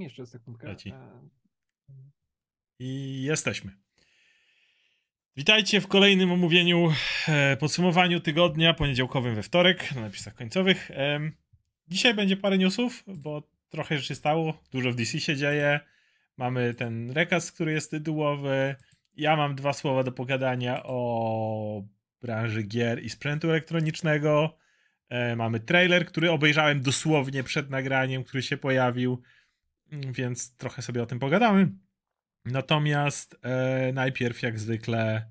Jeszcze sekundkę. Leci. E, I jesteśmy. Witajcie w kolejnym omówieniu, e, podsumowaniu tygodnia poniedziałkowym we wtorek na napisach końcowych. Dzisiaj będzie parę newsów, bo trochę rzeczy stało, dużo w DC się dzieje. Mamy ten rekaz, który jest tytułowy. Ja mam dwa słowa do pogadania o branży gier i sprzętu elektronicznego. E, Mamy trailer, który obejrzałem dosłownie przed nagraniem, który się pojawił, więc trochę sobie o tym pogadamy. Natomiast e, najpierw, jak zwykle,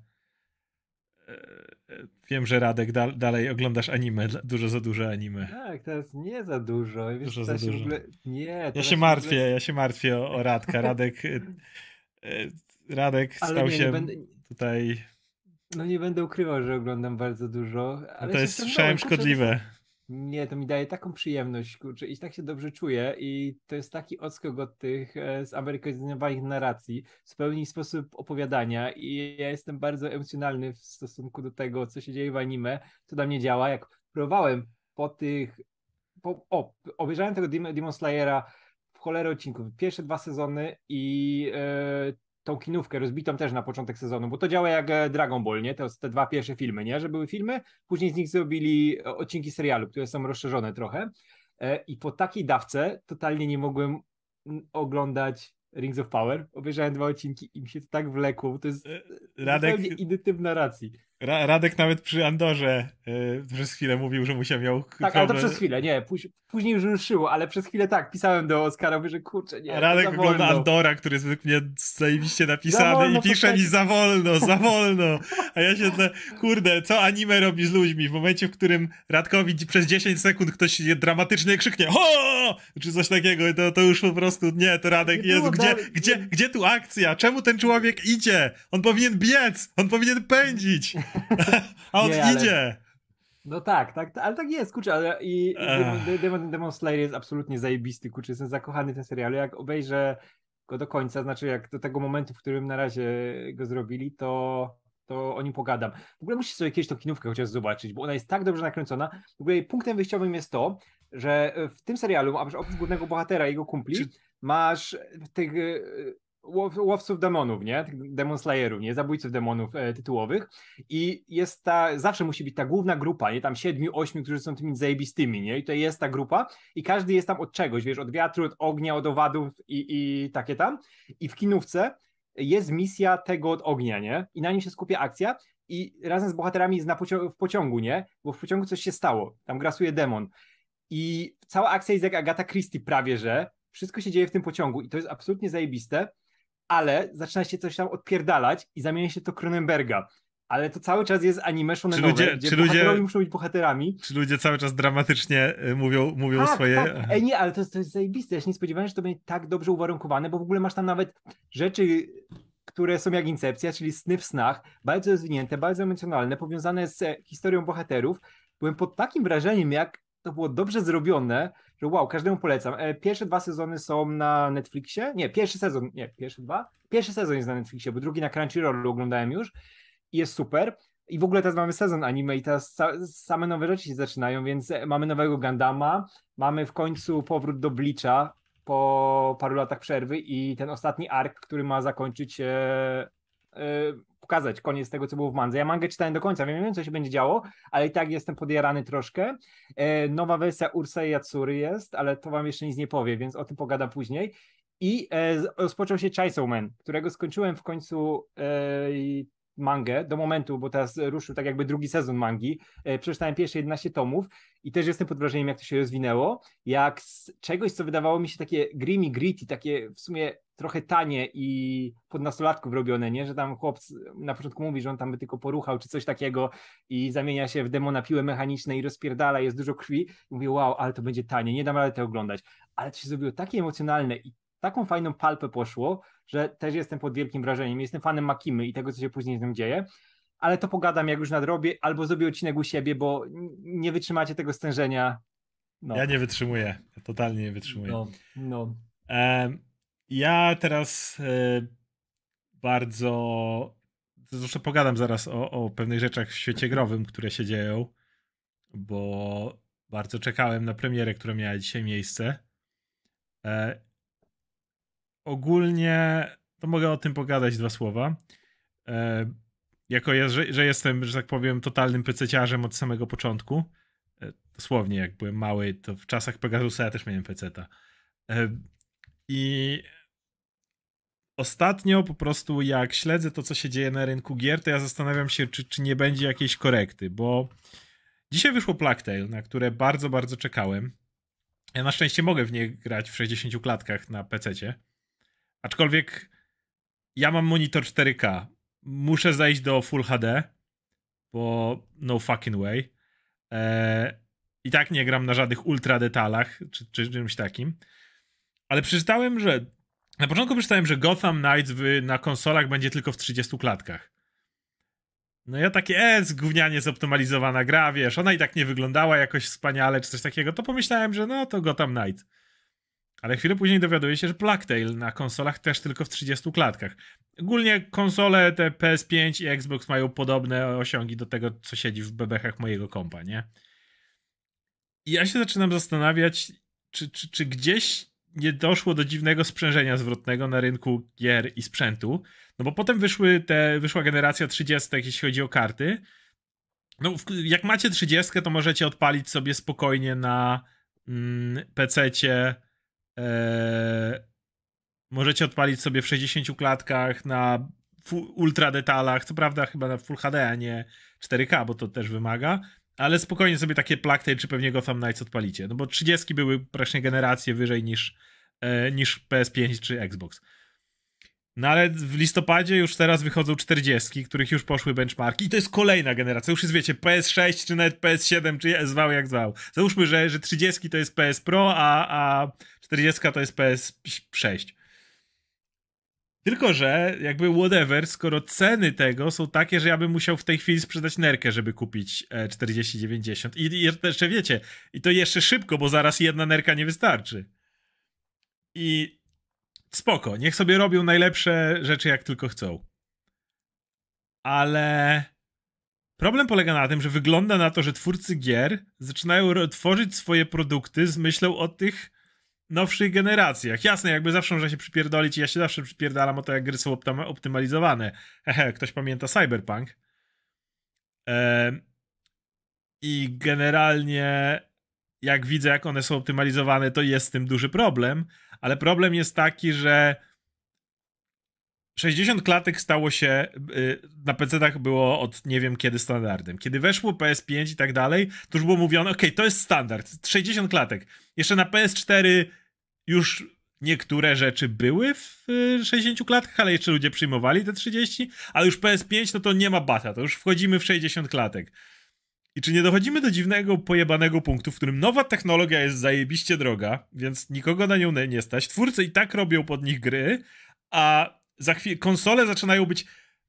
e, e, wiem, że Radek da, dalej oglądasz anime, dużo za dużo anime. Tak, teraz nie za dużo. Wiesz, Dużo za dużo. Ogóle... Nie, Ja się martwię, ogóle- ja się martwię o, o Radka. Radek, e, Radek Ale stał nie, się nie będę, tutaj. no nie będę ukrywał, że oglądam bardzo dużo. To jest, kurczę, szkodliwe. Nie, to mi daje taką przyjemność, kurczę, i tak się dobrze czuję i to jest taki odskok od tych e, zamerykanizowanych narracji, zupełnie sposób opowiadania i ja jestem bardzo emocjonalny w stosunku do tego, co się dzieje w anime, co dla mnie działa. Jak próbowałem po tych, po, o, obejrzałem tego Demon Slayera w cholerę odcinków, pierwsze dwa sezony i e, tą kinówkę rozbitą też na początek sezonu, bo to działa jak e, Dragon Ball, nie? To te dwa pierwsze filmy, nie? Że były filmy, później z nich zrobili e, odcinki serialu, które są rozszerzone trochę. E, I po takiej dawce totalnie nie mogłem mm, oglądać Rings of Power. Obejrzałem dwa odcinki i mi się to tak wlekło. bo To jest Radek, zupełnie inny typ narracji. Ra, Radek nawet przy Andorze e, przez chwilę mówił, że mu się miał Tak, ale to przez chwilę, nie. Póź, później już ruszyło, ale przez chwilę tak, pisałem do Oskara, mówię, że kurczę, nie, Radek wolno. Andora, który jest według mnie zajebiście napisany wolno i pisze mi za wolno, za wolno. A ja się te, kurde, co anime robi z ludźmi? W momencie, w którym Radkowi przez 10 sekund ktoś dramatycznie krzyknie ho! Czy coś takiego, to, to już po prostu nie, to Radek, Nie było gdzie, gdzie, gdzie tu akcja? Czemu ten człowiek idzie? On powinien biec, on powinien pędzić. A on Nie, ale- idzie. No tak, tak, ale tak jest, kurczę, ale i. Demon, Demon, Slayer jest absolutnie zajebisty, kurczę, jestem zakochany w tym serialu, jak obejrzę go do końca, znaczy jak do tego momentu, w którym na razie go zrobili, to, to o nim pogadam. W ogóle musisz sobie kiedyś tą kinówkę chociaż zobaczyć, bo ona jest tak dobrze nakręcona, w ogóle jej punktem wyjściowym jest to, że w tym serialu, oprócz głównego bohatera i jego kumpli, Czy- masz tych łow, łowców demonów, nie? Tych Demon Slayerów, nie? Zabójców demonów e, tytułowych i jest ta, zawsze musi być ta główna grupa, nie? Tam siedmiu, ośmiu, którzy są tymi zajebistymi, nie? I to jest ta grupa i każdy jest tam od czegoś, wiesz, od wiatru, od ognia, od owadów i, i takie tam. I w kinówce jest misja tego od ognia, nie? I na nim się skupia akcja i razem z bohaterami jest na pocio- w pociągu, nie? Bo w pociągu coś się stało, tam grasuje demon. I cała akcja jest jak Agata Christie prawie, że wszystko się dzieje w tym pociągu i to jest absolutnie zajebiste, ale zaczyna się coś tam odpierdalać i zamienia się to Cronenberga. Ale to cały czas jest anime shonenowe, ludzie- gdzie czy ludzie- muszą być bohaterami. Czy ludzie cały czas dramatycznie y, mówią, mówią Tak, swoje... tak. Ej, nie, ale to jest, to jest zajebiste. Ja się nie spodziewałem, że to będzie tak dobrze uwarunkowane, bo w ogóle masz tam nawet rzeczy, które są jak Incepcja, czyli sny w snach, bardzo rozwinięte, bardzo emocjonalne, powiązane z e, historią bohaterów. Byłem pod takim wrażeniem, jak to było dobrze zrobione, że wow, każdemu polecam. E, Pierwsze dwa sezony są na Netflixie. Nie, pierwszy sezon, nie, pierwsze dwa. Pierwszy sezon jest na Netflixie, bo drugi na Crunchyrollu oglądałem już i jest super. I w ogóle teraz mamy sezon anime i teraz sa- same nowe rzeczy się zaczynają, więc e, mamy nowego Gundama, mamy w końcu powrót do Bleacha po paru latach przerwy i ten ostatni ark, który ma zakończyć, e, pokazać koniec tego, co było w mandze. Ja mangę czytałem do końca, wiem, co się będzie działo, ale i tak jestem podjarany troszkę. E, nowa wersja Ursa i Yatsury jest, ale to wam jeszcze nic nie powie, więc o tym pogadam później. I e, rozpoczął się Chainsaw Man, którego skończyłem w końcu e, mangę do momentu, bo teraz ruszył tak jakby drugi sezon mangi. Przeczytałem pierwsze 11 tomów i też jestem pod wrażeniem, jak to się rozwinęło. Jak z czegoś, co wydawało mi się takie grimy, gritty, takie w sumie trochę tanie i pod nastolatków robione, nie? Że tam chłopc na początku mówi, że on tam by tylko poruchał czy coś takiego i zamienia się w demona piłę mechaniczne i rozpierdala, jest dużo krwi. I mówię, wow, ale to będzie tanie, nie dam rady tego oglądać. Ale to się zrobiło takie emocjonalne i taką fajną palpę poszło, że też jestem pod wielkim wrażeniem. Jestem fanem Makimy i tego, co się później z nim dzieje. Ale to pogadam, jak już nadrobię, albo zrobię odcinek u siebie, bo nie wytrzymacie tego stężenia. No, Ja nie wytrzymuję, ja totalnie nie wytrzymuję. no, no. Ja teraz e, bardzo. Zresztą pogadam zaraz o, o pewnych rzeczach w świecie growym, które się dzieją, bo bardzo czekałem na premierę, która miała dzisiaj miejsce. E, ogólnie to mogę o tym pogadać dwa słowa. E, jako ja, że, że, jestem, że tak powiem, totalnym pececiarzem od samego początku. E, dosłownie, jak byłem mały, to w czasach Pegasusa ja też miałem peceta. E, I ostatnio po prostu jak śledzę to, co się dzieje na rynku gier, to ja zastanawiam się, czy, czy nie będzie jakiejś korekty, bo dzisiaj wyszło Plague na które bardzo, bardzo czekałem. Ja na szczęście mogę w nie grać w 60 klatkach na PC. Aczkolwiek ja mam monitor 4K. Muszę zejść do Full HD, bo no fucking way. Eee, I tak nie gram na żadnych ultra detalach czy, czy czymś takim. Ale przeczytałem, że na początku przeczytałem, że Gotham Knights na konsolach będzie tylko w 30 klatkach. No ja takie, e, zgównianie zoptymalizowana gra, wiesz, ona i tak nie wyglądała jakoś wspaniale, czy coś takiego, to pomyślałem, że no to Gotham Knight. Ale chwilę później dowiaduję się, że Blacktail na konsolach też tylko w 30 klatkach. Ogólnie konsole te PS5 i Xbox mają podobne osiągi do tego, co siedzi w bebechach mojego kompa, nie? I ja się zaczynam zastanawiać, czy, czy, czy gdzieś nie doszło do dziwnego sprzężenia zwrotnego na rynku gier i sprzętu. No bo potem wyszły te, wyszła generacja 30, jeśli chodzi o karty. No, jak macie 30, to możecie odpalić sobie spokojnie na mm, PC-cie. E, możecie odpalić sobie w 60 klatkach na ultra detalach. Co prawda, chyba na Full HD, a nie 4K, bo to też wymaga. Ale spokojnie sobie takie Plague czy pewnie Gotham Knights odpalicie. No bo 30 były praktycznie generacje wyżej niż, e, niż PS5 czy Xbox. No ale w listopadzie już teraz wychodzą 40, których już poszły benchmarki i to jest kolejna generacja. Już jest, wiecie, PS6 czy nawet PS7, czy zwał jak zwał. Załóżmy, że, że 30 to jest PS Pro, a, a 40 to jest PS6. Tylko, że jakby whatever, skoro ceny tego są takie, że ja bym musiał w tej chwili sprzedać nerkę, żeby kupić 4090. E, I, jeszcze wiecie, i to jeszcze szybko, bo zaraz jedna nerka nie wystarczy. I spoko, niech sobie robią najlepsze rzeczy jak tylko chcą. Ale problem polega na tym, że wygląda na to, że twórcy gier zaczynają tworzyć swoje produkty z myślą o tych nowszych generacjach. Jasne, jakby zawsze można się przypierdolić i ja się zawsze przypierdalam o to, jak gry są optymalizowane. Hehe, ktoś pamięta Cyberpunk. I generalnie jak widzę, jak one są optymalizowane, to jest z tym duży problem, ale problem jest taki, że 60 klatek stało się y, na PC-tach było od nie wiem kiedy standardem. Kiedy weszło PS5 i tak dalej, to już było mówione, ok, to jest standard, 60 klatek. Jeszcze na PS4 już niektóre rzeczy były w 60 y, klatkach, ale jeszcze ludzie przyjmowali te 30, ale już PS5 no to nie ma bata, to już wchodzimy w 60 klatek. I czy nie dochodzimy do dziwnego, pojebanego punktu, w którym nowa technologia jest zajebiście droga, więc nikogo na nią nie stać, twórcy i tak robią pod nich gry, a za chwilę konsole zaczynają być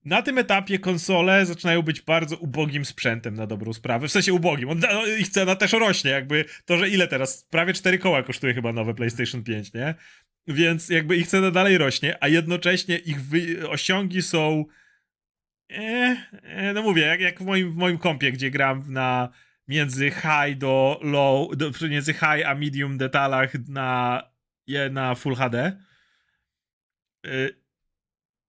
na tym etapie konsole zaczynają być bardzo ubogim sprzętem na dobrą sprawę. W sensie ubogim. On, no, ich cena też rośnie. Jakby to, że ile teraz? Prawie 4 koła kosztuje chyba nowe PlayStation 5, nie? Więc jakby ich cena dalej rośnie, a jednocześnie ich osiągi są. E, e, no mówię, jak, jak w, moim, w moim kompie, gdzie gram na między high do low, do, między high a medium detalach na, na Full HD. Y,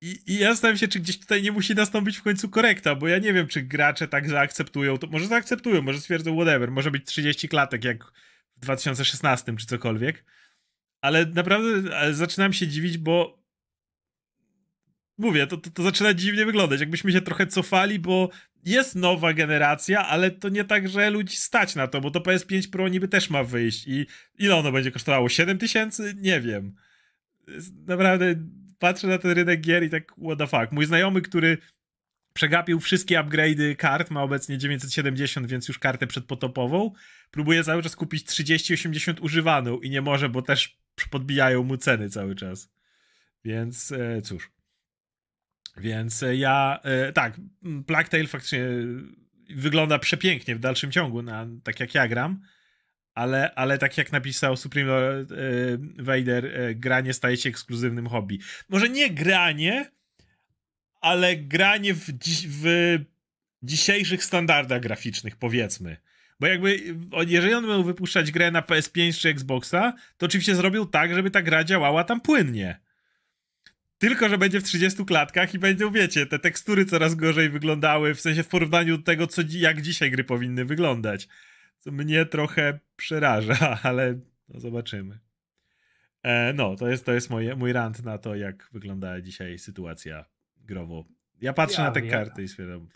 i, I ja zastanawiam się, czy gdzieś tutaj nie musi nastąpić w końcu korekta, bo ja nie wiem, czy gracze tak zaakceptują. To może zaakceptują, może stwierdzą whatever, może być 30 klatek jak w 2016 czy cokolwiek. Ale naprawdę ale zaczynam się dziwić, bo mówię, to, to, to zaczyna dziwnie wyglądać. Jakbyśmy się trochę cofali, bo jest nowa generacja, ale to nie tak, że ludzi stać na to, bo to PS5 Pro niby też ma wyjść i ile ono będzie kosztowało? 7 tysięcy? Nie wiem. Naprawdę patrzę na ten rynek gier i tak what the fuck. Mój znajomy, który przegapił wszystkie upgrade'y kart, ma obecnie 970, więc już kartę przedpotopową, próbuje cały czas kupić 3080 używaną i nie może, bo też podbijają mu ceny cały czas. Więc e, cóż. Więc e, ja, e, tak, Plague Tale faktycznie wygląda przepięknie w dalszym ciągu, na, tak jak ja gram ale, ale tak jak napisał Supreme Lord e, Vader, e, granie staje się ekskluzywnym hobby. Może nie granie, ale granie w, w dzisiejszych standardach graficznych, powiedzmy. Bo jakby, jeżeli on miał wypuszczać grę na PS5 czy Xboxa, to oczywiście zrobił tak, żeby ta gra działała tam płynnie. tylko, że będzie w 30 klatkach i będą, wiecie, te tekstury coraz gorzej wyglądały, w sensie w porównaniu do tego, co, jak dzisiaj gry powinny wyglądać. Co mnie trochę przeraża, ale no zobaczymy. E, no, to jest, to jest moje, mój rant na to, jak wygląda dzisiaj sytuacja growo. Ja patrzę Ja na te wiem. karty i stwierdzam,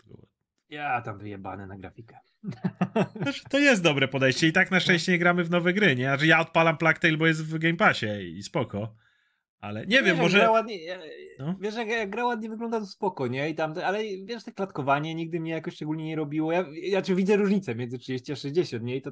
Ja tam wyjebany na grafikę. Znaczy, to jest dobre podejście i tak na szczęście nie gramy w nowe gry, nie? Znaczy ja odpalam Plague Tale, bo jest w Game Passie i spoko. Ale nie wiem, wiesz, jak może... Gra ładnie, e, No. Wiesz, jak, gra ładnie wygląda, to spoko, nie? I tam, ale wiesz, te klatkowanie nigdy mnie jakoś szczególnie nie robiło. Ja, ja czy widzę różnicę między 30 a 60, nie? I to,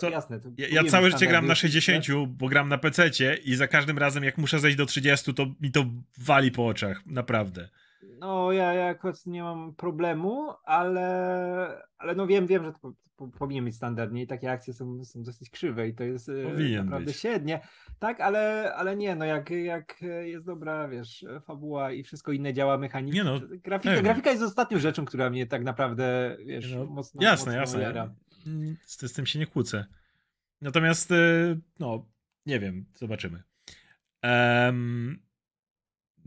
Co? jasne. To Ja, ja całe życie gram na standard, 60, bo gram na PC i za każdym razem jak muszę zejść do 30, to mi to wali po oczach, naprawdę. No, ja, ja akurat nie mam problemu, ale, ale no wiem, wiem, że to po, po, powinien być standard, nie? I takie akcje są, są dosyć krzywe i to jest e, Powinien naprawdę być. średnie. Tak, ale, ale nie, no jak, jak jest dobra, wiesz, fabuła i wszystko inne działa mechanicznie. Nie no, grafika, pewnie. grafika jest ostatnią rzeczą, która mnie tak naprawdę, wiesz, No, mocno jasne, mocno jasne. jara. Z, z tym się nie kłócę. Natomiast, y, no, nie wiem, zobaczymy. Em,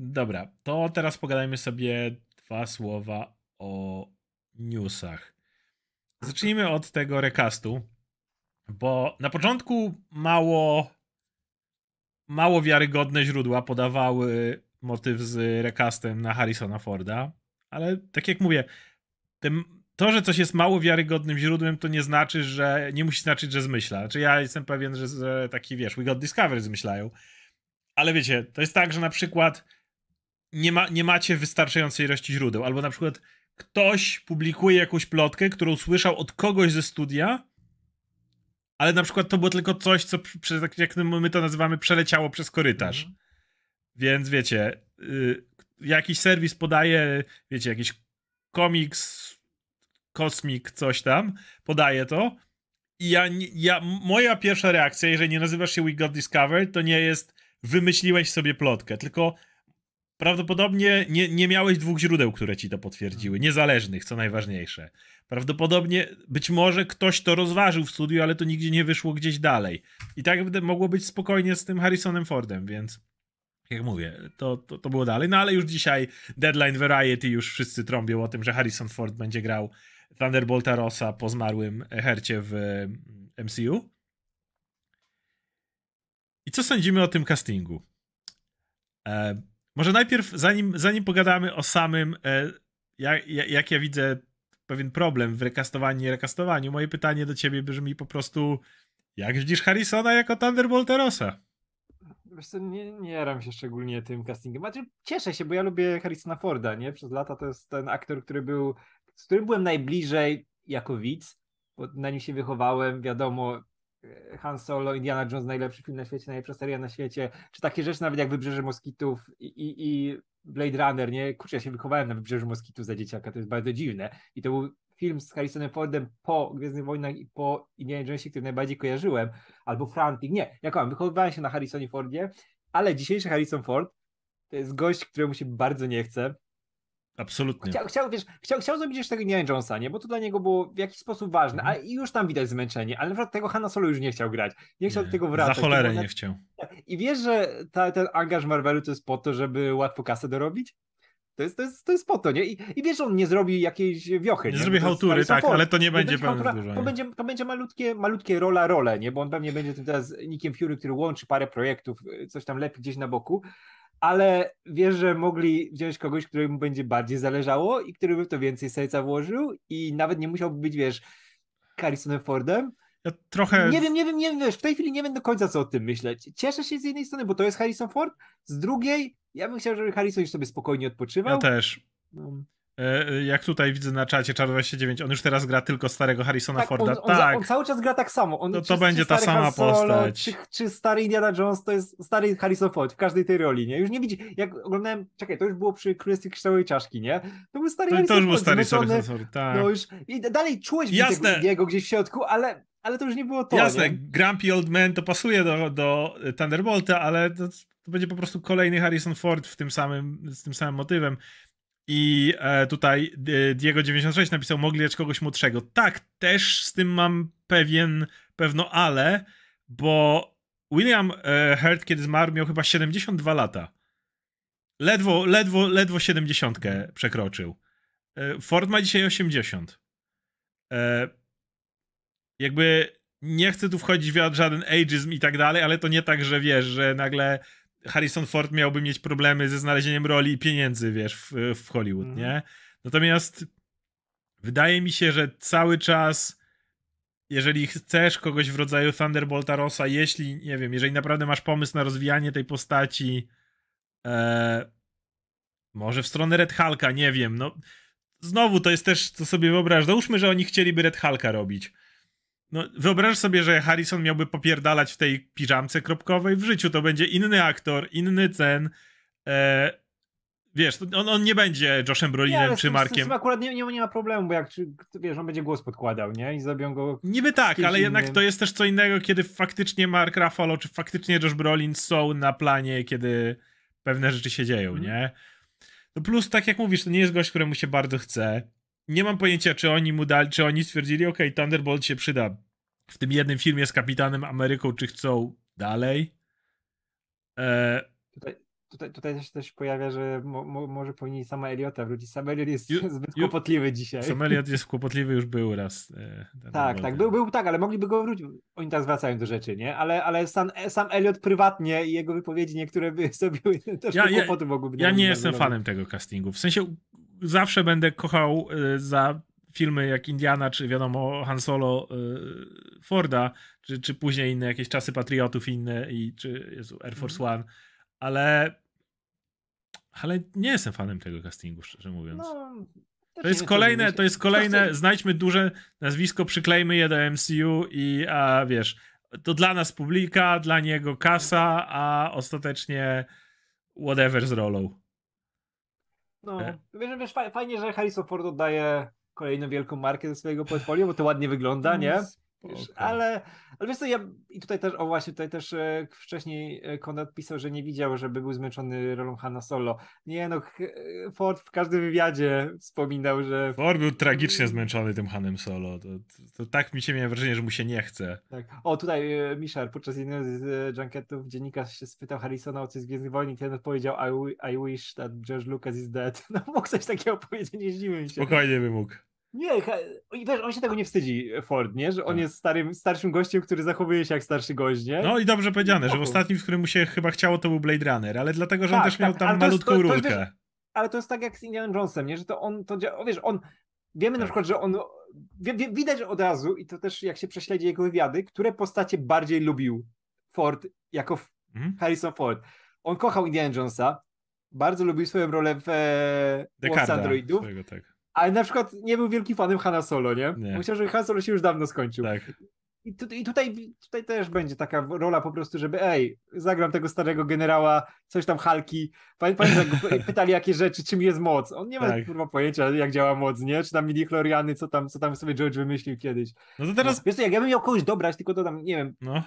dobra, to teraz pogadajmy sobie dwa słowa o newsach. Zacznijmy od tego recastu, bo na początku mało mało wiarygodne źródła podawały motyw z recastem na Harrisona Forda, ale tak jak mówię, tym, to, że coś jest mało wiarygodnym źródłem, to nie znaczy, że nie musi znaczyć, że zmyśla. Znaczy ja jestem pewien, że, że taki, wiesz, We Got Discovery zmyślają, ale wiecie, to jest tak, że na przykład nie, ma, nie macie wystarczającej ilości źródeł, albo na przykład ktoś publikuje jakąś plotkę, którą słyszał od kogoś ze studia, ale na przykład to było tylko coś, co, prze- tak jak my to nazywamy, przeleciało przez korytarz. Mhm. Więc wiecie, y, jakiś serwis podaje, wiecie, jakiś komiks, kosmik, coś tam, podaje to. I ja, ja, moja pierwsza reakcja, jeżeli nie nazywasz się We Got Discovered, to nie jest wymyśliłeś sobie plotkę, tylko prawdopodobnie nie, nie miałeś dwóch źródeł, które ci to potwierdziły, niezależnych, co najważniejsze. Prawdopodobnie, być może ktoś to rozważył w studiu, ale to nigdzie nie wyszło gdzieś dalej. I tak mogło być spokojnie z tym Harrisonem Fordem, więc jak mówię, to, to, to było dalej. No ale już dzisiaj Deadline Variety już wszyscy trąbią o tym, że Harrison Ford będzie grał Thunderbolta Rossa po zmarłym hercie w mm, MCU. I co sądzimy o tym castingu? E, może najpierw, zanim, zanim pogadamy o samym, e, jak, jak ja widzę pewien problem w rekastowaniu i rekastowaniu, moje pytanie do ciebie brzmi po prostu, jak widzisz Harrisona jako Thunderbolta Rossa? Wiesz co, nie, nie jaram się szczególnie tym castingiem. Znaczy, cieszę się, bo ja lubię Harrisona Forda, nie? Przez lata to jest ten aktor, który był, z którym byłem najbliżej jako widz, bo na nim się wychowałem, wiadomo, Han Solo, Indiana Jones, najlepszy film na świecie, najlepsza seria na świecie, czy takie rzeczy nawet jak Wybrzeże Moskitów i, i, i Blade Runner, nie? Kurczę, ja się wychowałem na Wybrzeżu Moskitów za dzieciaka, to jest bardzo dziwne. I to był film z Harrisonem Fordem po Gwiezdnych Wojnach i po Indiana Jonesie, który najbardziej kojarzyłem, albo Frantic. Nie, jak mam, wychowywałem się na Harrisonie Fordzie, ale dzisiejszy Harrison Ford to jest gość, któremu się bardzo nie chce. Absolutnie. Chciał, chciał, wiesz, chciał, chciał zrobić jeszcze tego Indiana Jonesa, nie? Bo to dla niego było w jakiś sposób ważne, Mhm. a i już tam widać zmęczenie, ale na przykład tego Hanna Solo już nie chciał grać. Nie chciał Nie, do tego wracać. Za cholerę nie na- chciał. I wiesz, że ta, ten angaż Marvelu to jest po to, żeby łatwo kasę dorobić? To jest, to jest, to jest po to, nie? I, I wiesz, on nie zrobi jakiejś wiochy. Nie Bo zrobi hałtury, tak, ale to nie będzie pełne wydłużenie. To będzie, to będzie malutkie, malutkie rola, role, nie? Bo on pewnie będzie tym teraz Nickiem Fury, który łączy parę projektów, y, coś tam lepi gdzieś na boku, ale wiesz, że mogli wziąć kogoś, któremu będzie bardziej zależało i który by w to więcej serca włożył i nawet nie musiałby być, wiesz, Harrisonem Fordem. Ja trochę... Nie wiem, nie wiem, nie wiem, wiesz, w tej chwili nie wiem do końca co o tym myśleć. Cieszę się z jednej strony, bo to jest Harrison Ford, z drugiej ja bym chciał, żeby Harrison już sobie spokojnie odpoczywał. Ja też. No. E, e, Jak tutaj widzę na czacie Czar29, on już teraz gra tylko starego Harrisona Tak, Forda. on, on, tak, on cały czas gra tak samo. On, to będzie ta sama Han Solo, postać. Czy, czy stary Indiana Jones to jest stary Harrison Ford w każdej tej roli, nie? Już nie widzi, jak oglądałem, czekaj, to już było przy Królestwie Kryształowej Czaszki, nie? To był stary to, Harrison to już był Ford, stary Harrison Ford, tak. No już, i dalej czułeś Jasne. Jasne. jego gdzieś w środku, ale, ale to już nie było to, Jasne, nie? Grumpy Old Man to pasuje do, do Thunderbolta, ale to, to będzie po prostu kolejny Harrison Ford w tym samym, z tym samym motywem. I e, tutaj e, Diego96 napisał, mogli dać kogoś młodszego. Tak, też z tym mam pewien, pewno ale, bo William e, Hurt, kiedy zmarł, miał chyba 72 lata. ledwo, ledwo, ledwo 70 przekroczył. Ford ma dzisiaj 80. E, jakby nie chcę tu wchodzić w żaden ageism i tak dalej, ale to nie tak, że wiesz, że nagle Harrison Ford miałby mieć problemy ze znalezieniem roli i pieniędzy, wiesz, w, w Hollywood, mm. nie? Natomiast wydaje mi się, że cały czas jeżeli chcesz kogoś w rodzaju Thunderbolta Rossa, jeśli, nie wiem, jeżeli naprawdę masz pomysł na rozwijanie tej postaci, e, może w stronę Red Hulka, nie wiem, no znowu to jest też, co sobie wyobrażasz, załóżmy, że oni chcieliby Red Hulka robić. No, wyobraź sobie, że Harrison miałby popierdalać w tej piżamce kropkowej. W życiu to będzie inny aktor, inny cen. E, wiesz, on, on nie będzie Joshem Brolinem czy Markiem. Z, z, akurat nie, nie, nie ma problemu, bo jak wiesz, on będzie głos podkładał, nie? I zrobią go. Niby tak, ale innym. jednak to jest też co innego, kiedy faktycznie Mark Ruffalo czy faktycznie Josh Brolin są na planie, kiedy pewne rzeczy się dzieją, mm. nie? No plus, tak jak mówisz, to nie jest gość, któremu się bardzo chce. Nie mam pojęcia, czy oni mu dali, czy oni stwierdzili, ok, Thunderbolt się przyda w tym jednym filmie z Kapitanem Ameryką, czy chcą dalej. E... Tutaj, tutaj, tutaj też, też pojawia, że mo, mo, może powinni sama Eliota wrócić. Sam Eliot jest ju, zbyt ju, kłopotliwy dzisiaj. Sam Eliot jest kłopotliwy, już był raz. E, tak, tak, był, był tak, ale mogliby go wrócić. Oni teraz wracają do rzeczy, nie? Ale, ale sam, sam Eliot prywatnie i jego wypowiedzi niektóre by zrobiły też ja, kłopoty mogłyby. Ja nie jestem fanem tego castingu. W sensie zawsze będę kochał y, za filmy jak Indiana, czy wiadomo Han Solo y, Forda, czy, czy później inne jakieś czasy Patriotów inne, i, czy Jezu, Air Force mm. One, ale ale nie jestem fanem tego castingu, szczerze mówiąc. No, to jest kolejne, to jest kolejne, znajdźmy duże nazwisko, przyklejmy je do MCU i a wiesz, to dla nas publika, dla niego kasa, a ostatecznie whatever z rolą. No, e. wiesz, wiesz, fajnie, że Harrison Ford oddaje kolejną wielką markę do swojego portfolio, bo to ładnie wygląda, nie? Wiesz, ale, ale wiesz co, ja i tutaj też, o właśnie, tutaj też e, wcześniej e, Konrad pisał, że nie widział, żeby był zmęczony rolą Hanna Solo. Nie no, e, Ford w każdym wywiadzie wspominał, że... Ford był tragicznie zmęczony tym Hanem Solo. To, to, to, tak mi się miałem wrażenie, że mu się nie chce. Tak. O, tutaj Michel podczas jednego z junketów dziennikarz się spytał Harrisona o coś z Gwiezdnych Wojen i ten odpowiedział I, I wish that George Lucas is dead. No mógł coś takiego powiedzieć, nie zdziwiłem się. Spokojnie by mógł. Nie, wiesz, on się tego nie wstydzi, Ford, nie? Że on tak. jest starym, starszym gościem, który zachowuje się jak starszy gość, nie? No i dobrze powiedziane, że w ostatnim, w którym mu się chyba chciało, to był Blade Runner, ale dlatego, że tak, on też tak, miał tam malutką to, to, rulkę. Wiesz, ale to jest tak jak z Indiana Jonesem, nie? Że to on, to wiesz, on, wiemy na tak. przykład, że on, widać od razu i to też jak się prześledzi jego wywiady, które postacie bardziej lubił Ford jako hmm? Harrison Ford. On kochał Indiana Jonesa, bardzo lubił swoją rolę w e, Androidów. Swojego, tak. Ale na przykład nie był wielkim fanem Hanna Solo, nie? nie. Myślał, że Han Solo się już dawno skończył. Tak. I, tu, I, tutaj, tutaj też będzie taka rola po prostu, żeby ej, zagram tego starego generała, coś tam Halki. Pamiętam, że pytali jakie rzeczy, czym jest moc. On nie ma tak. kurwa pojęcia, jak działa moc, nie? Czy tam midi chloriany, co tam, co tam sobie George wymyślił kiedyś. No to teraz... No, wiesz co, jak ja bym miał kogoś dobrać, tylko dodam, nie wiem, no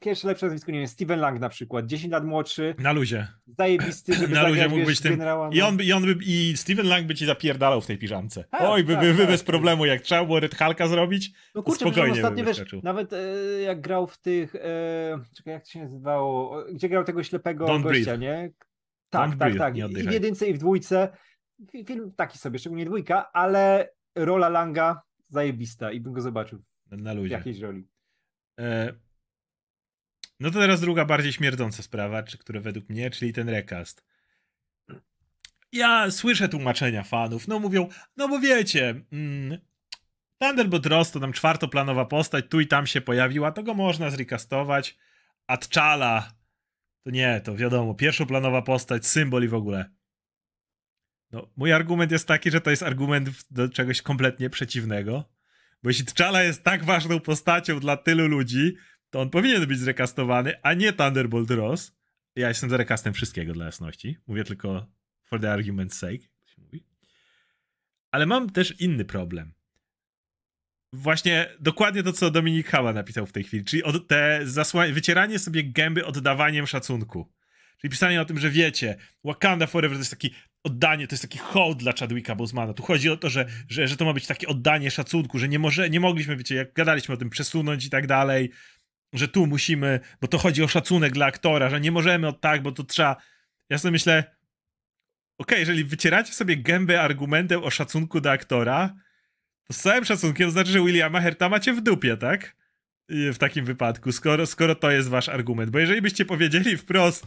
pierwsze lepsze nazwisko, nie wiem, Steven Lang na przykład, 10 lat młodszy. Na luzie. Zajebisty, żeby Na luzie mógł być tym. Generała, I, on, i, on by, I Steven Lang by ci zapierdalał w tej piżamce. Tak, Oj, by, tak, by, by tak. bez problemu, jak trzeba było Red Hulka zrobić, no kurczę, spokojnie ostatnio, wiesz, Nawet e, jak grał w tych, e, czekaj, jak to się nazywało, gdzie grał tego ślepego Don't gościa, breathe. nie? Tak, Don't tak, breathe, tak. I w jedynce i w dwójce. Film taki sobie, szczególnie dwójka, ale rola Langa zajebista i bym go zobaczył. Na luzie. W jakiejś roli. E no to teraz druga bardziej śmierdząca sprawa, czy które według mnie, czyli ten recast. Ja słyszę tłumaczenia fanów, no mówią, no bo wiecie, mm, Thunderbolt Ross to tam czwartoplanowa postać, tu i tam się pojawiła, to go można zrecastować, a T'Challa to nie, to wiadomo, pierwszoplanowa postać, symbol i w ogóle. No, mój argument jest taki, że to jest argument do czegoś kompletnie przeciwnego, bo jeśli T'Challa jest tak ważną postacią dla tylu ludzi, to on powinien być zrekastowany, a nie Thunderbolt Ross. Ja jestem za rekastem wszystkiego dla jasności. Mówię tylko for the argument's sake. Ale mam też inny problem. Właśnie dokładnie to, co Dominik Hała napisał w tej chwili, czyli od te wycieranie sobie gęby oddawaniem szacunku. Czyli pisanie o tym, że wiecie, Wakanda Forever to jest taki oddanie, to jest taki hołd dla Chadwicka Bosemana. Tu chodzi o to, że, że, że to ma być takie oddanie szacunku, że nie, może, nie mogliśmy, wiecie, jak gadaliśmy o tym, przesunąć i tak dalej, że tu musimy, bo to chodzi o szacunek dla aktora, że nie możemy od tak, bo to trzeba. Ja sobie myślę, okay, jeżeli wycieracie sobie gębę argumentem o szacunku do aktora, to z całym szacunkiem to znaczy, że Williama Herta macie w dupie, tak? w takim wypadku, skoro, skoro to jest wasz argument. Bo jeżeli byście powiedzieli wprost,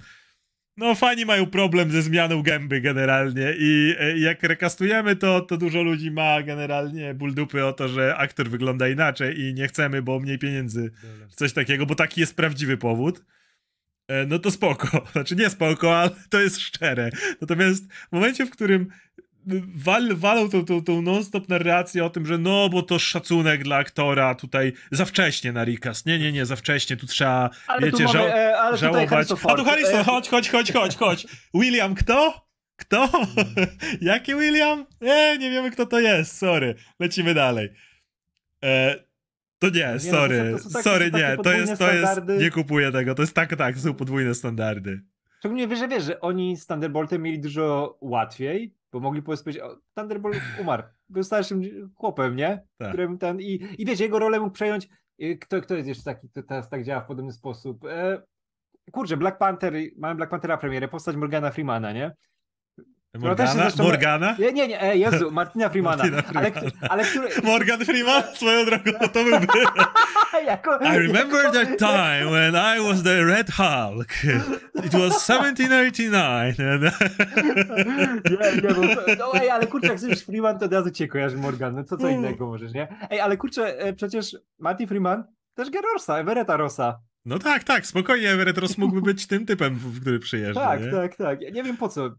no fani mają problem ze zmianą gęby generalnie i e, jak rekastujemy to, to dużo ludzi ma generalnie ból dupy o to, że aktor wygląda inaczej i nie chcemy, bo mniej pieniędzy, coś takiego, bo taki jest prawdziwy powód. E, no to spoko. Znaczy nie spoko, ale to jest szczere. Natomiast w momencie, w którym wal, walą tą, tą, tą non-stop narrację o tym, że no, bo to szacunek dla aktora tutaj za wcześnie na recast. Nie, nie, nie, za wcześnie, tu trzeba, ale wiecie, tu mamy, żał e, ale żałować. A tu Harrison, e... chodź, chodź, chodź, chodź, chodź. William kto? Kto? Jaki William? E, nie wiemy kto to jest, sorry. Lecimy dalej. E, to nie, nie sorry, no to są, to są takie, sorry, nie, to jest, to jest, nie kupuję tego, to jest tak, tak, są podwójne standardy. Szczególnie wiesz, że wiesz, że oni z Thunderboltem mieli dużo łatwiej, bo mogli powiedzieć, o, Thunderbolt umarł, był starszym chłopem, nie? Tak. Którym ten, i, I wiecie, jego rolę mógł przejąć, kto, kto jest jeszcze taki, kto teraz tak działa w podobny sposób? E, kurczę, Black Panther, mamy Black Panthera premierę, postać Morgana Freemana, nie? Morgana? Zresztą... Morgana? Nie, nie, nie, e, Jezu, Martina Freemana. Martina. Ale, ale który... Morgan Freeman? Swoją drogą, to byłby... jako, I remember jako... that time when I was the Red Hulk. It was 1789. nie, nie, bo... No ej, ale kurczę, jak słyszysz Freeman, to od razu cię kojarzy Morgan. No co, co innego możesz, nie? Ej, ale kurczę, e, przecież Martin Freeman też Gerorsa, Everetta Rossa. No tak, tak, spokojnie Everett Ross mógłby być tym typem, który przyjeżdża. Tak, nie? tak, tak. Ja nie wiem po co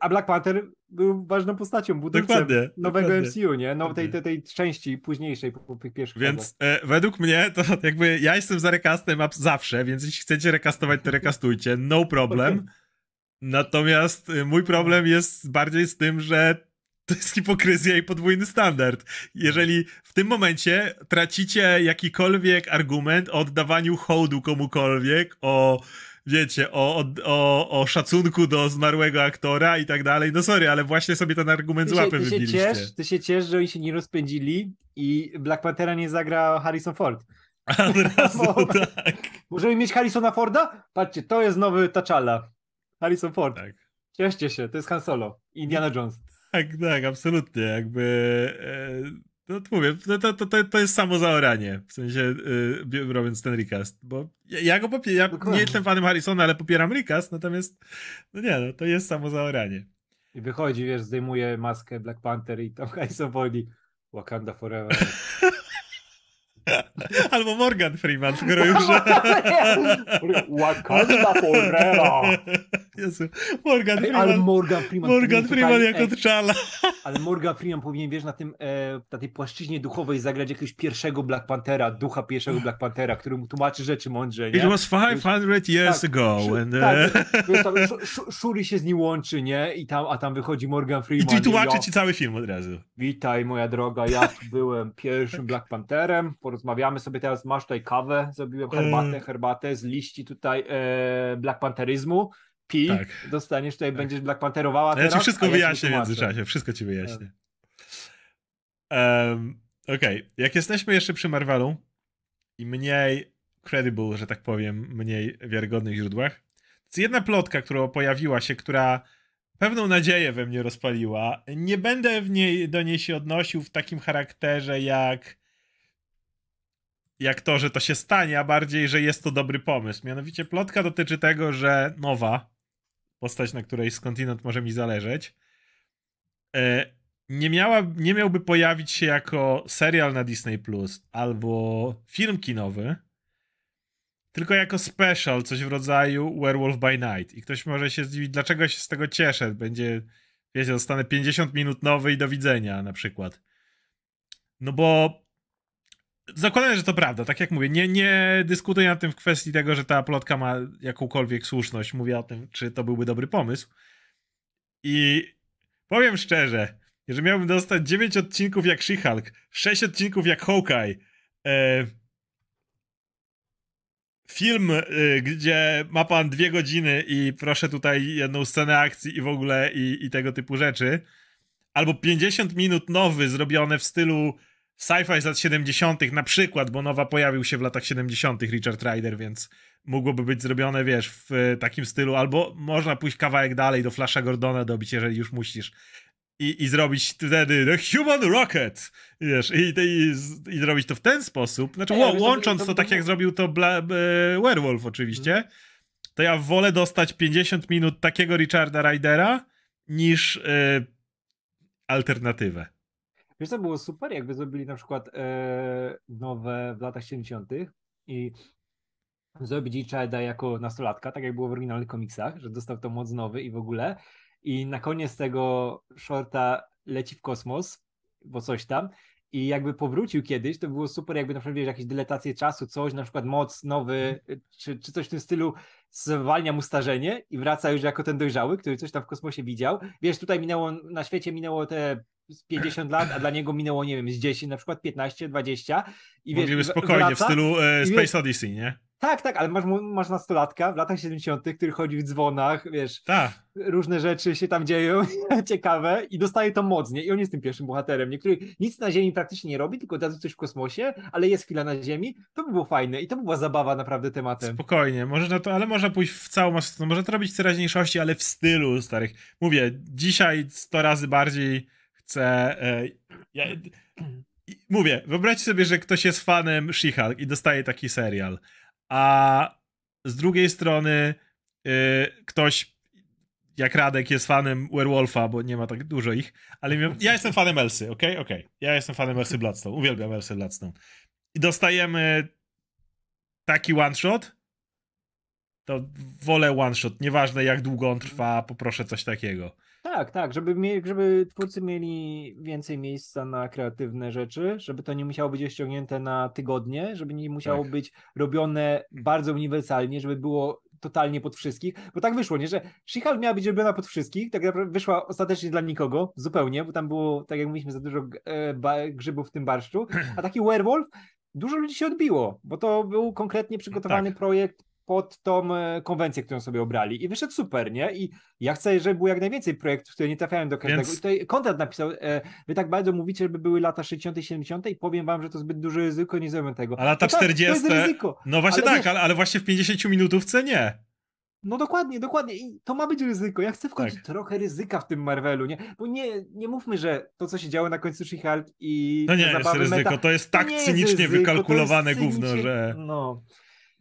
a Black Panther był ważną postacią budowcy nowego dokładnie. MCU, nie? No, tej, tej, tej części późniejszej, po, tych pierwszych Więc e, według mnie to jakby ja jestem za rekastem zawsze, więc jeśli chcecie rekastować, to rekastujcie, no problem. Okay. Natomiast e, mój problem jest bardziej z tym, że to jest hipokryzja i podwójny standard. Jeżeli w tym momencie tracicie jakikolwiek argument o oddawaniu hołdu komukolwiek, o wiecie, o, o, o szacunku do zmarłego aktora i tak dalej. No sorry, ale właśnie sobie ten argument ty z łapy ty się, ciesz, ty się ciesz, że oni się nie rozpędzili i Black Panthera nie zagra Harrison Ford. Od razu, tak. Możemy mieć Harrisona Forda? Patrzcie, to jest nowy T'Challa. Harrison Ford. Tak. Cieszcie się, to jest Han Solo. Indiana Jones. Tak, tak, absolutnie. Jakby e, no to mówię, to, to, to, to jest samo zaoranie, w sensie yy, robiąc ten recast, bo ja, ja go popieram, ja nie jestem fanem Harrisona, ale popieram recast, natomiast no nie, no to jest samo zaoranie. I wychodzi, wiesz, zdejmuje maskę Black Panther i tam Harrison Ford Wakanda Forever. Albo Morgan Freeman, skoro już... Wakanda forever! Jezu, Morgan Freeman. Ale Morgan Freeman. Morgan Freeman jako T'Challa. Ale Morgan Freeman powinien, wiesz, na, tym, e, na tej płaszczyźnie duchowej zagrać jakiegoś pierwszego Black Panthera, ducha pierwszego Black Panthera, który mu tłumaczy rzeczy mądrze, nie? It was 500 years tak, ago. and, tak, wiesz, tam, Shuri się z nim łączy, nie? I tam, a tam wychodzi Morgan Freeman. I tłumaczy ci cały film od razu. Witaj, moja droga, ja byłem pierwszym Black Pantherem, porozmawiamy sobie teraz, masz tutaj kawę, zrobiłem herbatę, mm. herbatę z liści tutaj e, Black Pantheryzmu, pi, tak. dostaniesz tutaj, tak. będziesz Black Pantherowała teraz, Ja ci wszystko wyjaśnię w międzyczasie, wszystko ci wyjaśnię. Um, Okej, okay. jak jesteśmy jeszcze przy Marvelu i mniej credible, że tak powiem, mniej wiarygodnych źródłach, to jest jedna plotka, która pojawiła się, która pewną nadzieję we mnie rozpaliła. Nie będę w niej, do niej się odnosił w takim charakterze jak jak to, że to się stanie, a bardziej, że jest to dobry pomysł. Mianowicie plotka dotyczy tego, że nowa postać, na której skądinąd może mi zależeć, e, nie, miała, nie miałby pojawić się jako serial na Disney Plus albo film kinowy, tylko jako special, coś w rodzaju Werewolf by Night. I ktoś może się zdziwić, dlaczego się z tego cieszę. Będzie, wiecie, dostanę 50 minut nowy i do widzenia na przykład. No bo Zakładam, że to prawda, tak jak mówię, nie, nie dyskutuję nad tym w kwestii tego, że ta plotka ma jakąkolwiek słuszność. Mówię o tym, czy to byłby dobry pomysł. I powiem szczerze, że miałbym dostać 9 odcinków jak She-Hulk, 6 odcinków jak Hawkeye, e, film, e, gdzie ma pan dwie godziny i proszę tutaj jedną scenę akcji i w ogóle i, i tego typu rzeczy, albo 50 minut nowy zrobione w stylu sci-fi z lat 70., na przykład, bo nowa pojawił się w latach 70., Richard Rider, więc mogłoby być zrobione, wiesz, w takim stylu, albo można pójść kawałek dalej do Flasha Gordona dobić, jeżeli już musisz. I, i zrobić wtedy The Human Rocket, wiesz, i, i, i zrobić to w ten sposób, znaczy Ja, łącząc to- to, to- tak jak zrobił to Bla, e, Werewolf oczywiście, to ja wolę dostać 50 minut takiego Richarda Rydera niż e, alternatywę. Wiesz co było super, jakby zrobili na przykład e, nowe w latach 70. i zrobić Richarda jako nastolatka, tak jak było w oryginalnych komiksach, że dostał to moc nowy i w ogóle. I na koniec tego shorta leci w kosmos, bo coś tam. I jakby powrócił kiedyś, to było super, jakby na przykład wiesz, jakieś dyletacje czasu, coś, na przykład moc nowy, czy, czy coś w tym stylu zwalnia mu starzenie i wraca już jako ten dojrzały, który coś tam w kosmosie widział. Wiesz, tutaj minęło, na świecie minęło te z 50 lat, a dla niego minęło, nie wiem, z 10, na przykład 15, 20 i wiesz, w- spokojnie, wraca, w stylu e, Space wiesz- Odyssey, nie? Tak, tak, ale masz, masz nastolatka w latach 70., który chodzi w dzwonach, wiesz, Tak. różne rzeczy się tam dzieją, ciekawe, i dostaje to moc, nie? I on jest tym pierwszym bohaterem, nie? który nic na Ziemi praktycznie nie robi, tylko da coś w kosmosie, ale jest chwila na Ziemi. To by było fajne i to by była zabawa naprawdę tematem. Spokojnie, można to, ale można pójść w całą masę, no może to robić w teraźniejszości, ale w stylu starych. Mówię, dzisiaj 100 razy bardziej chcę. E, ja, mówię, wyobraźcie sobie, że ktoś jest fanem She-Hulk i dostaje taki serial, a z drugiej strony e, ktoś jak Radek jest fanem Werewolfa, bo nie ma tak dużo ich, ale ja jestem fanem Elsy, okej? Okej. Ja jestem fanem Elsy Bloodstone, uwielbiam Elsy Bloodstone. I dostajemy taki one shot, to wolę one shot. Nieważne jak długo on trwa, poproszę coś takiego. Tak, tak, żeby, żeby twórcy mieli więcej miejsca na kreatywne rzeczy, żeby to nie musiało być ściągnięte na tygodnie, żeby nie musiało Tak. być robione bardzo uniwersalnie, żeby było totalnie pod wszystkich, bo tak wyszło, nie, że She-Hulk miała być robiona pod wszystkich, tak naprawdę wyszła ostatecznie dla nikogo, zupełnie, bo tam było, tak jak mówiliśmy, za dużo e, grzybów w tym barszczu, a taki Werewolf, dużo ludzi się odbiło, bo to był konkretnie przygotowany Tak. projekt pod tą e, konwencję, którą sobie obrali i wyszedł super, nie? I ja chcę, żeby było jak najwięcej projektów, które nie trafiają do każdego. Więc- I tutaj Konrad napisał, e, wy tak bardzo mówicie, żeby były lata 60 i 70 i powiem wam, że to zbyt duże ryzyko, nie zrobię tego. A lata no tak, 40. To jest ryzyko. No właśnie Ale tak, wiesz- ale, właśnie w 50 minutówce nie. No dokładnie, dokładnie. I to ma być ryzyko. Ja chcę w końcu Tak. trochę ryzyka w tym Marvelu, nie? Bo nie, nie mówmy, że to, co się działo na końcu She-Hulk i To nie jest ryzyko, meta, to jest to tak nie jest cynicznie ryzyko, jest wykalkulowane gówno, cynicznie- że... No.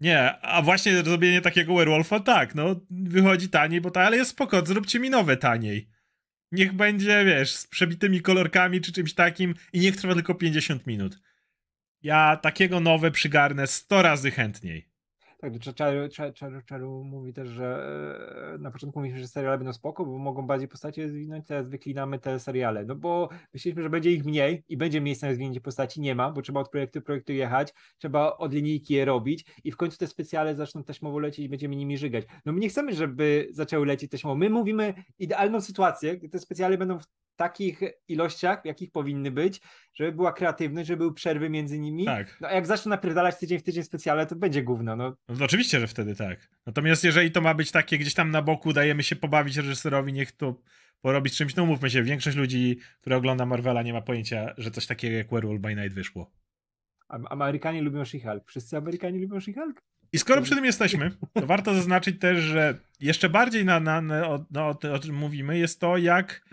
Nie, a właśnie zrobienie takiego werewolfa, tak, no wychodzi taniej, bo ta, ale jest spoko, zróbcie mi nowe taniej. Niech będzie, wiesz, z przebitymi kolorkami czy czymś takim i niech trwa tylko 50 minut. Ja takiego nowe przygarnę 100 razy chętniej. Tak, Cza- Czaru, Cza- Czaru, Czaru mówi też, że e, na początku mówiliśmy, że seriale będą spoko, bo mogą bardziej postacie rozwinąć, teraz wyklinamy te seriale, no bo myśleliśmy, że będzie ich mniej i będzie miejsca na rozwinięcie postaci, nie ma, bo trzeba od projektu do projektu jechać, trzeba od linijki je robić i w końcu te specjale zaczną taśmowo lecieć i będziemy nimi żygać. No my nie chcemy, żeby zaczęły lecieć taśmowo, my mówimy idealną sytuację, gdy te specjale będą w takich ilościach, jakich powinny być, żeby była kreatywność, żeby były przerwy między nimi, Tak. no a jak zaczną napierdalać tydzień w tydzień specjale, to będzie gówno, no No oczywiście, że wtedy tak. Natomiast jeżeli to ma być takie gdzieś tam na boku, dajemy się pobawić reżyserowi, niech to porobi z czymś, no mówmy się, większość ludzi, która ogląda Marvela nie ma pojęcia, że coś takiego jak Werewolf by Night wyszło. Am- Amerykanie lubią She-Hulk. Wszyscy Amerykanie lubią She-Hulk? I skoro przy tym jesteśmy, to warto zaznaczyć też, że jeszcze bardziej na, na, na, o, no, o, tym- o czym mówimy, jest to, jak,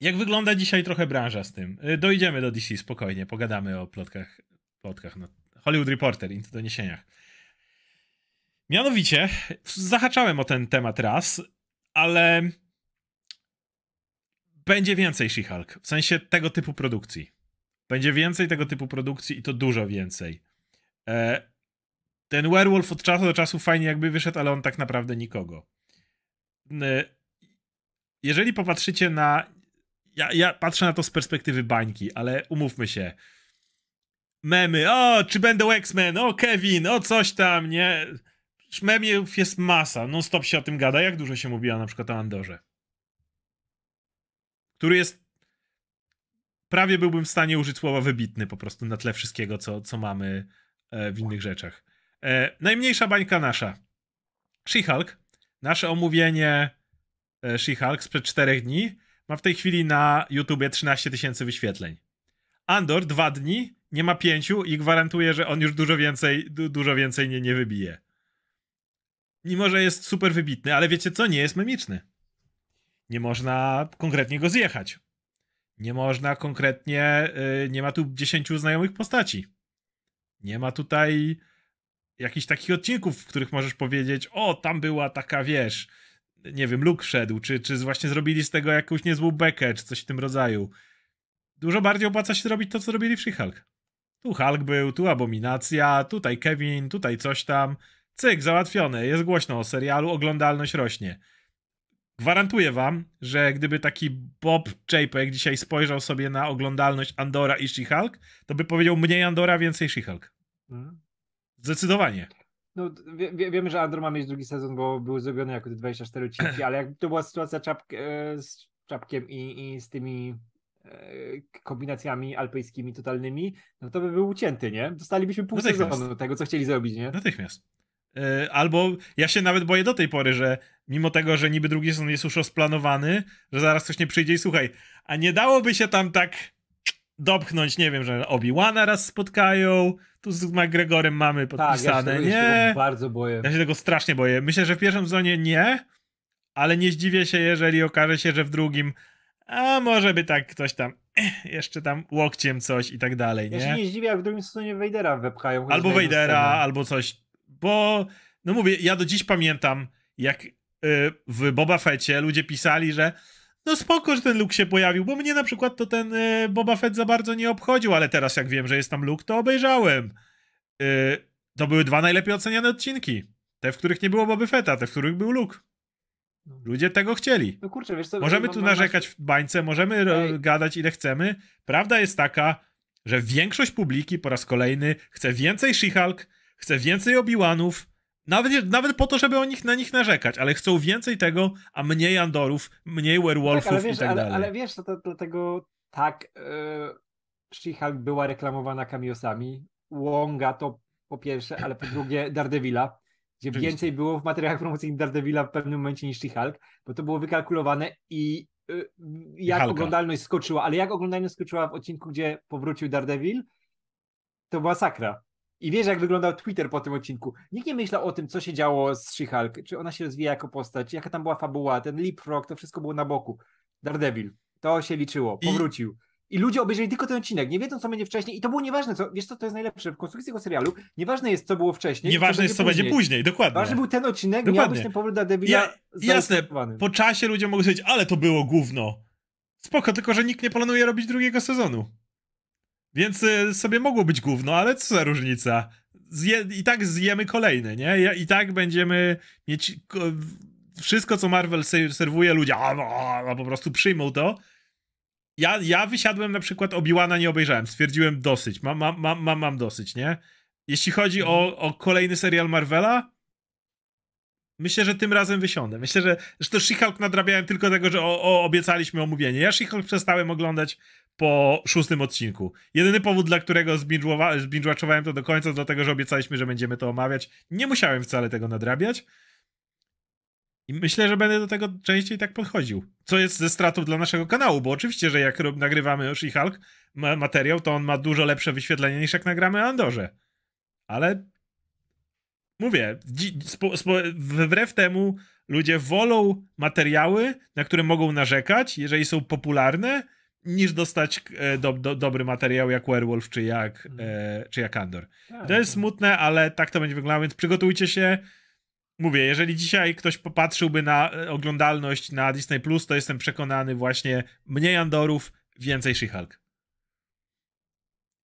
jak wygląda dzisiaj trochę branża z tym. Y, Dojdziemy do DC spokojnie, pogadamy o plotkach, plotkach no. Hollywood Reporter, into doniesieniach. Mianowicie, zahaczałem o ten temat raz, ale będzie więcej She-Hulk, w sensie tego typu produkcji. Będzie więcej tego typu produkcji i to dużo więcej. E, ten werewolf od czasu do czasu fajnie jakby wyszedł, ale on tak naprawdę nikogo. Jeżeli popatrzycie na. Ja, ja patrzę na to z perspektywy bańki, ale umówmy się. Memy, o, czy będą X-Men, o, Kevin, o, coś tam, nie? Memiów jest masa, non stop się o tym gada. Jak dużo się mówiło na przykład o Andorze? Który jest prawie byłbym w stanie użyć słowa wybitny po prostu na tle wszystkiego, co, co mamy e, w innych rzeczach. E, najmniejsza bańka nasza. She-Hulk. Nasze omówienie She-Hulk sprzed czterech dni ma w tej chwili na YouTubie 13 tysięcy wyświetleń. Andor dwa dni, nie ma pięciu i gwarantuję, że on już dużo więcej, du, dużo więcej nie, nie wybije. Mimo, że jest super wybitny, ale wiecie co? Nie jest memiczny. Nie można konkretnie go zjechać. Nie można konkretnie, yy, nie ma tu dziesięciu znajomych postaci. Nie ma tutaj jakichś takich odcinków, w których możesz powiedzieć, o, tam była taka, wiesz, nie wiem, Luke wszedł, czy, czy właśnie zrobili z tego jakąś niezłą bekę, czy coś w tym rodzaju. Dużo bardziej opłaca się zrobić to, co robili w She-Hulk. Tu Hulk był, tu Abominacja, tutaj Kevin, tutaj coś tam. Cyk, załatwione, jest głośno o serialu, oglądalność rośnie. Gwarantuję wam, że gdyby taki Bob Chapek dzisiaj spojrzał sobie na oglądalność Andora i She-Hulk, to by powiedział mniej Andora, więcej She-Hulk. Hmm. Zdecydowanie. No, wie, wiemy, że Andor ma mieć drugi sezon, bo był zrobiony jako te 24 odcinki, ale jak to była sytuacja czap, e, z czapkiem i, i z tymi e, kombinacjami alpejskimi totalnymi, no to by był ucięty, nie? Dostalibyśmy pół sezonu tego, co chcieli zrobić, nie? Natychmiast. E, albo ja się nawet boję do tej pory, że mimo tego, że niby drugi sezon jest już rozplanowany, że zaraz ktoś nie przyjdzie i słuchaj, a nie dałoby się tam tak dopchnąć, nie wiem, że Obi-Wana raz spotkają, tu z McGregorem mamy podpisane, tak, ja się nie? Się bardzo boję. Ja się tego strasznie boję. Myślę, że w pierwszym sezonie nie, ale nie zdziwię się, jeżeli okaże się, że w drugim a może by tak ktoś tam jeszcze tam łokciem coś i tak dalej, nie? Ja się nie zdziwię, jak w drugim sezonie Wejdera wepchają. Albo Wejdera, albo coś, bo no mówię, ja do dziś pamiętam, jak y, w Boba Fecie ludzie pisali, że no spoko, że ten Luke się pojawił, bo mnie na przykład to ten y, Boba Fett za bardzo nie obchodził, ale teraz jak wiem, że jest tam Luke, to obejrzałem. Y, to były dwa najlepiej oceniane odcinki. Te, w których nie było Boba Fetta, te, w których był Luke. Ludzie tego chcieli. No kurczę, wiesz co, możemy tu narzekać w bańce, możemy Ej. gadać ile chcemy. Prawda jest taka, że większość publiki po raz kolejny chce więcej She-Hulk, chce więcej Obi-Wanów, nawet, nawet po to, żeby o nich, na nich narzekać, ale chcą więcej tego, a mniej Andorów, mniej werewolfów tak, wiesz, i tak ale, dalej. Ale wiesz, to, to, dlatego tak yy, She-Hulk była reklamowana kamiosami. Wonga to po pierwsze, ale po drugie Daredevila, gdzie Oczywiście. więcej było w materiałach promocyjnych Daredevila w pewnym momencie niż She-Hulk, bo to było wykalkulowane i yy, jak Hulka. oglądalność skoczyła, ale jak oglądalność skoczyła w odcinku, gdzie powrócił Daredevil, to była sakra. I wiesz, jak wyglądał Twitter po tym odcinku. Nikt nie myślał o tym, co się działo z She-Hulk, czy ona się rozwija jako postać, jaka tam była fabuła, ten leapfrog, to wszystko było na boku. Daredevil, to się liczyło, powrócił. I, I ludzie obejrzeli tylko ten odcinek, nie wiedzą, co będzie wcześniej. I to było nieważne, co, wiesz co, to jest najlepsze. W konstrukcji tego serialu nieważne jest, co było wcześniej. Nieważne jest, co później. będzie później, dokładnie. Ważny był ten odcinek, dokładnie. miał być ten powrót Daredevila ja, Jasne, po czasie ludzie mogą powiedzieć, ale to było gówno. Spoko, tylko że nikt nie planuje robić drugiego sezonu. Więc y, sobie mogło być gówno, ale co za różnica? Zje, I tak zjemy kolejne, nie? I tak będziemy mieć wszystko, co Marvel serwuje, ludzie a, a, a, po prostu przyjmą to. Ja, ja wysiadłem na przykład Obi-Wana nie obejrzałem, stwierdziłem dosyć, mam, mam, mam, mam dosyć, nie? Jeśli chodzi o, o kolejny serial Marvela, Myślę, że tym razem wysiądę. Myślę, że zresztą She-Hulk nadrabiałem tylko tego, że o, o, obiecaliśmy omówienie. Ja She-Hulk przestałem oglądać po szóstym odcinku. Jedyny powód, dla którego zbinge-watchowałem to do końca, dlatego, że obiecaliśmy, że będziemy to omawiać. Nie musiałem wcale tego nadrabiać. I myślę, że będę do tego częściej tak podchodził. Co jest ze stratą dla naszego kanału, bo oczywiście, że jak nagrywamy She-Hulk materiał, to on ma dużo lepsze wyświetlenie niż jak nagramy Andorze. Ale mówię, wbrew temu ludzie wolą materiały, na które mogą narzekać, jeżeli są popularne, niż dostać e, do, do, dobry materiał jak Werewolf czy jak, e, czy jak Andor. Tak, to jest smutne, ale tak to będzie wyglądało, więc przygotujcie się. Mówię, jeżeli dzisiaj ktoś popatrzyłby na e, oglądalność na Disney Plus, to jestem przekonany właśnie mniej Andorów, więcej She-Hulk.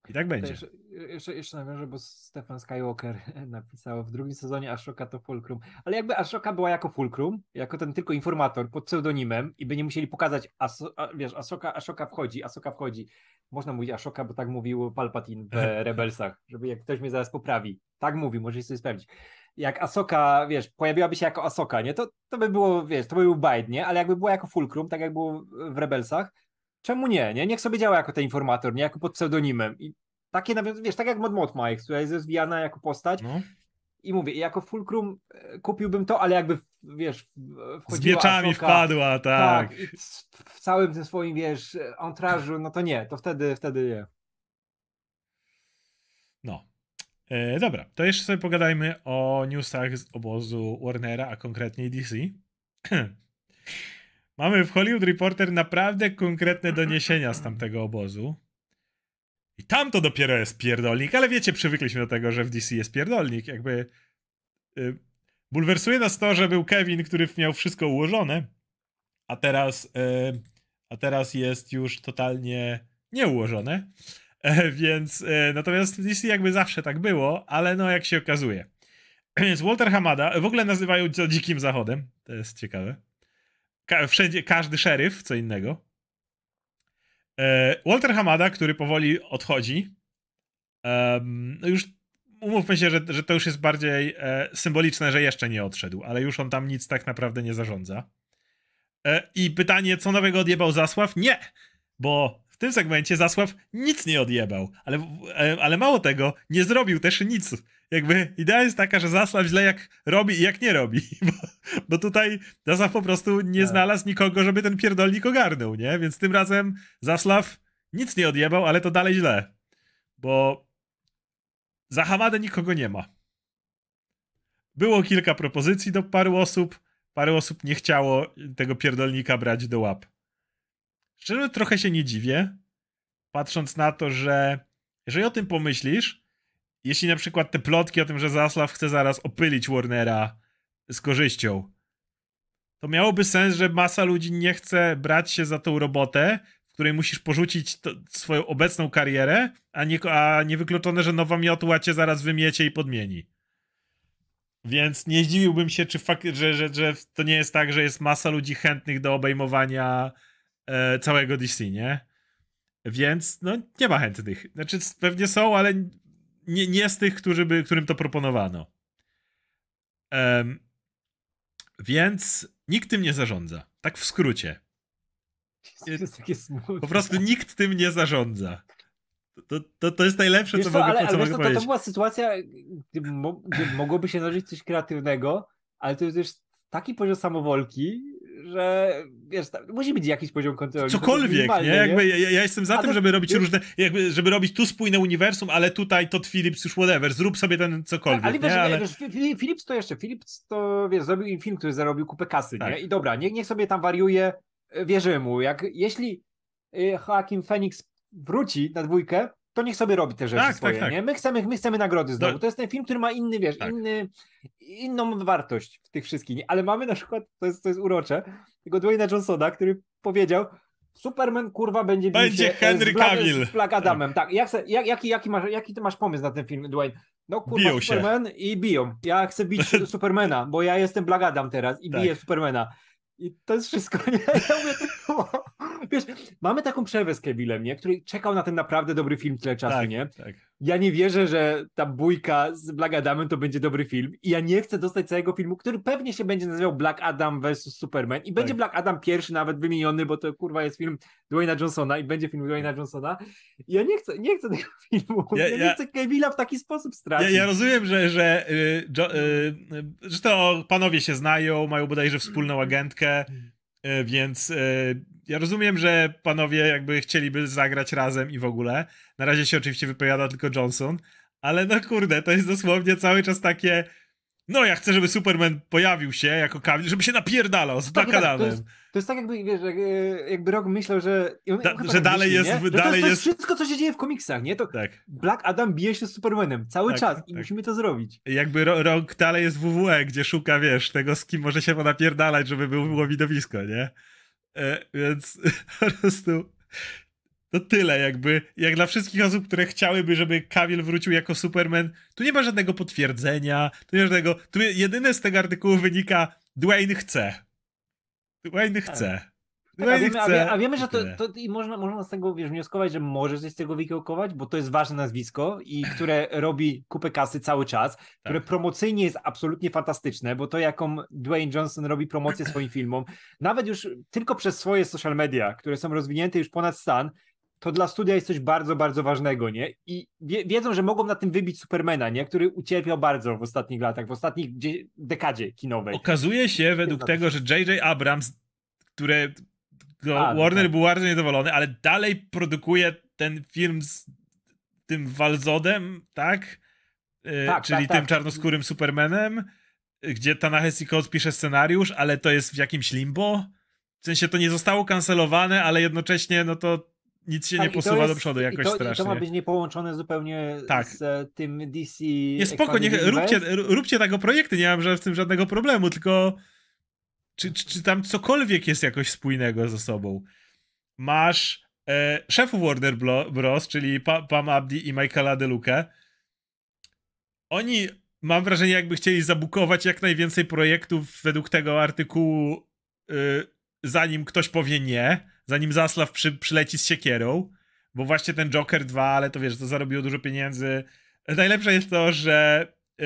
I tak będzie. Jeszcze, jeszcze, jeszcze nawiążę, bo Stefan Skywalker napisał w drugim sezonie Ashoka to Fulcrum. Ale jakby Ashoka była jako Fulcrum, jako ten tylko informator pod pseudonimem i by nie musieli pokazać, Aso, a, wiesz, Ashoka, Ashoka wchodzi, Ashoka wchodzi. Można mówić Ashoka, bo tak mówił Palpatine w Rebelsach, żeby jak ktoś mnie zaraz poprawi. Tak mówi, możecie sobie sprawdzić. Jak Asoka, wiesz, pojawiłaby się jako Asoka, nie? To, to by było, wiesz, to by był bajt, nie? Ale jakby była jako Fulcrum, tak jak było w Rebelsach, czemu nie, nie? Niech sobie działa jako ten informator, nie? Jako pod pseudonimem. I takie wiesz, tak jak Mod Mod Mike, która jest rozwijana jako postać. No. I mówię, jako Fulcrum e, kupiłbym to, ale jakby, wiesz, wchodziła Z mieczami Asoka, wpadła, tak. tak w całym tym swoim, wiesz, antrażu, no to nie, to wtedy, wtedy nie. No. E, dobra, to jeszcze sobie pogadajmy o newsach z obozu Warnera, a konkretniej DC. Mamy w Hollywood Reporter naprawdę konkretne doniesienia z tamtego obozu. I tam to dopiero jest pierdolnik, ale wiecie, przywykliśmy do tego, że w DC jest pierdolnik. Jakby y, bulwersuje nas to, że był Kevin, który miał wszystko ułożone, a teraz, y, a teraz jest już totalnie nieułożone. E, więc e, natomiast w DC jakby zawsze tak było, ale no jak się okazuje. Więc Walter Hamada, w ogóle nazywają to dzikim zachodem, to jest ciekawe. Ka wszędzie, każdy szeryf, co innego. E, Walter Hamada, który powoli odchodzi, no już umówmy się, że, że to już jest bardziej e, symboliczne, że jeszcze nie odszedł, ale już on tam nic tak naprawdę nie zarządza. E, I pytanie, co nowego odjebał Zasław? Nie, bo w tym segmencie Zasław nic nie odjebał, ale, ale mało tego, nie zrobił też nic. Jakby idea jest taka, że Zasław źle jak robi i jak nie robi, bo, bo tutaj Zasław po prostu nie tak. znalazł nikogo, żeby ten pierdolnik ogarnął, nie? Więc tym razem Zasław nic nie odjebał, ale to dalej źle, bo za Hamadę nikogo nie ma. Było kilka propozycji do paru osób, parę osób nie chciało tego pierdolnika brać do łap. Szczerze trochę się nie dziwię, patrząc na to, że jeżeli o tym pomyślisz, jeśli na przykład te plotki o tym, że Zaslav chce zaraz opylić Warnera z korzyścią, to miałoby sens, że masa ludzi nie chce brać się za tą robotę, w której musisz porzucić to, swoją obecną karierę, a, nie, a niewykluczone, że nowa miotła cię zaraz wymiecie i podmieni. Więc nie zdziwiłbym się, czy fakt, że, że, że to nie jest tak, że jest masa ludzi chętnych do obejmowania e, całego DC, nie? Więc no nie ma chętnych. Znaczy pewnie są, ale nie, nie z tych, którzy by, którym to proponowano. Um, więc nikt tym nie zarządza. Tak w skrócie. Po prostu nikt tym nie zarządza. To, to, to jest najlepsze, wiesz co, co mogę, ale, co ale mogę to, to, była sytuacja, gdzie, mo, gdzie mogłoby się narzucić coś kreatywnego, ale to jest już taki poziom samowolki, że wiesz, musi być jakiś poziom kontroli. Cokolwiek, nie? Jakby ja, ja, jestem za A tym, to, żeby robić wiesz, różne, jakby, żeby robić tu spójne uniwersum, ale tutaj to Philips już whatever, zrób sobie ten cokolwiek, ale, wiesz, nie? ale... wiesz, Philips to jeszcze, Philips to, wiesz, zrobił im film, który zarobił kupę kasy, tak. nie? I dobra, niech, niech sobie tam wariuje, wierzy mu, jak, jeśli y, Joaquin Phoenix wróci na dwójkę, to niech sobie robi te rzeczy tak, tak swoje, tak, tak. nie? My chcemy, my chcemy nagrody znowu. To jest ten film, który ma inny, wiesz, tak. inny, inną wartość w tych wszystkich, nie? ale mamy na przykład, to jest, to jest urocze, tego Dwayna Johnsona, który powiedział, Superman kurwa będzie Będzie się Henry Cavill. Z Black Adamem. Tak, tak. Jak, jak, jaki, jaki, masz, jaki ty masz pomysł na ten film, Dwayne? No kurwa biją Superman się. i biją. Ja chcę bić Supermana, bo ja jestem Black Adam teraz i biję Supermana. I to jest wszystko, nie? Ja mówię, to, wiesz, mamy taką przerwę z Kevillem, nie? Który czekał na ten naprawdę dobry film tyle czasu, tak, nie? Tak. Ja nie wierzę, że ta bójka z Black Adamem to będzie dobry film i ja nie chcę dostać całego filmu, który pewnie się będzie nazywał Black Adam vs Superman i będzie tak. Black Adam pierwszy nawet wymieniony, bo to kurwa jest film Dwayna Johnsona i będzie film Dwayna Johnsona. I ja nie chcę, nie chcę tego filmu. Ja, ja, ja nie chcę Kevilla w taki sposób stracić. Ja, ja rozumiem, że, że, y, jo, y, że to panowie się znają, mają bodajże wspólną agentkę, y, więc y, ja rozumiem, że panowie jakby chcieliby zagrać razem i w ogóle. Na razie się oczywiście wypowiada tylko Johnson, ale no kurde, to jest dosłownie cały czas takie. No, ja chcę, żeby Superman pojawił się jako Cavill, żeby się napierdalał z Black tak, to, jest, to jest tak jakby, wiesz, jakby Rock myślał, że... Da, że tak dalej myśli, jest... Że dalej to, jest, to jest wszystko, co się dzieje w komiksach, nie? To tak. Black Adam bije się z Supermanem cały tak, czas i tak. musimy to zrobić. Jakby Rock dalej jest w WWE, gdzie szuka, wiesz, tego, z kim może się napierdalać, żeby było widowisko, nie? E, więc po prostu to tyle jakby. Jak dla wszystkich osób, które chciałyby, żeby Cavill wrócił jako Superman, tu nie ma żadnego potwierdzenia, tu nie ma żadnego... Tu jedyne z tego artykułu wynika Dwayne chce. Dwayne tak. chce. Tak, a, wiemy, a, wie, a, wiemy, że to, to i można, można z tego wiesz, wnioskować, że może coś z tego wykiełkować, bo to jest ważne nazwisko i które robi kupę kasy cały czas, tak. które promocyjnie jest absolutnie fantastyczne, bo to jaką Dwayne Johnson robi promocję swoim filmom, nawet już tylko przez swoje social media, które są rozwinięte już ponad stan, to dla studia jest coś bardzo, bardzo ważnego, nie? I wie, wiedzą, że mogą na tym wybić Supermana, nie? Który ucierpiał bardzo w ostatnich latach, w ostatnich dekadzie kinowej. Okazuje się według tego, że J.J. Abrams, które a, Warner tak. był bardzo niedowolony, ale dalej produkuje ten film z tym Walzodem, tak? E, Tak, Czyli tak, tym tak. czarnoskórym Supermanem, gdzie ta Nahesi Coates pisze scenariusz, ale to jest w jakimś limbo. W sensie to nie zostało kancelowane, ale jednocześnie no to nic się Tak, nie to posuwa do jest- przodu jakoś i to, strasznie. I to ma być niepołączone zupełnie Tak. z e, tym DC. Nie spoko, niech, róbcie, róbcie tego projekty, nie mam w tym żadnego problemu, tylko czy, czy, czy tam cokolwiek jest jakoś spójnego ze sobą. Masz e, szefów Warner Bros., czyli pa, Pam Abdi i Michaela DeLuca. Oni, mam wrażenie, jakby chcieli zabukować jak najwięcej projektów według tego artykułu, y, zanim ktoś powie nie, zanim Zaslaw przy, przyleci z siekierą, bo właśnie ten Joker 2, ale to wiesz, to zarobiło dużo pieniędzy. Najlepsze jest to, że y,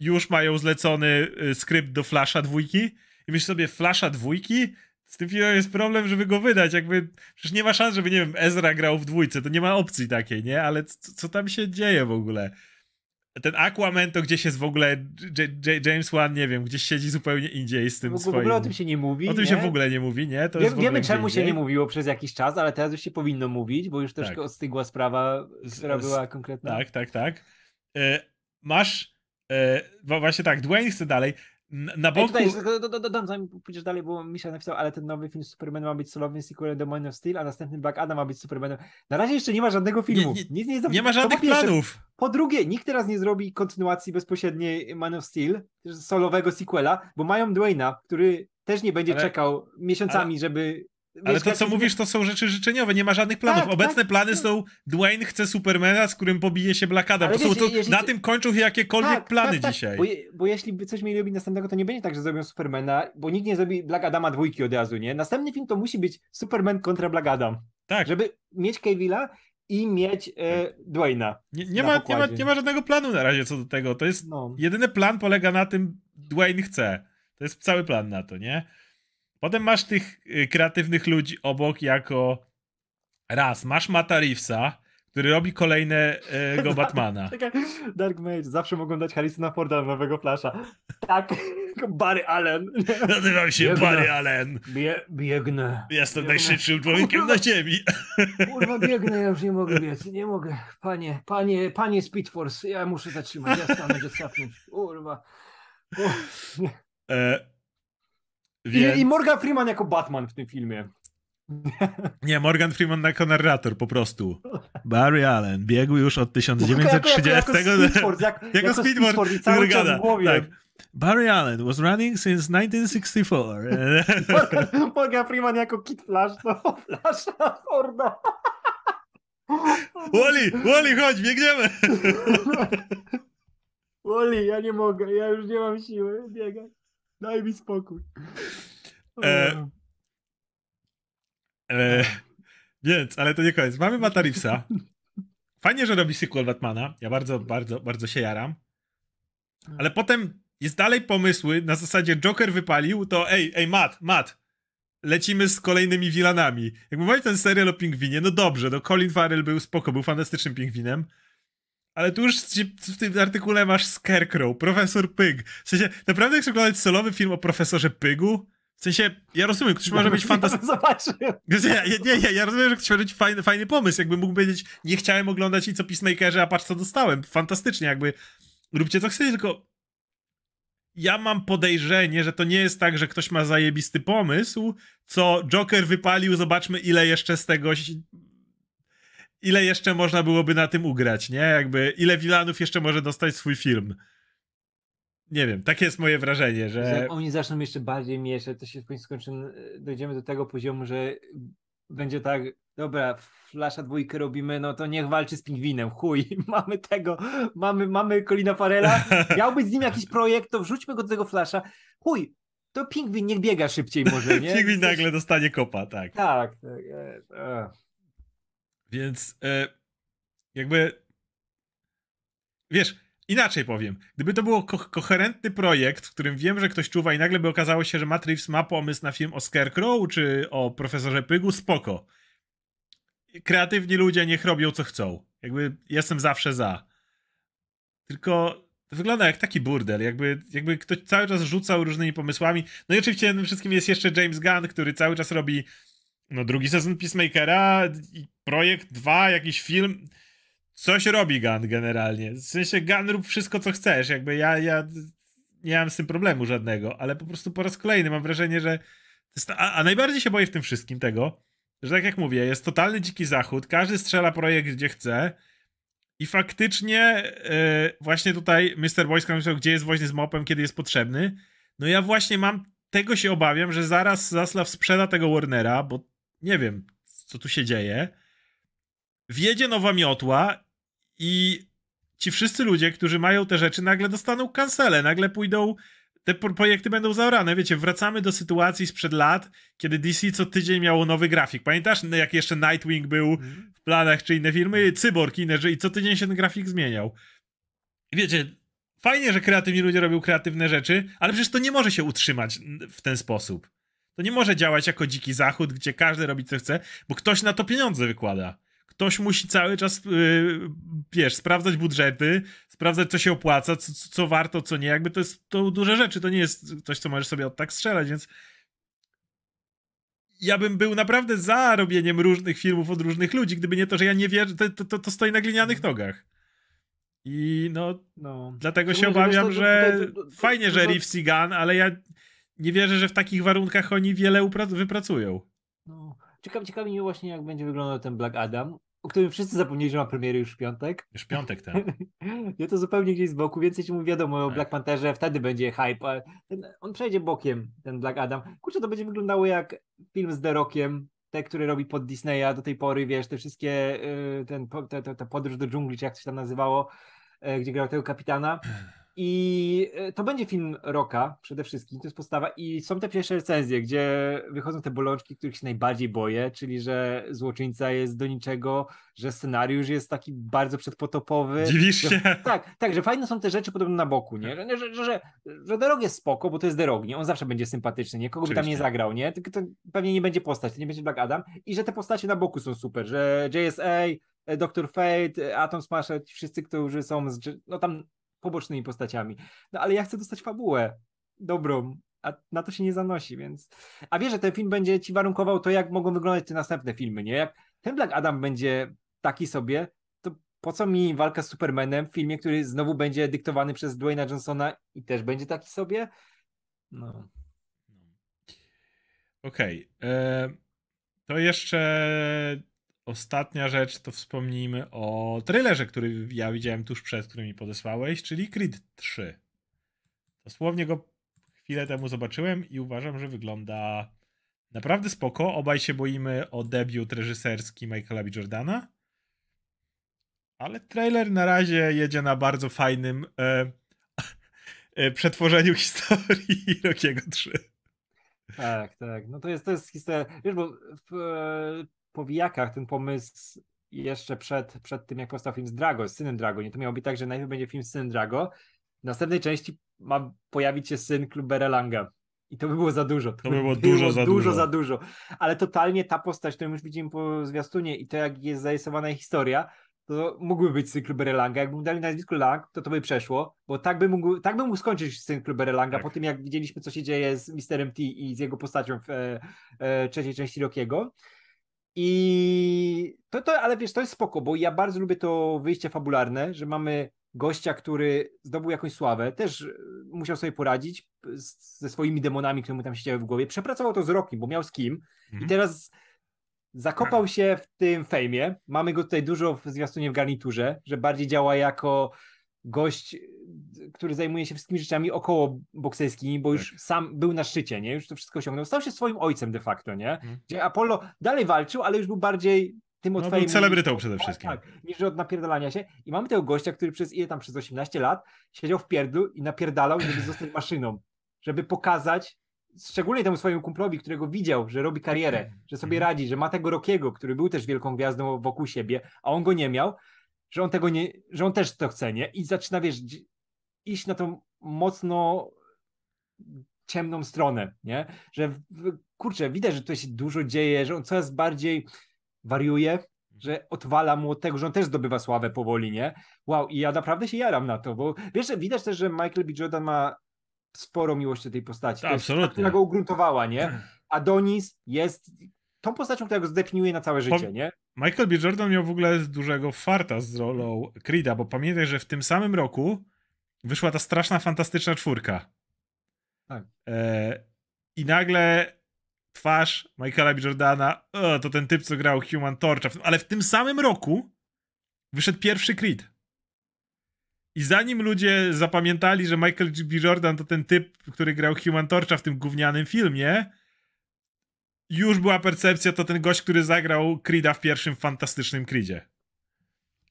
już mają zlecony y, skrypt do Flasha dwójki i myślisz sobie, Flasha dwójki? Z tym filmem jest problem, żeby go wydać, jakby, przecież nie ma szans, żeby, nie wiem, Ezra grał w dwójce, to nie ma opcji takiej, nie? Ale co, co tam się dzieje w ogóle? Ten Aquaman to gdzieś jest w ogóle, J- J- James Wan, nie wiem, gdzieś siedzi zupełnie indziej z tym W ogóle, swoim... w ogóle o tym się nie mówi. O tym nie? się w ogóle nie mówi, nie? To Wie, wiemy czemu się nie mówiło przez jakiś czas, ale teraz już się powinno mówić, bo już troszkę Tak. ostygła sprawa, która z- była konkretna. Tak, tak, tak. E, masz. E, właśnie tak, Dwayne chce dalej. Na Ej, boku. tutaj do- do- do- dodam, zanim pójdziesz dalej, bo Misza napisał, ale ten nowy film z Supermanem ma być solowym sequelem do Man of Steel, a następny Black Adam ma być Supermanem. Na razie jeszcze nie ma żadnego filmu. nie- Nic nie, jest nie ma żadnych planów. Po drugie, nikt teraz nie zrobi kontynuacji bezpośredniej Man of Steel, solowego sequela, bo mają Dwayna, który też nie będzie Ale- czekał miesiącami, żeby... Ale to, co mówisz, to są rzeczy życzeniowe. Nie ma żadnych planów. Tak, Obecne tak, plany tak. są Dwayne chce Supermana, z którym pobije się Black Adam. Są, to, jeżeli- Na tym kończą się jakiekolwiek Tak, plany tak, tak, dzisiaj. Bo, je, bo jeśli by coś mieli robić następnego, to nie będzie tak, że zrobią Supermana, bo nikt nie zrobi Black Adama dwójki od razu, nie? Następny film to musi być Superman kontra Black Adam, tak. żeby mieć Cavilla i mieć e, Dwayna. Nie, nie, ma, nie, ma, nie ma żadnego planu na razie co do tego. To jest No. Jedyny plan polega na tym, Dwayne chce. To jest cały plan na to, nie? Potem masz tych y, kreatywnych ludzi obok jako raz, masz Mata Reevesa, który robi kolejnego Batmana. Czekaj, Dark Mage, zawsze mogą dać Harrisona Forda nowego Flasha. Tak, Barry Allen. Nazywam się Biegnę. Barry Allen. Bie, biegnę. Jestem Biegnę. najszybszym człowiekiem na ziemi. Kurwa, biegnę, ja już nie mogę biec, nie mogę. Panie, panie, panie Speed Force, ja muszę zatrzymać, ja stanę, sapnąć. Kurwa. E, więc... I Morgan Freeman jako Batman w tym filmie. Nie, Morgan Freeman jako narrator po prostu. Barry Allen biegł już od Jako, 1930. jako, jako jak, Jako jako i cały czas w głowie. tak. Barry Allen was running since 1964. Morgan, Morgan Freeman jako Kid Flash, to Flash Forda. Wally, Wally, chodź, biegniemy! Oli, ja nie mogę, ja już nie mam siły biegać. Daj mi spokój. E, E, więc, ale to nie koniec. Mamy Mata Reevesa. Fajnie, że robi sequel Batmana. Ja bardzo, bardzo, bardzo się jaram. Ale potem jest dalej pomysły na zasadzie Joker wypalił, to ej, ej, Matt, Matt, lecimy z kolejnymi wilanami. Jak mamy ten serial o pingwinie, no dobrze, no Colin Farrell był spoko, był fantastycznym pingwinem. Ale tu już w tym artykule masz Scarecrow, Profesor Pyg. W sensie, naprawdę chcesz oglądać solowy film o Profesorze Pygu? W sensie, ja rozumiem, ktoś może być fantastyczny. Ja, nie, nie, ja rozumiem, że ktoś może mieć fajny, fajny pomysł. Jakby mógł powiedzieć, nie chciałem oglądać nic o Peacemakerze, a patrz co dostałem. Fantastycznie, jakby róbcie co chcecie, tylko ja mam podejrzenie, że to nie jest tak, że ktoś ma zajebisty pomysł, co Joker wypalił, zobaczmy ile jeszcze z tego ile jeszcze można byłoby na tym ugrać, nie? Jakby ile wilanów jeszcze może dostać swój film. Nie wiem, takie jest moje wrażenie, Że jak oni zaczną jeszcze bardziej mieszać, to się w końcu skończy, dojdziemy do tego poziomu, że będzie tak, dobra, Flasha dwójkę robimy, no to niech walczy z pingwinem, chuj, mamy tego, mamy, mamy Colina Farela, miał być z nim jakiś projekt, to wrzućmy go do tego Flasha, chuj, to pingwin niech biega szybciej może, nie? Pingwin nagle dostanie kopa, tak. Tak, tak, e, e. Więc e, jakby. Wiesz, inaczej powiem. Gdyby to był ko- koherentny projekt, w którym wiem, że ktoś czuwa i nagle by okazało się, że Reeves ma pomysł na film o Scarecrow czy o profesorze Pygu, spoko. Kreatywni ludzie niech robią co chcą. Jakby jestem zawsze za. Tylko to wygląda jak taki burdel, jakby, jakby ktoś cały czas rzucał różnymi pomysłami. No i oczywiście tym wszystkim jest jeszcze James Gunn, który cały czas robi no drugi sezon Peacemakera projekt 2, jakiś film. coś robi Gun generalnie. W sensie Gun rób wszystko, co chcesz. Jakby ja, ja nie mam z tym problemu żadnego, ale po prostu po raz kolejny mam wrażenie, że. A, a najbardziej się boję w tym wszystkim tego, że tak jak mówię, jest totalny dziki zachód, każdy strzela projekt gdzie chce. I faktycznie yy, właśnie tutaj Mr. Boyska myślał, gdzie jest woźny z mopem, kiedy jest potrzebny. No ja właśnie mam, tego się obawiam, że zaraz Zaslav sprzeda tego Warnera, bo nie wiem, co tu się dzieje. Wjedzie nowa miotła i ci wszyscy ludzie, którzy mają te rzeczy, nagle dostaną kancele, nagle pójdą te projekty będą zaorane. Wiecie, wracamy do sytuacji sprzed lat, kiedy DC co tydzień miało nowy grafik. Pamiętasz, jak jeszcze Nightwing był mhm. w planach, czy inne filmy? Cyborg inne, i co tydzień się ten grafik zmieniał. Wiecie, fajnie, że kreatywni ludzie robią kreatywne rzeczy, ale przecież to nie może się utrzymać w ten sposób. To nie może działać jako dziki zachód, gdzie każdy robi co chce, bo ktoś na to pieniądze wykłada ktoś musi cały czas, yy, wiesz, sprawdzać budżety, sprawdzać, co się opłaca, co, co warto, co nie. Jakby to jest to duże rzeczy, to nie jest coś, co możesz sobie od tak strzelać, więc ja bym był naprawdę za robieniem różnych filmów od różnych ludzi, gdyby nie to, że ja nie wierzę, to, to, to stoi na glinianych nogach. I no, no. dlatego się obawiam, że fajnie, że i Gunn, ale ja nie wierzę, że w takich warunkach oni wiele wypracują. No. Ciekawi, ciekawi mnie właśnie, jak będzie wyglądał ten Black Adam o którym wszyscy zapomnieli, że ma premiery już w piątek. Już piątek, tak. ja to zupełnie gdzieś z boku, więcej ci mu wiadomo o tak. Black Pantherze, wtedy będzie hype, ale ten, on przejdzie bokiem, ten Black Adam. Kurczę, to będzie wyglądało jak film z The Rockiem, te, które robi pod Disneya do tej pory, wiesz, te wszystkie, yy, ten, te, te, te podróż do dżungli, czy jak to się tam nazywało, yy, gdzie grał tego kapitana. I e, to będzie film Roka przede wszystkim, to jest postawa. I są te pierwsze recenzje, gdzie wychodzą te bolączki, których się najbardziej boję, czyli że złoczyńca jest do niczego, że scenariusz jest taki bardzo przedpotopowy. Dziwisz się? Że, tak, tak, że fajne są te rzeczy podobne na boku, nie? Że, że, że, że, że Derog jest spoko, bo to jest Derog, nie? On zawsze będzie sympatyczny, nie? Kogo by tam nie zagrał, nie? Tylko to pewnie nie będzie postać, to nie będzie Black Adam. I że te postacie na boku są super, że JSA, e, Dr. Fate, Atom Smasher, wszyscy, którzy są, z, no tam pobocznymi postaciami. No ale ja chcę dostać fabułę dobrą, a na to się nie zanosi, więc... A wiesz, że ten film będzie ci warunkował to, jak mogą wyglądać te następne filmy, nie? Jak ten Black Adam będzie taki sobie, to po co mi walka z Supermanem w filmie, który znowu będzie dyktowany przez Dwayna Johnsona i też będzie taki sobie? No. Okej. Okay. E, to jeszcze ostatnia rzecz to wspomnijmy o trailerze, który ja widziałem tuż przed, który mi podesłałeś, czyli Creed 3. Dosłownie go chwilę temu zobaczyłem i uważam, że wygląda naprawdę spoko. Obaj się boimy o debiut reżyserski Michaela B. Jordana. Ale trailer na razie jedzie na bardzo fajnym e, e, przetworzeniu historii Rockiego 3. Tak, tak. No to jest, to jest historia. Wiesz, bo w, powijakach ten pomysł jeszcze przed, przed tym, jak powstał film z Drago, z synem Drago. Nie to miało być tak, że najpierw będzie film z synem Drago, w następnej części ma pojawić się syn Klubera Langa. I to by było za dużo. To, to by było, było dużo, za dużo, dużo. za dużo. Ale totalnie ta postać, którą już widzimy po zwiastunie i to, jak jest zarysowana historia, to mógłby być syn Klubera Langa. Jakby mu dali nazwisko Lang, to to by przeszło, bo tak by mógł, tak by mógł skończyć syn Klubera Langa tak. po tym, jak widzieliśmy, co się dzieje z Misterem T i z jego postacią w e, e, trzeciej części Rockiego. I to, to, ale wiesz, to jest spoko, bo ja bardzo lubię to wyjście fabularne, że mamy gościa, który zdobył jakąś sławę, też e, musiał sobie poradzić ze swoimi demonami, które mu tam siedziały w głowie. Przepracował to z Rokiem, bo miał z kim mhm. i teraz zakopał się w tym fejmie. Mamy go tutaj dużo w zwiastunie w garniturze, że bardziej działa jako gość, który zajmuje się wszystkimi rzeczami około bokserskimi, bo już tak. sam był na szczycie, nie? Już to wszystko osiągnął. Stał się swoim ojcem de facto, nie? Hmm. Gdzie Apollo dalej walczył, ale już był bardziej tym od no, był celebrytą przede tak, wszystkim. Tak, niż od napierdalania się. I mamy tego gościa, który przez ile tam, przez 18 lat siedział w pierdlu i napierdalał, żeby zostać maszyną. Żeby pokazać, szczególnie temu swojemu kumplowi, którego widział, że robi karierę, że sobie mhm. radzi, że ma tego Rokiego, który był też wielką gwiazdą wokół siebie, a on go nie miał, że on tego nie, że on też to chce, nie? I zaczyna, wiesz, iść na tą mocno ciemną stronę, nie? Że kurczę, widać, że to się dużo dzieje, że on coraz bardziej wariuje, że odwala mu od tego, że on też zdobywa sławę powoli, nie? Wow, i ja naprawdę się jaram na to, bo wiesz, widać też, że Michael B. Jordan ma sporo miłości do tej postaci. Ta, absolutnie. Która go ugruntowała, nie? Adonis jest tą postacią, która go zdefiniuje na całe życie, nie? Michael B. Jordan miał w ogóle dużego farta z rolą Creed'a, bo pamiętaj, że w tym samym roku wyszła ta straszna, fantastyczna czwórka. Tak. E, I nagle twarz Michaela B. Jordana, o, to ten typ, co grał Human Torcha, ale w tym samym roku wyszedł pierwszy Creed. I zanim ludzie zapamiętali, że Michael B. Jordan to ten typ, który grał Human Torcha w tym gównianym filmie, już była percepcja, to ten gość, który zagrał Creed'a w pierwszym fantastycznym Creedzie.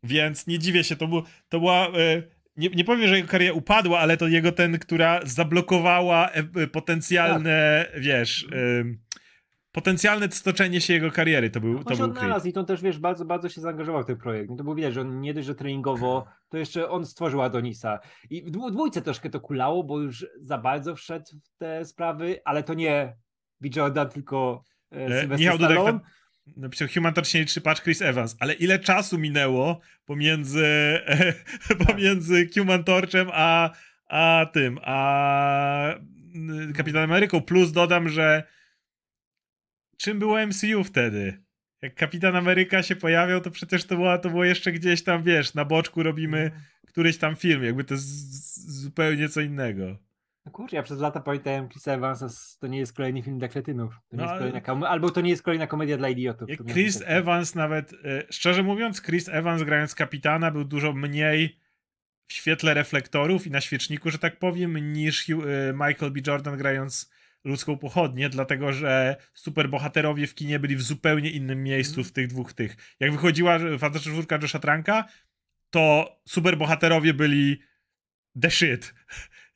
Więc nie dziwię się, to, był, to była... E, nie, nie powiem, że jego kariera upadła, ale to jego ten, która zablokowała e, potencjalne, tak. wiesz... E, potencjalne stoczenie się jego kariery to był, no, to był odnalazł i to też, wiesz, bardzo, bardzo się zaangażował w ten projekt. No to było widać, że on nie dość, że treningowo, to jeszcze on stworzył Adonisa. I w dwójce troszkę to kulało, bo już za bardzo wszedł w te sprawy, ale to nie B. Jordan, tylko e, e Dudek na, napisał Human Torch 3 patch Chris Evans, ale ile czasu minęło pomiędzy, e, pomiędzy Human Torchem a, a tym, a Kapitanem Ameryką, plus dodam, że czym było MCU wtedy? Jak Kapitan Ameryka się pojawiał, to przecież to było, to było jeszcze gdzieś tam, wiesz, na boczku robimy no. któryś tam film, jakby to jest zupełnie co innego. No kurczę, ja przez lata pamiętałem Chris Evansa, to nie jest kolejny film dla kretynów. To no, kolejna, albo to nie jest kolejna komedia dla idiotów. Chris Evans nawet, e, szczerze mówiąc, Chris Evans grając kapitana był dużo mniej w świetle reflektorów i na świeczniku, że tak powiem, niż e, Michael B. Jordan grając ludzką pochodnię, dlatego że superbohaterowie w kinie byli w zupełnie innym miejscu w tych dwóch tych. Jak wychodziła Fantastyczna Czwórka Josha Tranka, to superbohaterowie byli the shit.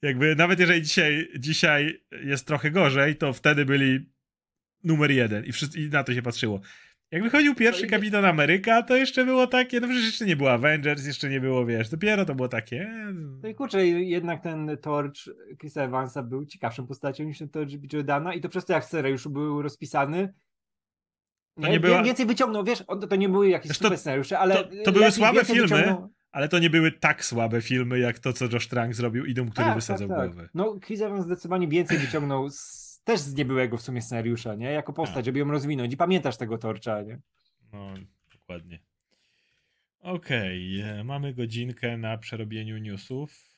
Jakby nawet jeżeli dzisiaj, dzisiaj jest trochę gorzej, to wtedy byli numer jeden i, wszyscy, i na to się patrzyło. Jak wychodził pierwszy Kapitan Ameryka, to jeszcze było takie, no przecież jeszcze nie było Avengers, jeszcze nie było, wiesz, dopiero to było takie... E, no i kurczę, jednak ten Torch Chrisa Evansa był ciekawszą postacią niż ten Torch Jordana i to przez to, jak scenariusz był rozpisany, to nie, nie była... więcej wyciągnął, wiesz, to nie były jakieś to, scenariusze, ale... To, to były słabe filmy, wyciągnął... ale to nie były tak słabe filmy, jak to, co Josh Trank zrobił i Dum, który tak, wysadzał tak, tak. głowę. No, Chris Evans zdecydowanie więcej wyciągnął z też z niebyłego w sumie scenariusza, nie? Jako postać, tak. żeby ją rozwinąć. I pamiętasz tego torcza, nie? No, dokładnie. Okej, okay. E, mamy godzinkę na przerobieniu newsów.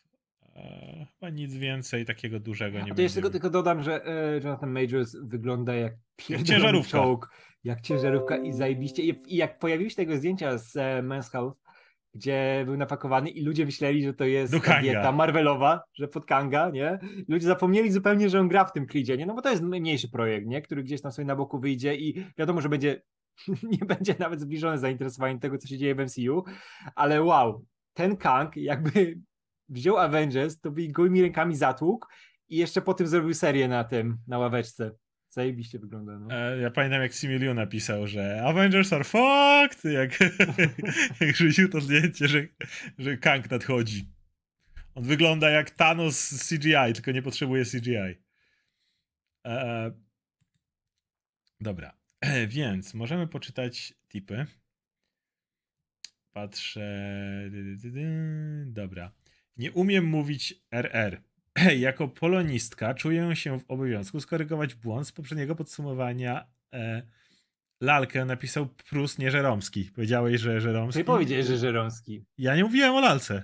E, chyba nic więcej takiego dużego nie będzie. jeszcze tylko, tylko dodam, że e, Jonathan Majors wygląda jak ciężarówka. Czołg, jak ciężarówka i zajebiście. I, I jak pojawiły się tego zdjęcia z e, Men's Health, gdzie był napakowany i ludzie myśleli, że to jest dieta Marvelowa, że pod Kanga, nie? Ludzie zapomnieli zupełnie, że on gra w tym klidzie, nie? No bo to jest mniejszy projekt, nie? Który gdzieś tam sobie na boku wyjdzie i wiadomo, że będzie nie będzie nawet zbliżone zainteresowanie tego, co się dzieje w MCU, ale wow, ten Kang jakby wziął Avengers, to by gołymi rękami zatłukł i jeszcze po tym zrobił serię na tym, na ławeczce. Zajebiście wygląda. No. E, ja pamiętam, jak Similiu napisał, że Avengers are fucked, jak, jak rzucił to zdjęcie, że, że Kang nadchodzi. On wygląda jak Thanos z CGI, tylko nie potrzebuje CGI. E, e, dobra, więc możemy poczytać tipy. Patrzę. Dobra. Nie umiem mówić RR. jako polonistka czuję się w obowiązku skorygować błąd z poprzedniego podsumowania. E, lalkę napisał Prus, nie Żeromski. Powiedziałeś, że Żeromski. Ty powiedziałeś, że Żeromski. Ja nie mówiłem o lalce.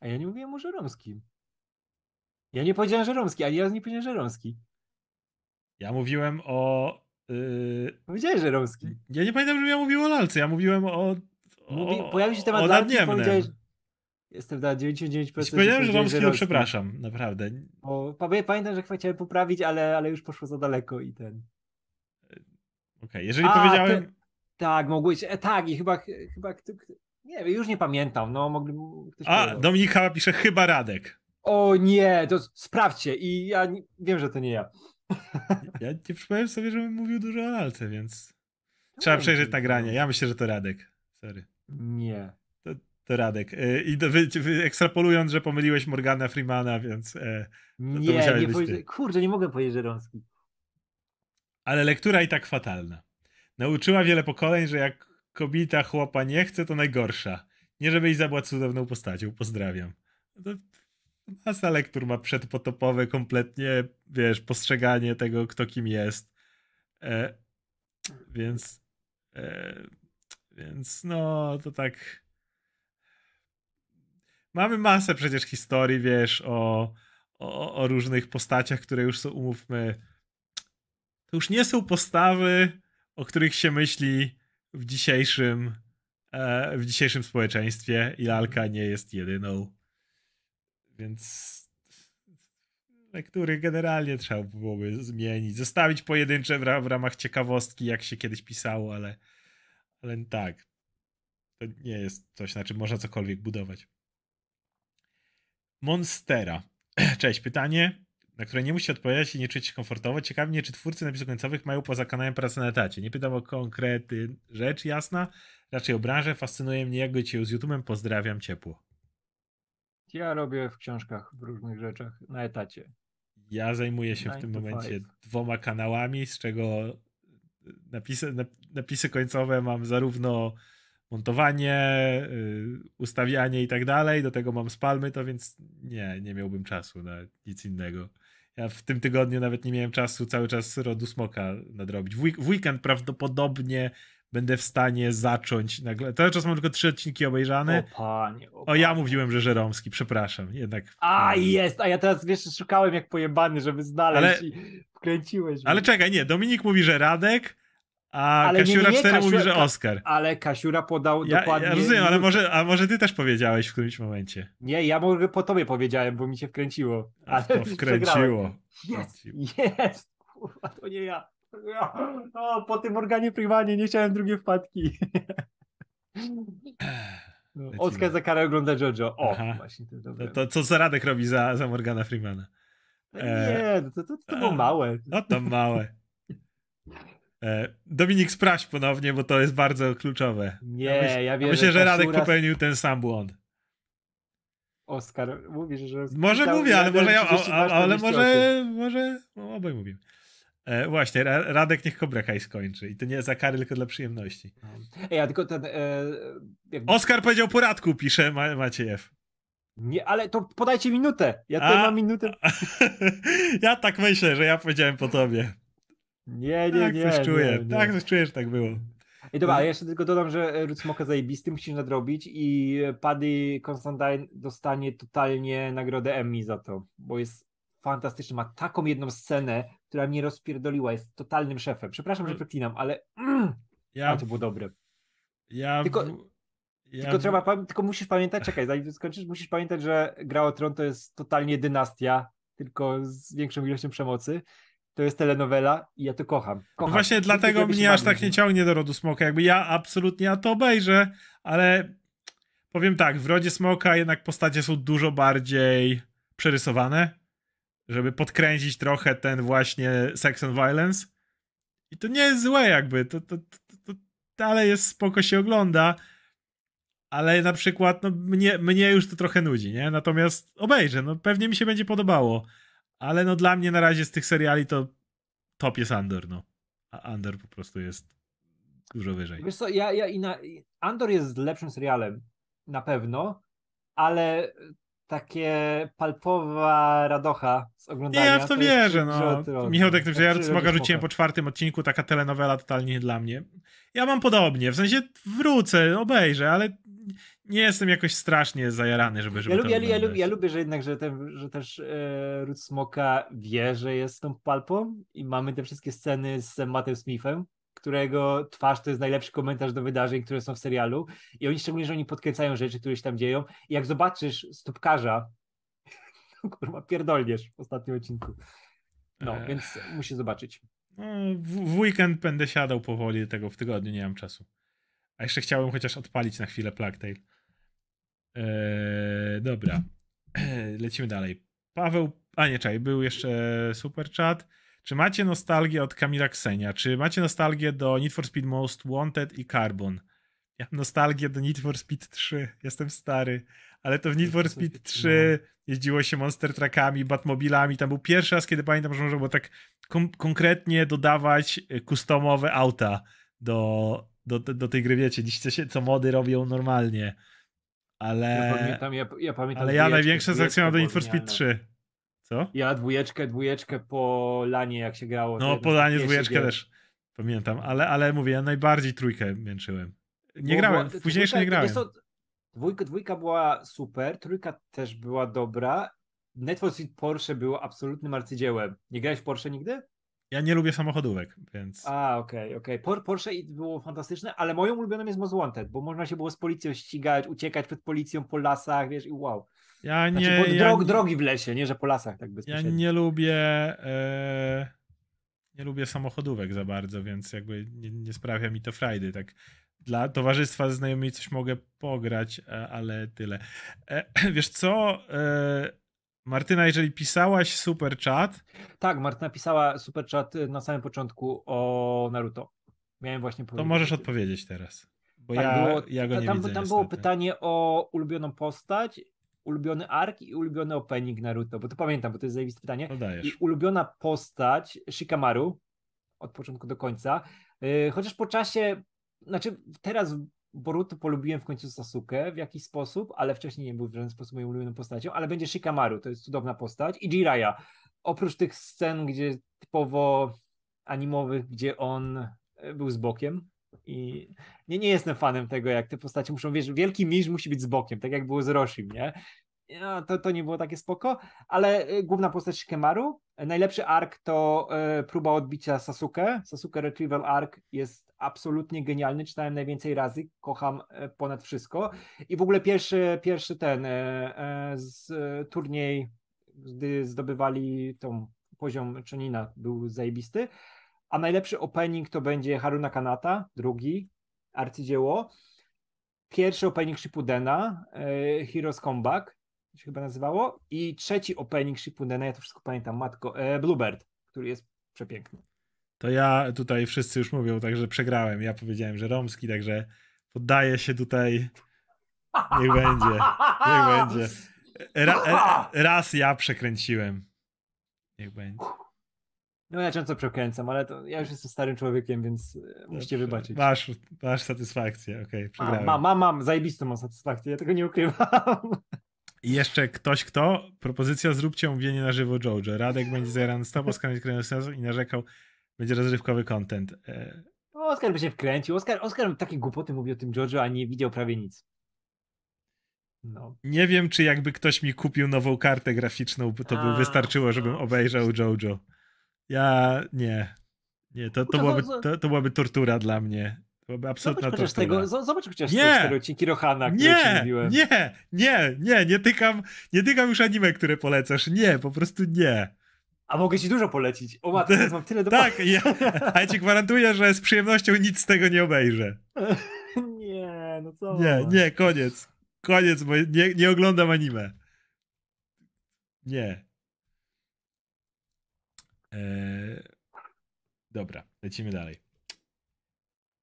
A ja nie mówiłem o Żeromskim. Ja nie powiedziałem Żeromski, ani raz nie powiedziałem Żeromski. Ja mówiłem o. Yy... Powiedziałeś Żeromski. Ja nie pamiętam, że ja mówiłem o lalce. Ja mówiłem o. o Mówi, pojawił się temat lalki, powiedziałeś, Jestem na 99%. Jeśli powiedziałem, że Romskiego przepraszam, naprawdę. Bo, pamiętam, że chciałem poprawić, ale, ale już poszło za daleko i ten. Okej, okay, jeżeli A, powiedziałem. Te... Tak, mogłeś. E, tak, i chyba. chyba nie wiem, już nie pamiętam. No, mogli. A, powiedział. Dominika pisze chyba Radek. O nie, to sprawdźcie. I ja nie, wiem, że to nie ja. Ja nie przypomniałem sobie, żebym mówił dużo o lalce, więc. Trzeba no, przejrzeć nagranie. Ja myślę, że to Radek. Sorry. Nie to Radek. E, I wy, wy, ekstrapolując, że pomyliłeś Morgana Freemana, więc e, to, nie, to nie powie... Kurde, nie mogę powiedzieć, że Rąski. Ale lektura i tak fatalna. Nauczyła wiele pokoleń, że jak kobieta chłopa nie chce, to najgorsza. Nie żebyś zabła cudowną postacią. Pozdrawiam. To masa lektur ma przedpotopowe kompletnie, wiesz, postrzeganie tego, kto kim jest. E, więc e, Więc no, to tak. Mamy masę przecież historii, wiesz, o, o, o różnych postaciach, które już są, umówmy, to już nie są postawy, o których się myśli w dzisiejszym, e, w dzisiejszym społeczeństwie i lalka nie jest jedyną. Więc lektury generalnie trzeba byłoby zmienić. Zostawić pojedyncze w, ramach ciekawostki, jak się kiedyś pisało, ale, ale tak. To nie jest coś, na czym można cokolwiek budować. Monstera. Cześć, pytanie, na które nie musicie odpowiadać i nie czuć się komfortowo. Ciekawi mnie, czy twórcy napisów końcowych mają poza kanałem pracę na etacie. Nie pytam o konkrety, rzecz jasna, raczej o branżę. Fascynuje mnie, jak być z YouTube'em. Pozdrawiam ciepło. Ja robię w książkach, w różnych rzeczach na etacie. Ja zajmuję się w tym momencie five. dwoma kanałami, z czego napisy, napisy końcowe mam zarówno montowanie, y, ustawianie i tak dalej, do tego mam spalmy, to więc nie, nie miałbym czasu na nic innego. Ja w tym tygodniu nawet nie miałem czasu cały czas rodu smoka nadrobić. W, weekend prawdopodobnie będę w stanie zacząć nagle. Cały czas mam tylko trzy odcinki obejrzane. O panie, o, o ja mówiłem, że Żeromski, przepraszam, jednak. A jest, a ja teraz wiesz, szukałem jak pojebany, żeby znaleźć ale, i wkręciłeś. Ale czekaj, nie, Dominik mówi, że Radek, a ale Kasiura nie, nie, 4 Kasiura, mówi, że Oscar. Ale Kasiura podał ja, dokładnie. Ja rozumiem, ale może, a może ty też powiedziałeś w którymś momencie. Nie, ja mogę po tobie powiedziałem, bo mi się wkręciło. Ale to wkręciło. Jest, jest, kurwa, to nie ja. O, po tym organie prywanie nie chciałem drugie wpadki. No, Oskar za karę ogląda Jojo. O, Aha. właśnie to To, to co Zaradek robi za, za Morgana Freemana? No nie, to, to, to było małe. No to małe. E, Dominik sprawdź ponownie, bo to jest bardzo kluczowe. Nie, ja, myśl, ja wiem. Myślę, że Radek popełnił ten sam błąd. Oskar, mówisz, że. Może mówię, ale może ja, ale może, może no, obaj mówimy. E, właśnie, Radek niech Cobra Kai skończy. I to nie za kary, tylko dla przyjemności. Ej, ja tylko ten... E, jakby... Oskar powiedział poradku, pisze Ma Maciejew. Nie, ale to podajcie minutę. Ja tutaj mam minutę. ja tak myślę, że ja powiedziałem po tobie. Nie, nie, tak nie. Coś czuję. Nie. Tak coś czuję, że tak było. I dobra, ale jeszcze tylko dodam, że Root Smoka zajebisty musisz nadrobić i Paddy Constantine dostanie totalnie nagrodę Emmy za to, bo jest fantastyczny. Ma taką jedną scenę, która mnie rozpierdoliła. Jest totalnym szefem. Przepraszam, że mm. przeklinam, ale mm, ja, to było dobre. Ja... Tylko, ja... tylko trzeba, tylko musisz pamiętać, czekaj, zanim skończysz, musisz pamiętać, że Gra o Tron to jest totalnie dynastia, tylko z większą ilością przemocy to jest telenowela i ja to kocham. kocham. No właśnie dlatego mnie aż tak nie ciągnie do rodu smoka. Jakby ja absolutnie ja to obejrzę, ale powiem tak, w rodzie smoka jednak postacie są dużo bardziej przerysowane, żeby podkręcić trochę ten właśnie sex and violence. I to nie jest złe jakby, to, to, to, to dalej jest spoko się ogląda, ale na przykład no, mnie, mnie już to trochę nudzi, nie? Natomiast obejrzę, no pewnie mi się będzie podobało. Ale no dla mnie na razie z tych seriali to top jest Andor, no. A Andor po prostu jest dużo wyżej. Wiesz co, ja, ja i na, Andor jest lepszym serialem, na pewno, ale takie palpowa radocha z oglądania. Nie, ja w to, to wierzę, no. Michał, tak że ja smoga rzuciłem po czwartym odcinku, taka telenowela totalnie nie dla mnie. Ja mam podobnie, w sensie wrócę, obejrzę, ale nie jestem jakoś strasznie zajarany, żeby, żeby ja, lubię, ja, lubię, ja lubię, że jednak, że, ten, że też e, Ruth Smoka wie, że jest tą palpą i mamy te wszystkie sceny z Mattem Smithem, którego twarz to jest najlepszy komentarz do wydarzeń, które są w serialu i oni szczególnie, że oni podkręcają rzeczy, które się tam dzieją i jak zobaczysz stópkarza, to kurwa pierdolniesz w ostatnim odcinku. No, więc musi zobaczyć. No, w, w weekend będę siadał powoli tego, w tygodniu nie mam czasu. A jeszcze chciałem chociaż odpalić na chwilę Plague Tale. Eee, dobra. Lecimy dalej. Paweł, a nie, czaj, był jeszcze super chat. Czy macie nostalgię od Kamila Ksenia? Czy macie nostalgię do Need for Speed Most Wanted i Carbon? Ja mam nostalgię do Need for Speed 3. Jestem stary. Ale to w Need for Speed 3 jeździło się monster truckami, batmobilami. Tam był pierwszy raz, kiedy pamiętam, że można było tak kom- konkretnie dodawać customowe auta do, do, do tej gry. Wiecie, dziś co, się, co mody robią normalnie. Ale ja pamiętam, ja, ja pamiętam ale ja największe mam do Need for Speed 3. Co? Ja dwójeczkę, dwójeczkę po lanie jak się grało. No po lanie dwójeczkę też pamiętam, ale, ale mówię, ja najbardziej trójkę męczyłem. Nie Bo- grałem, bo- późniejsze nie grałem. co, Dwójka, dwójka była super, trójka też była dobra. Speed Porsche było absolutnym arcydziełem. Nie grałeś w Porsche nigdy? Ja nie lubię samochodówek, więc... A, okej, okej. Por- Porsche i- było fantastyczne, ale moją ulubioną jest Most Wanted, bo można się było z policją ścigać, uciekać przed policją po lasach, wiesz, i wow. Ja Znaczy, nie, ja, drog, nie- drogi w lesie, nie, że po lasach tak ja bezpośrednio. nie lubię e, nie lubię samochodówek za bardzo, więc jakby nie, nie sprawia mi to frajdy, tak dla towarzystwa ze znajomymi coś mogę pograć, e, ale tyle. E, wiesz co, e, Martyna, jeżeli pisałaś super chat, Tak, Marta napisała super chat y, na samym początku o Naruto. Miałem właśnie to powiedzieć. możesz odpowiedzieć teraz, bo Tak, ja, było, ja go nie tam, widzę tam było niestety. pytanie o ulubioną postać, ulubiony ark i ulubiony opening Naruto, bo to pamiętam, bo to jest zajebiste pytanie. To dajesz. I ulubiona postać Shikamaru od początku do końca. Yy, chociaż po czasie, znaczy teraz Boruto polubiłem w końcu Sasuke w jakiś sposób, ale wcześniej nie był w żaden sposób moją ulubioną postacią, ale będzie Shikamaru, to jest cudowna postać i Jiraiya. Oprócz tych scen, gdzie typowo animowych, gdzie on e, był z bokiem i nie, nie jestem fanem tego, jak te postacie muszą, wiesz, wielki mistrz musi być z bokiem, tak jak było z Roshim, nie? Ja, to, to nie było takie spoko, ale y, główna postać Shikamaru, y, najlepszy ark to y, próba odbicia Sasuke, Sasuke Retrieval Arc jest absolutnie genialny, czytałem najwięcej razy, kocham y, ponad wszystko i w ogóle pierwszy, pierwszy ten y, y, z, turniej, gdy zdobywali tą poziom Chonina był zajebisty, a najlepszy opening to będzie Haruna Kanata, drugi, arcydzieło, pierwszy opening Shippudena, Heroes Comeback, się chyba nazywało. I trzeci opening Shippudena, ja to wszystko pamiętam, matko, e, Bluebird, który jest przepiękny. To ja tutaj wszyscy już mówią, także przegrałem. Ja powiedziałem, że romski, także poddaję się tutaj. Niech będzie. Niech będzie. Ra, ra, raz ja przekręciłem. Niech będzie. No ja często przekręcam, ale to ja już jestem starym człowiekiem, więc e, musicie wybaczyć. Masz, masz satysfakcję, okej, Mam, przegrałem. mam, mam, mam, zajebistą mam satysfakcję, ja tego nie ukrywam. I jeszcze ktoś kto? Propozycja zróbcie omówienie na żywo Jojo. Radek będzie zajarany stop, Oskar będzie kręcił sensu i narzekał, będzie rozrywkowy content. E, Oskar by się wkręcił. Oskar, Oskar takie głupoty mówi o tym Jojo, a nie widział prawie nic. No. Nie wiem, czy jakby ktoś mi kupił nową kartę graficzną, to by A, wystarczyło, żebym no. obejrzał Jojo. Ja nie. Nie, to, to, Kurczę, byłaby, to, to byłaby tortura dla mnie. To byłaby Zobacz absolutna chociaż, tortura. tego, zo- zobacz chociaż Nie! te cztery odcinki Rohana, które ci Nie, mówiłem. nie, nie, nie, nie tykam, nie tykam już anime, które polecasz. Nie, po prostu nie. A mogę ci dużo polecić. O matko, teraz mam tyle do Tak, ja, a ja ci gwarantuję, że z przyjemnością nic z tego nie obejrzę. Nie, no co? Nie, nie, koniec. Koniec, bo nie, nie oglądam anime. Nie. Eee, dobra, lecimy dalej.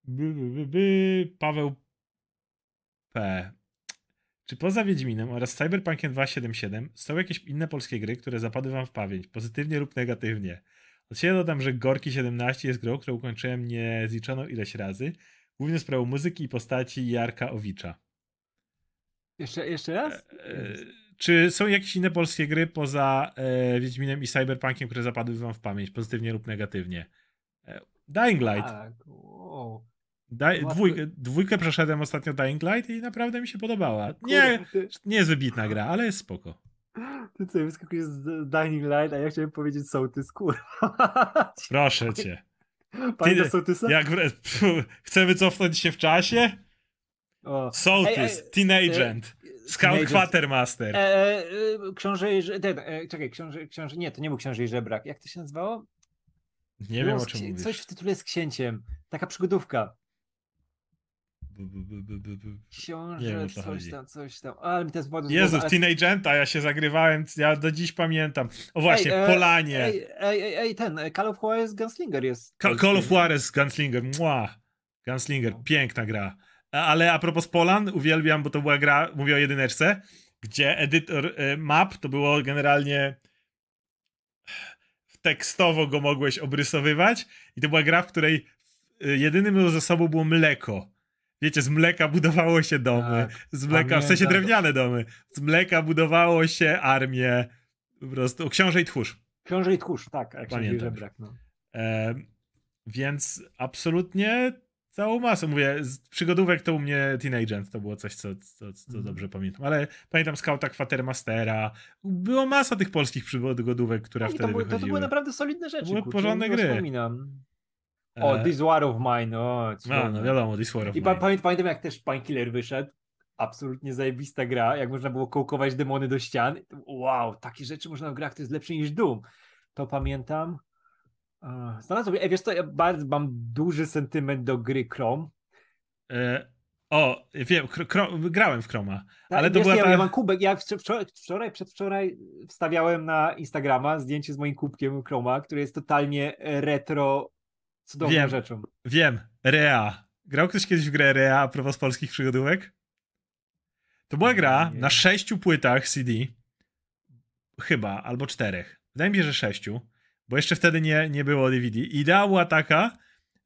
By, by, by, by. Paweł P. Czy poza Wiedźminem oraz Cyberpunkiem 277 są jakieś inne polskie gry, które zapadły wam w pamięć, pozytywnie lub negatywnie? Od siebie dodam, że Gorki 17 jest grą, którą ukończyłem niezliczoną ileś razy, głównie sprawą muzyki i postaci Jarka Owicza. Jeszcze, jeszcze raz? E, czy są jakieś inne polskie gry poza e, Wiedźminem i Cyberpunkiem, które zapadły wam w pamięć, pozytywnie lub negatywnie? E, Dying Light. Tak, wow. Daj, dwójkę, dwójkę przeszedłem ostatnio Dying Light i naprawdę mi się podobała. Nie, nie jest wybitna gra, ale jest spoko. ty co, wyskakujesz z Dying Light, a ja chciałem powiedzieć Sołtys, kurwa. Proszę cię. Pamiętasz Sołtysa? Jak wre- pfu, chcemy cofnąć się w czasie? O. Sołtys, Ej, ej, Teenagent, Scout Teenagent. Quatermaster. E, e, e, książę, ten, e, czekaj, książę, książę, nie, to nie był książę i żebrak. Jak to się nazywało? Nie Było wiem o czym mówisz. Coś w tytule z księciem. Taka przygodówka. Bu, bu, bu, bu, bu, bu. Nie Książę, coś chodzi. tam, coś tam. Ale mi teraz wpadło z Jezus, ale- Teenagenta, ja się zagrywałem, ja do dziś pamiętam. O właśnie, Ej, e, Polanie. Ej, ej, ej, ten, e, Call of Juarez Gunslinger jest. Ca- polski. Call of Juarez, Gunslinger, mua. Gunslinger, No. piękna gra. Ale a propos Polan, uwielbiam, bo to była gra, mówię o jedyneczce, gdzie edytor e, map to było generalnie tekstowo go mogłeś obrysowywać i to była gra, w której jedynym zasobą było mleko. Wiecie, z mleka budowało się domy. Tak, z mleka, w sensie pamiętam. drewniane domy. Z mleka budowało się armię. Po prostu. Książę i tchórz. Książę i tchórz, tak, jak Pamiętam. żebrak. No. E, więc absolutnie całą masę. Mówię, z przygodówek to u mnie Teen Agent to było coś, co, co, co Mhm. dobrze pamiętam. Ale pamiętam Scouta Quatermastera. Było masa tych polskich przygodówek, które to, wtedy były, to, to wychodziły. były naprawdę solidne rzeczy. były kurczę, porządne nie gry. Wspominam. O, E, This War of Mine, o, No, no wiadomo, This War of I Mine. pa, pamię, pamiętam, jak też Painkiller wyszedł. Absolutnie zajebista gra, jak można było kołkować demony do ścian. Wow, takie rzeczy można w grach, to jest lepsze niż Doom. To pamiętam. Znalazłem, e, wiesz co, ja bardzo mam duży sentyment do gry Chrome. E, o, wiem, kro, kro, grałem w Chroma. Tak, Ale to była ja, ta- ja mam kubek, ja wczoraj, wczoraj, przedwczoraj wstawiałem na Instagrama zdjęcie z moim kubkiem Chroma, który jest totalnie retro, cudowną Wiem. rzeczą. Wiem, Rea. Grał ktoś kiedyś w grę Rea a propos polskich przygodówek? To była gra na sześciu płytach CD. Chyba, albo czterech. Wydaje mi się, że sześciu, bo jeszcze wtedy nie, nie było DVD. Idea była taka,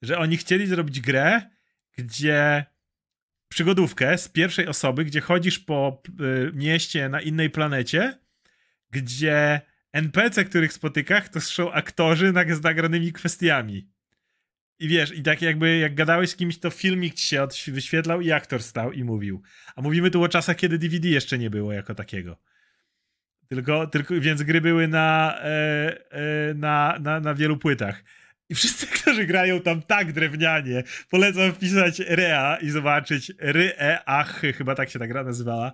że oni chcieli zrobić grę, gdzie przygodówkę z pierwszej osoby, gdzie chodzisz po y, mieście na innej planecie, gdzie NPC, których spotykasz, to są aktorzy z nagranymi kwestiami. I wiesz, i tak jakby jak gadałeś z kimś, to filmik ci się wyświetlał i aktor stał i mówił. A mówimy tu o czasach, kiedy DVD jeszcze nie było jako takiego. Tylko, tylko więc gry były na, e, e, na, na, na wielu płytach. I wszyscy, którzy grają tam tak drewnianie, polecam wpisać Rea i zobaczyć Ry-E-Ach, chyba tak się ta gra nazywała.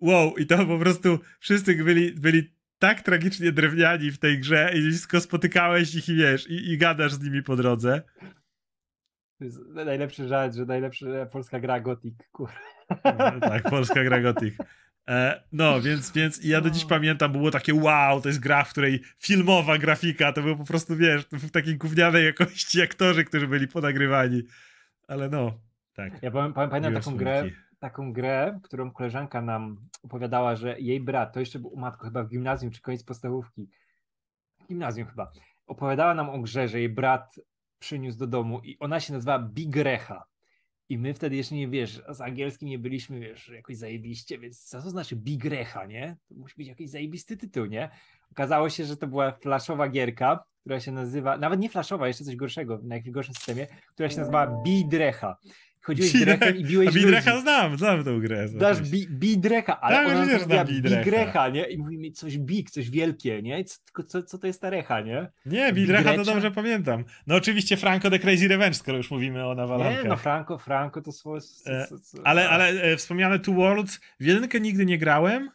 Wow, i to po prostu wszyscy byli, byli tak tragicznie drewniani w tej grze i tylko spotykałeś ich i wiesz, i, i gadasz z nimi po drodze. To jest najlepszy żart, że najlepsza polska gra Gothic. Kur... No, tak, polska gra Gothic. E, no, więc, więc ja do dziś O. pamiętam, było takie wow, to jest gra, w której filmowa grafika, to było po prostu, wiesz, w takiej gównianej jakości aktorzy, którzy byli ponagrywani. Ale no, tak. Ja pamię- pamię- pamiętam taką grę. Taką grę, którą koleżanka nam opowiadała, że jej brat, to jeszcze był u matko chyba w gimnazjum czy koniec podstawówki, w gimnazjum chyba, opowiadała nam o grze, że jej brat przyniósł do domu i ona się nazywa Bigrecha. I my wtedy jeszcze nie wiesz, z angielskim nie byliśmy, wiesz, jakoś zajebiście, więc co to znaczy Bigrecha, nie? To musi być jakiś zajebisty tytuł, nie? Okazało się, że to była flashowa gierka, która się nazywa, nawet nie flashowa, jeszcze coś gorszego, na jakimś gorszym systemie, która się nazywa Bidrecha. Chodziłeś drechem i biłeś Bidrecha ludzi. znam, znam tę grę. Dasz bi, bidrecha, ale Tak, ona znam Bidrecha. bigrecha, nie? I mówi mi coś big, coś wielkie, nie? Co, co, co to jest ta recha, nie? Nie, Bidrecha to dobrze pamiętam. No oczywiście Franco the Crazy Revenge, skoro już mówimy o Nie, nawalankach. no Franco, Franco to swoje... E, Ale, ale e, wspomniane Two Worlds, w jedynkę nigdy nie grałem.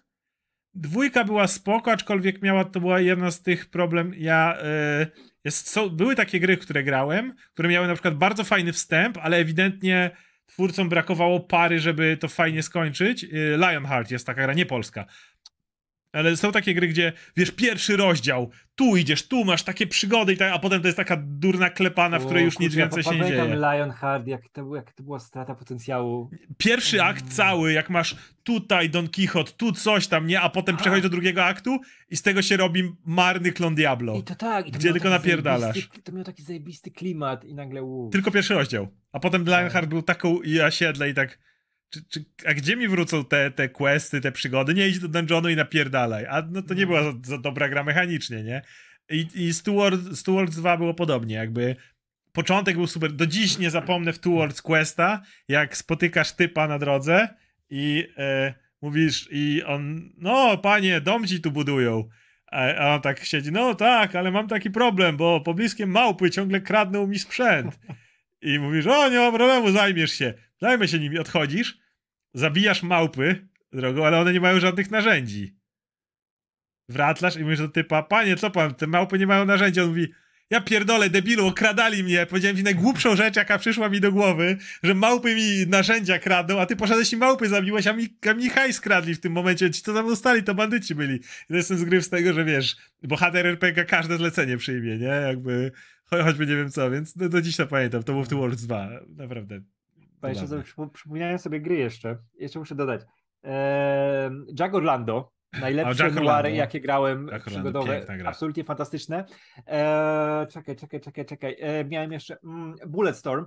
Dwójka była spoko, aczkolwiek miała, to była jedna z tych problem. Ja, e, jest, są, były takie gry, które grałem, które miały na przykład bardzo fajny wstęp, ale ewidentnie twórcom brakowało pary, żeby to fajnie skończyć. E, Lionheart jest taka gra, nie polska. Ale są takie gry, gdzie wiesz, pierwszy rozdział, tu idziesz, tu masz takie przygody, i tak, a potem to jest taka durna klepana, w której już nic kurczę, ja więcej się nie dzieje. Lionheart, jak to, był- jak to była strata potencjału. pierwszy akt Mm. cały, jak masz tutaj Don Quixote, tu coś tam, nie? A potem przechodzi do drugiego aktu i z tego się robi marny klon Diablo. I to tak. I to Gdzie tylko napierdalasz. To miał taki zajebisty klimat i nagle uu. Tylko pierwszy rozdział. A potem Lionheart był taką jasiedle i tak czy, czy, a gdzie mi wrócą te, te questy, te przygody? Nie idź do dungeonu i napierdalaj. A no to nie była za, za dobra gra mechanicznie, nie? I, i Two Worlds 2 było podobnie, jakby początek był super. Do dziś nie zapomnę w Two Worlds Questa, jak spotykasz typa na drodze i e, mówisz i on, no panie, dom ci tu budują. A, a on tak siedzi, no tak, ale mam taki problem, bo pobliskie małpy ciągle kradną mi sprzęt. I mówisz, o nie ma problemu, zajmiesz się. Zajmę się nimi, odchodzisz, zabijasz małpy drogą, ale one nie mają żadnych narzędzi. Wratlasz i mówisz do typa, panie, co pan, te małpy nie mają narzędzi. On mówi, ja pierdolę, debilu, okradali mnie. Powiedziałem ci najgłupszą rzecz, jaka przyszła mi do głowy, że małpy mi narzędzia kradną, a ty poszedłeś i małpy zabiłeś, a mi, a mi hajs skradli w tym momencie. Ci, co za mną stali, to bandyci byli. I to jest ten zgryw z tego, że wiesz, bohater RPG każde zlecenie przyjmie, nie? Jakby, cho- choćby nie wiem co, więc do, do dziś to pamiętam. To był w Two Worlds 2, naprawdę. Bo jeszcze sobie przypo- przypomniałem sobie gry jeszcze. Jeszcze muszę dodać. Eee, Jack Orlando. Najlepsze Orlando. jakie grałem Jack przygodowe. Absolutnie fantastyczne. Eee, czekaj, czekaj, czekaj, czekaj. Eee, miałem jeszcze mm, Bulletstorm.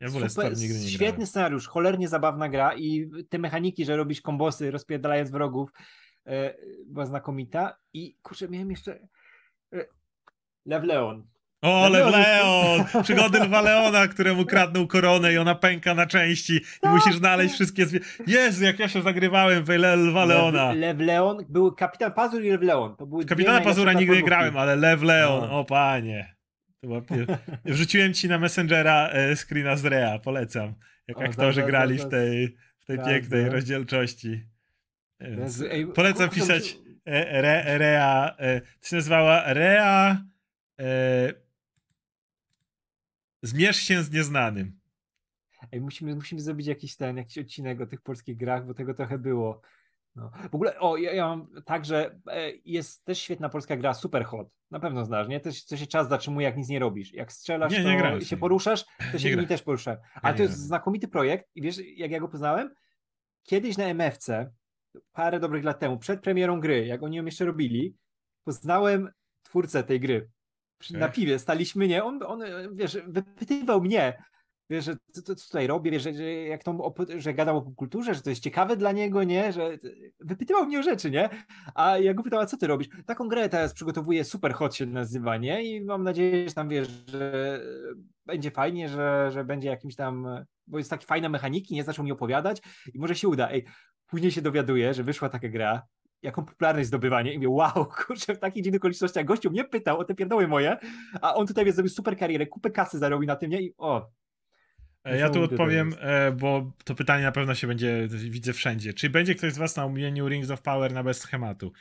Ja ogóle Storm nigdy nie świetny grałem. scenariusz, cholernie zabawna gra i te mechaniki, że robisz kombosy rozpierdalając wrogów e, była znakomita i kurczę, miałem jeszcze e, Lev Leon. O, Lew Lew Leon jest- Leon! Przygody Lwa Leona, któremu kradną koronę i ona pęka na części i Tak, musisz znaleźć tak. wszystkie zwie... Jezu, jak ja się zagrywałem w Le- Lwa Leona. Lew, Leon, był Kapitan Pazur i Lew Leon. To były Kapitana Pazura nigdy nie grałem, ale Lew Leon, No. o panie. To była pier... Wrzuciłem ci na Messengera e, screena z Rea, polecam. Jak O, aktorzy zaraz, grali w tej, w tej pięknej rozdzielczości. Ej, polecam kurczę, pisać muszę- e, re, Rea, e, to się nazywała Rea e, Zmierz się z nieznanym. Ej, musimy, musimy zrobić jakiś ten, jakiś odcinek o tych polskich grach, bo tego trochę było. No. W ogóle, o, ja, ja mam tak, że e, jest też świetna polska gra Superhot. Na pewno znasz, nie? Się- to się czas zatrzymuje, jak nic nie robisz. Jak strzelasz, Nie, nie to w się to. poruszasz, to Nie się inni też poruszają. Ale nie to jest znakomity projekt i wiesz, jak ja go poznałem? Kiedyś na MFC, parę dobrych lat temu, przed premierą gry, jak oni ją jeszcze robili, poznałem twórcę tej gry. Przy- Na piwie staliśmy, nie? On, on wiesz, wypytywał mnie, wiesz, że co, co, tutaj robię, wiesz, że, że jak to, że gadam o kulturze, że to jest ciekawe dla niego, nie? Że wypytywał mnie o rzeczy, nie? A ja go pytałem, co ty robisz? Taką grę teraz przygotowuję, Super Hot się nazywa, nie? I mam nadzieję, że tam, wiesz, że będzie fajnie, że, że będzie jakimś tam, bo jest takie fajne mechaniki, nie? Zaczął mi opowiadać i może się uda. Ej, później się dowiaduję, że wyszła taka gra, jaką popularność zdobywanie i mówię, wow, kurczę, w takich dziwnych okolicznościach gościu mnie pytał o te pierdoły moje, a on tutaj wie, zrobił super karierę, kupę kasy zarobił na tym, nie? I o, E, Ja tu odpowiem, e, bo to pytanie na pewno się będzie, widzę wszędzie. Czy będzie ktoś z was na omówieniu Rings of Power na bez schematu?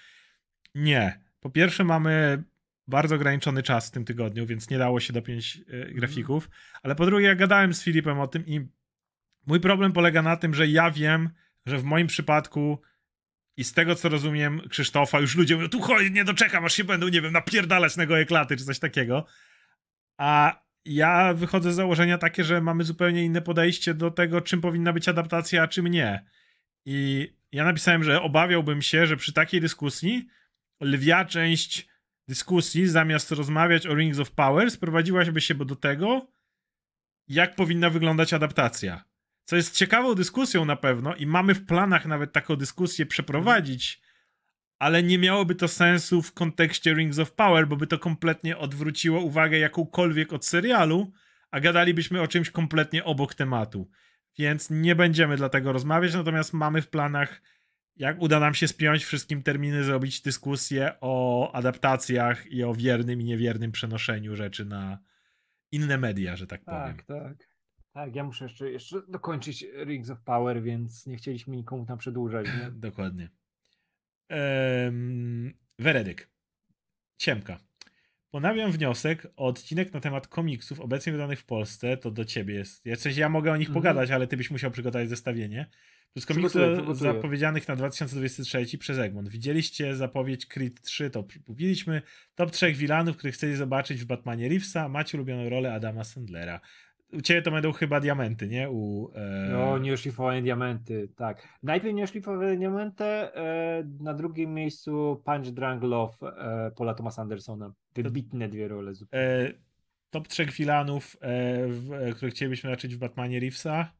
Nie. Po pierwsze mamy bardzo ograniczony czas w tym tygodniu, więc nie dało się dopiąć Mhm. e, grafików. Ale po drugie, ja gadałem z Filipem o tym i mój problem polega na tym, że ja wiem, że w moim przypadku i z tego co rozumiem Krzysztofa, już ludzie mówią, tu chodź, nie doczekam, aż się będą, nie wiem, napierdalać na gołe klaty, czy coś takiego. A ja wychodzę z założenia takie, że mamy zupełnie inne podejście do tego, czym powinna być adaptacja, a czym nie. I ja napisałem, że obawiałbym się, że przy takiej dyskusji lwia część dyskusji, zamiast rozmawiać o Rings of Power, sprowadziłaby się do tego, jak powinna wyglądać adaptacja. Co jest ciekawą dyskusją na pewno i mamy w planach nawet taką dyskusję przeprowadzić, ale nie miałoby to sensu w kontekście Rings of Power, bo by to kompletnie odwróciło uwagę jakąkolwiek od serialu, a gadalibyśmy o czymś kompletnie obok tematu. Więc nie będziemy dlatego rozmawiać, natomiast mamy w planach, jak uda nam się spiąć wszystkim terminy, zrobić dyskusję o adaptacjach i o wiernym i niewiernym przenoszeniu rzeczy na inne media, że tak powiem. tak, tak. Tak, ja muszę jeszcze, jeszcze dokończyć Rings of Power, więc nie chcieliśmy nikomu tam przedłużać, nie? Dokładnie. Um, Weredyk. Ciemka. Ponawiam wniosek o odcinek na temat komiksów obecnie wydanych w Polsce. To do ciebie jest. Ja, coś, ja mogę o nich Mhm. pogadać, ale ty byś musiał przygotować zestawienie. Przygotuję, przygotuję. zapowiedzianych na 2023 przez Egmont. Widzieliście zapowiedź Creed 3, to mówiliśmy. Top trzech wilanów, których chcecie zobaczyć w Batmanie Reevesa. Macie ulubioną rolę Adama Sandlera. U ciebie to będą chyba diamenty, nie? U, e... No, nieoszlifowane diamenty, tak. Najpierw nieoszlifowane diamenty, e, na drugim miejscu Punch Drunk Love e, Paula Thomasa Andersona. Wybitne dwie role. e, top trzech wilanów, e, w, e, których chcielibyśmy zobaczyć w Batmanie Reevesa.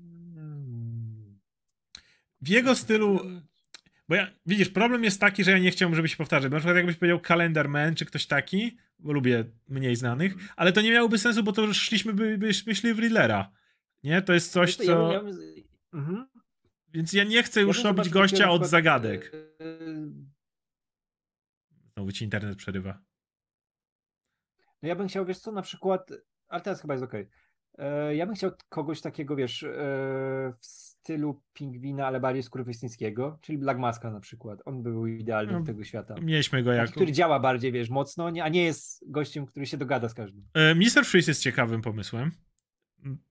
Mm. W jego stylu, bo ja, widzisz, problem jest taki, że ja nie chciałbym, żeby się powtarzać. Na przykład jakbyś powiedział Calendar Man, czy ktoś taki, bo lubię mniej znanych, ale to nie miałoby sensu, bo to już szliśmy, by, byśmy szli w Riddlera. Nie? To jest coś, co, ja bym- co... ja bym- mhm. Więc ja nie chcę już robić gościa od zagadek. e, Znowu ci internet przerywa. No ja bym chciał, wiesz co, na przykład, ale teraz chyba jest okej. E, Ja bym chciał kogoś takiego, wiesz, e, w stylu pingwina, ale bardziej skurwysyńskiego, czyli Black Maska na przykład. On by był idealny No, do tego świata. Mieliśmy go jako... który działa bardziej, wiesz, mocno, a nie jest gościem, który się dogada z każdym. E, Mr. Freeze jest ciekawym pomysłem.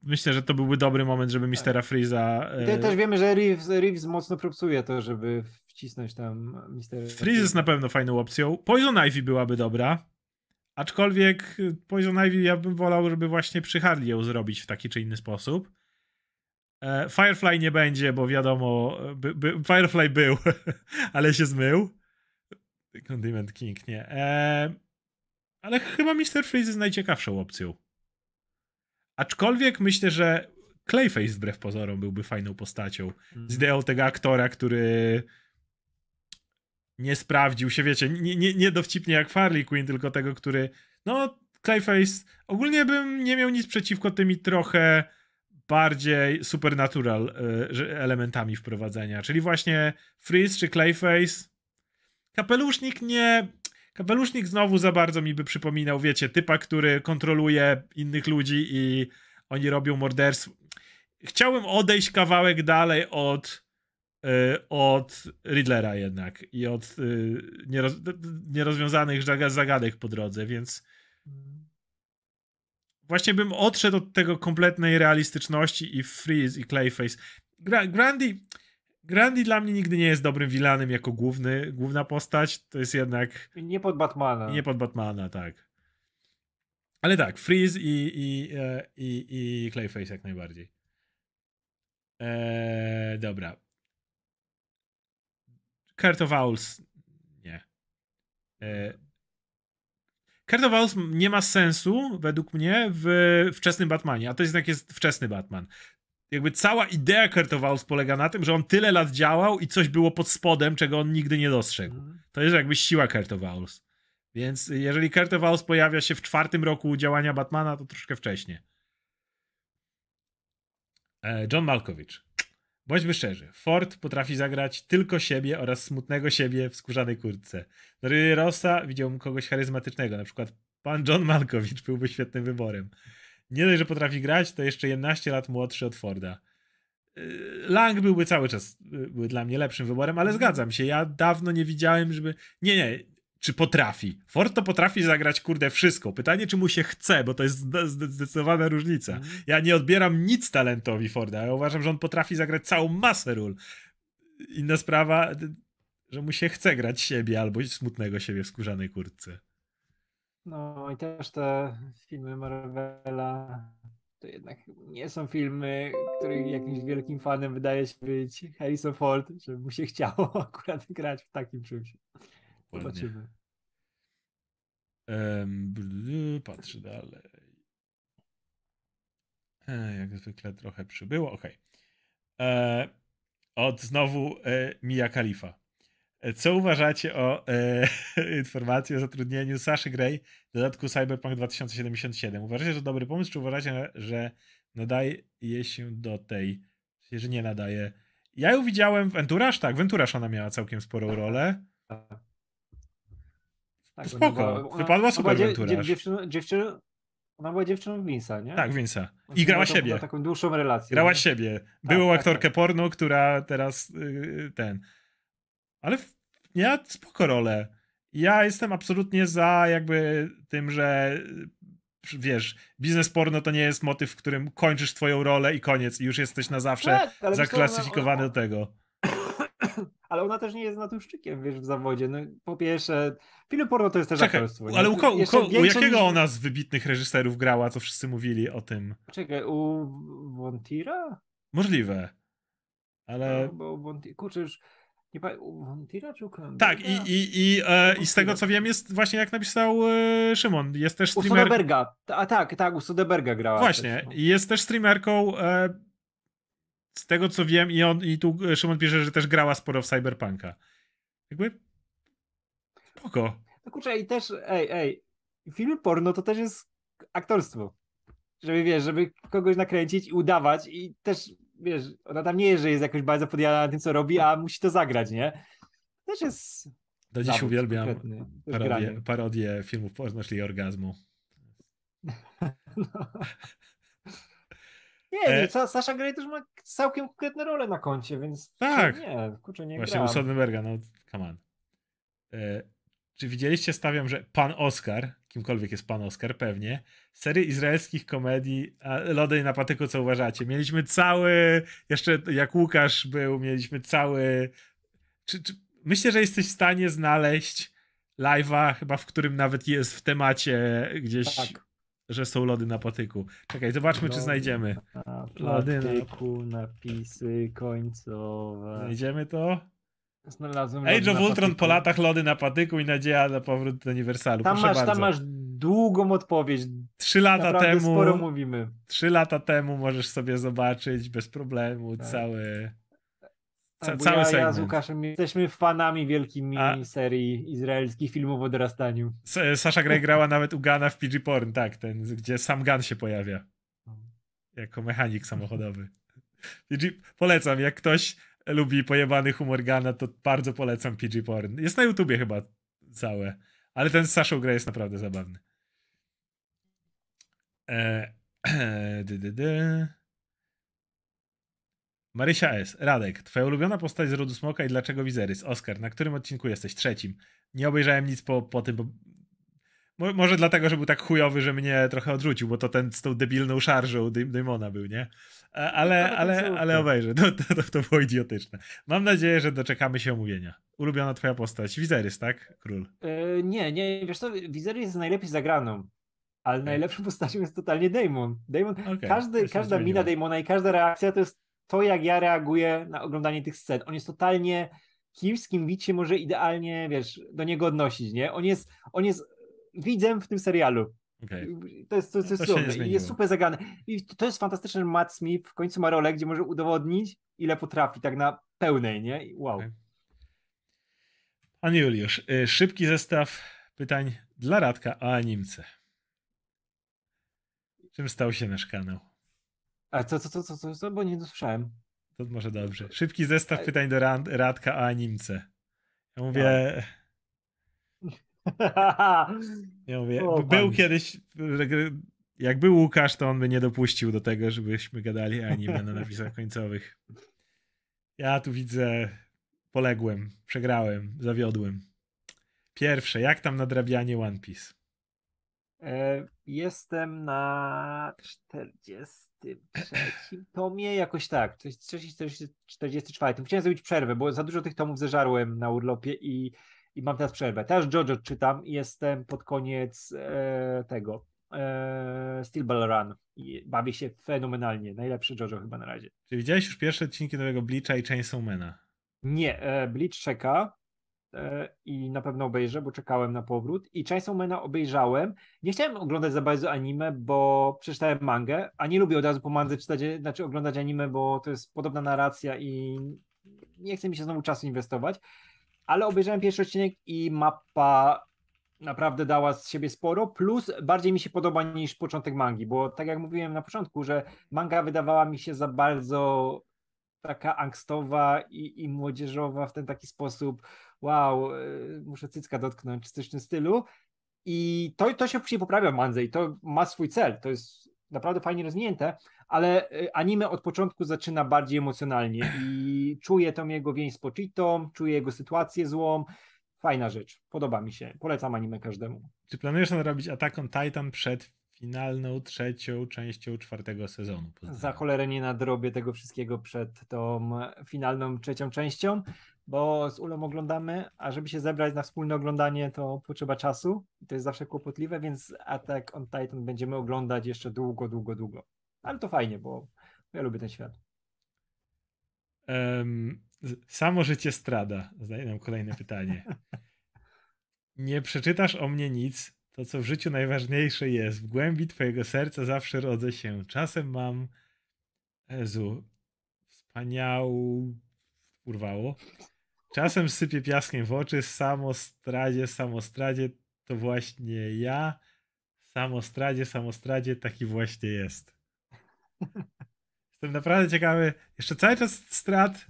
Myślę, że to byłby dobry moment, żeby Mistera Freeza... I te, e, też wiemy, że Reeves, Reeves mocno propsuje to, żeby wcisnąć tam Mister. Freeze jest na pewno fajną opcją. Poison Ivy byłaby dobra. Aczkolwiek y, Poison Ivy ja bym wolał, żeby właśnie przy Harley ją zrobić w taki czy inny sposób. E, Firefly nie będzie, bo wiadomo, by, by, Firefly był, ale się zmył. Condiment King nie. E, ale chyba Mr. Freeze jest najciekawszą opcją. Aczkolwiek myślę, że Clayface wbrew pozorom byłby fajną postacią z ideą tego aktora, który nie sprawdził się, wiecie, nie, nie, nie dowcipnie jak Farley Quinn, tylko tego, który, no, Clayface, ogólnie bym nie miał nic przeciwko tymi trochę bardziej supernatural y, elementami wprowadzenia, czyli właśnie Freeze czy Clayface. Kapelusznik nie... Kapelusznik znowu za bardzo mi by przypominał, wiecie, typa, który kontroluje innych ludzi i oni robią morderstwo. Chciałbym odejść kawałek dalej od y, od Riddlera jednak i od nieroz, nierozwiązanych zagadek po drodze, więc właśnie bym odszedł od tego kompletnej realistyczności i Freeze i Clayface. Gra, Grandy, Grandy dla mnie nigdy nie jest dobrym vilanem jako główny, główna postać. To jest jednak... Nie pod Batmana. Nie pod Batmana, tak. Ale tak, Freeze i, i, e, i, i Clayface jak najbardziej. Eee, dobra. Kurt of Owls. Nie. Eee, Kurt of Owls nie ma sensu, według mnie, w wczesnym Batmanie, a to jest jednak jest wczesny Batman. Jakby cała idea Kurt of Owls polega na tym, że on tyle lat działał i coś było pod spodem, czego on nigdy nie dostrzegł. Mhm. To jest jakby siła Kurt of Owls. Więc jeżeli Kurt of Owls pojawia się w czwartym roku działania Batmana, to troszkę wcześniej. E, John Malkovich. Bądźmy szczerzy, Ford potrafi zagrać tylko siebie oraz smutnego siebie w skórzanej kurtce. Do Rossa widziałbym kogoś charyzmatycznego, na przykład pan John Malkovich byłby świetnym wyborem. Nie dość, że potrafi grać, to jeszcze 11 lat młodszy od Forda. Y, Lang byłby cały czas y, były dla mnie lepszym wyborem, ale zgadzam się. Ja dawno nie widziałem, żeby. Nie, nie czy potrafi. Ford to potrafi zagrać, kurde, wszystko. Pytanie, czy mu się chce, bo to jest zdecydowana różnica. Mhm. Ja nie odbieram nic talentowi Forda. Ja uważam, że on potrafi zagrać całą masę ról. Inna sprawa, że mu się chce grać siebie albo smutnego siebie w skórzanej kurtce. No i też te filmy Marvela to jednak nie są filmy, których jakimś wielkim fanem wydaje się być Harrison Ford, żeby mu się chciało akurat grać w takim czymś. Zobaczymy. Um, patrzę dalej. E, jak zwykle trochę przybyło. Ok. E, od znowu e, Mia Khalifa. E, co uważacie o e, informacji o zatrudnieniu Saszy Gray w dodatku Cyberpunk 2077? Uważacie, że to dobry pomysł, czy uważacie, że nadaje się do tej, że nie nadaje? Ja ją widziałem w Entourage, tak, w Entourage ona miała całkiem sporą rolę. Tak. Tak, Spoko, ona, wypadła super awantura. dziewczyną, ona była dziewczyną Vince'a, nie? Tak, Vince'a. I grała siebie. Miała taką dłuższą relację. Grała nie? siebie. Byłą tak, aktorkę tak, porno, która teraz yy, ten. Ale miała spoko rolę. Ja jestem absolutnie za jakby tym, że wiesz, biznes porno to nie jest motyw, w którym kończysz twoją rolę i koniec i już jesteś na zawsze tak, zaklasyfikowany do tego ale ona też nie jest natuszczykiem, wiesz, w zawodzie. No, po pierwsze, film porno to jest też Czekaj, aktorstwo. Ale u, u, u jakiego niż... ona z wybitnych reżyserów grała, co wszyscy mówili o tym? Czekaj, u Wontira? Możliwe, ale... No, bo Wonti... Kurczę, już... Nie pa... U Wontira czy u Tak, i, i, i, e, i z tego co wiem jest właśnie jak napisał e, Szymon, jest też streamer... U Soderberga, a tak, tak, u Soderberga grała. Właśnie, też, no. jest też streamerką e, z tego co wiem, i on i tu Szymon pisze, że też grała sporo w Cyberpunka. Jakby. Spoko. No kurczę, i też, ej, ej, film porno to też jest aktorstwo. Żeby wiesz, żeby kogoś nakręcić i udawać, i też wiesz, ona tam nie jest, że jest jakoś bardzo podjadana na tym, co robi, a musi to zagrać, nie? Też jest. Do dziś uwielbiam parodię, parodię filmów porno, czyli orgazmu. No. Nie, e... nie Sasha Grey też ma całkiem konkretne role na koncie, więc tak. nie, kurczę, nie Właśnie u Soderberga, no come on. E... Czy widzieliście, stawiam, że pan Oscar, kimkolwiek jest pan Oscar, pewnie, serii izraelskich komedii Lody na patyku, co uważacie? Mieliśmy cały, jeszcze jak Łukasz był, mieliśmy cały... Czy, czy... Myślę, że jesteś w stanie znaleźć live'a, chyba w którym nawet jest w temacie gdzieś tak że są lody na patyku. Czekaj, zobaczmy, lody czy znajdziemy. Na lody patyku, na... napisy końcowe. Znajdziemy to? Znalazłem Age of Ultron po latach lody na patyku i nadzieja na powrót do Uniwersalu. Tam masz, tam masz długą odpowiedź. Trzy lata Naprawdę temu. Sporo mówimy. Trzy lata temu możesz sobie zobaczyć bez problemu tak. cały. Ca Bo cały ja, segment. ja z Łukaszem jesteśmy fanami wielkimi A- serii izraelskich filmów o dorastaniu. S- Sasha Grey grała nawet u Gana w PG Porn, tak, ten, gdzie sam Gun się pojawia. Jako mechanik samochodowy. PG, polecam, jak ktoś lubi pojebany humor Gana, to bardzo polecam PG Porn. Jest na YouTubie chyba całe, ale ten z Sashą Grey jest naprawdę zabawny. E, dy. Marysia S. Radek, twoja ulubiona postać z rodu Smoka i dlaczego Wizerys? Oskar, na którym odcinku jesteś? Trzecim. Nie obejrzałem nic po, po tym, bo... Mo- Może dlatego, że był tak chujowy, że mnie trochę odrzucił, bo to ten z tą debilną szarżą Dy- Dymona był, nie? A- Ale, ale, ale obejrzę. To, to, to, było idiotyczne. Mam nadzieję, że doczekamy się omówienia. Ulubiona twoja postać? Wizerys, tak? Król. E, nie, nie, wiesz co, Viserys jest najlepiej zagraną, ale najlepszą postacią jest totalnie Daemon. Daemon Okej, każdy, każda zmieniło. mina Daemona i każda reakcja to jest to, jak ja reaguję na oglądanie tych scen. On jest totalnie kimś, z kim widz się może idealnie, wiesz, do niego odnosić, nie? On jest, on jest widzem w tym serialu. Okej. To jest, to, jest To. I zmieniło. jest super zagrany. I to, to jest fantastyczne, że Matt Smith w końcu ma rolę, gdzie może udowodnić, ile potrafi, tak na pełnej, nie? I Wow. Okej. Pan Juliusz, y, szybki zestaw pytań dla Radka o animce. Czym stał się nasz kanał? A co, co, co, co, co, co? bo nie dosłyszałem. To może dobrze. Szybki zestaw pytań do Ran- Radka o animce. Ja mówię, ja mówię, O, był kiedyś, jak był Łukasz, to on by nie dopuścił do tego, żebyśmy gadali anime na napisach końcowych. Ja tu widzę, poległem, przegrałem, zawiodłem. Pierwsze, jak tam nadrabianie One Piece? E, Jestem na 43 tomie, jakoś tak. Coś 43, 44. Chciałem zrobić przerwę, bo za dużo tych tomów zeżarłem na urlopie i, i mam teraz przerwę. Teraz JoJo czytam i jestem pod koniec e, tego e, Steel Ball Run. I bawię się fenomenalnie. Najlepszy JoJo chyba na razie. Czy widziałeś już pierwsze odcinki nowego Bleacha i Chainsawmana? Nie, e, Bleach czeka i na pewno obejrzę, bo czekałem na powrót. I Chainsawmana obejrzałem. Nie chciałem oglądać za bardzo anime, bo przeczytałem mangę, a nie lubię od razu po mandze czytać, znaczy oglądać anime, bo to jest podobna narracja i nie chce mi się znowu czasu inwestować. Ale obejrzałem pierwszy odcinek i mapa naprawdę dała z siebie sporo, plus bardziej mi się podoba niż początek mangi, bo tak jak mówiłem na początku, że manga wydawała mi się za bardzo taka angstowa i, i młodzieżowa w ten taki sposób, wow, y, muszę cycka dotknąć, coś w tym stylu. I to, to się później poprawia w mandze i to ma swój cel, to jest naprawdę fajnie rozwinięte, ale y, anime od początku zaczyna bardziej emocjonalnie i czuję tą jego więź z Pochitą, czuję jego sytuację złą, fajna rzecz, podoba mi się, polecam anime każdemu. Czy planujesz nadrobić Attack on Titan przed finalną trzecią częścią czwartego sezonu? Pozdrawiam. Za cholerę nie nadrobię tego wszystkiego przed tą finalną trzecią częścią, bo z Ulą oglądamy, a żeby się zebrać na wspólne oglądanie, to potrzeba czasu i to jest zawsze kłopotliwe, więc Attack on Titan będziemy oglądać jeszcze długo, długo, długo. Ale to fajnie, bo ja lubię ten świat. Z- samo życie strada. Zadaję nam kolejne pytanie. Nie przeczytasz o mnie nic, to co w życiu najważniejsze jest. W głębi twojego serca zawsze rodzę się. Czasem mam. Jezu. Wspaniałą. Urwało. Czasem sypię piaskiem w oczy. Samostradzie, samostradzie to właśnie ja. Samostradzie, samostradzie taki właśnie jest. Jestem naprawdę ciekawy. Jeszcze cały czas Strad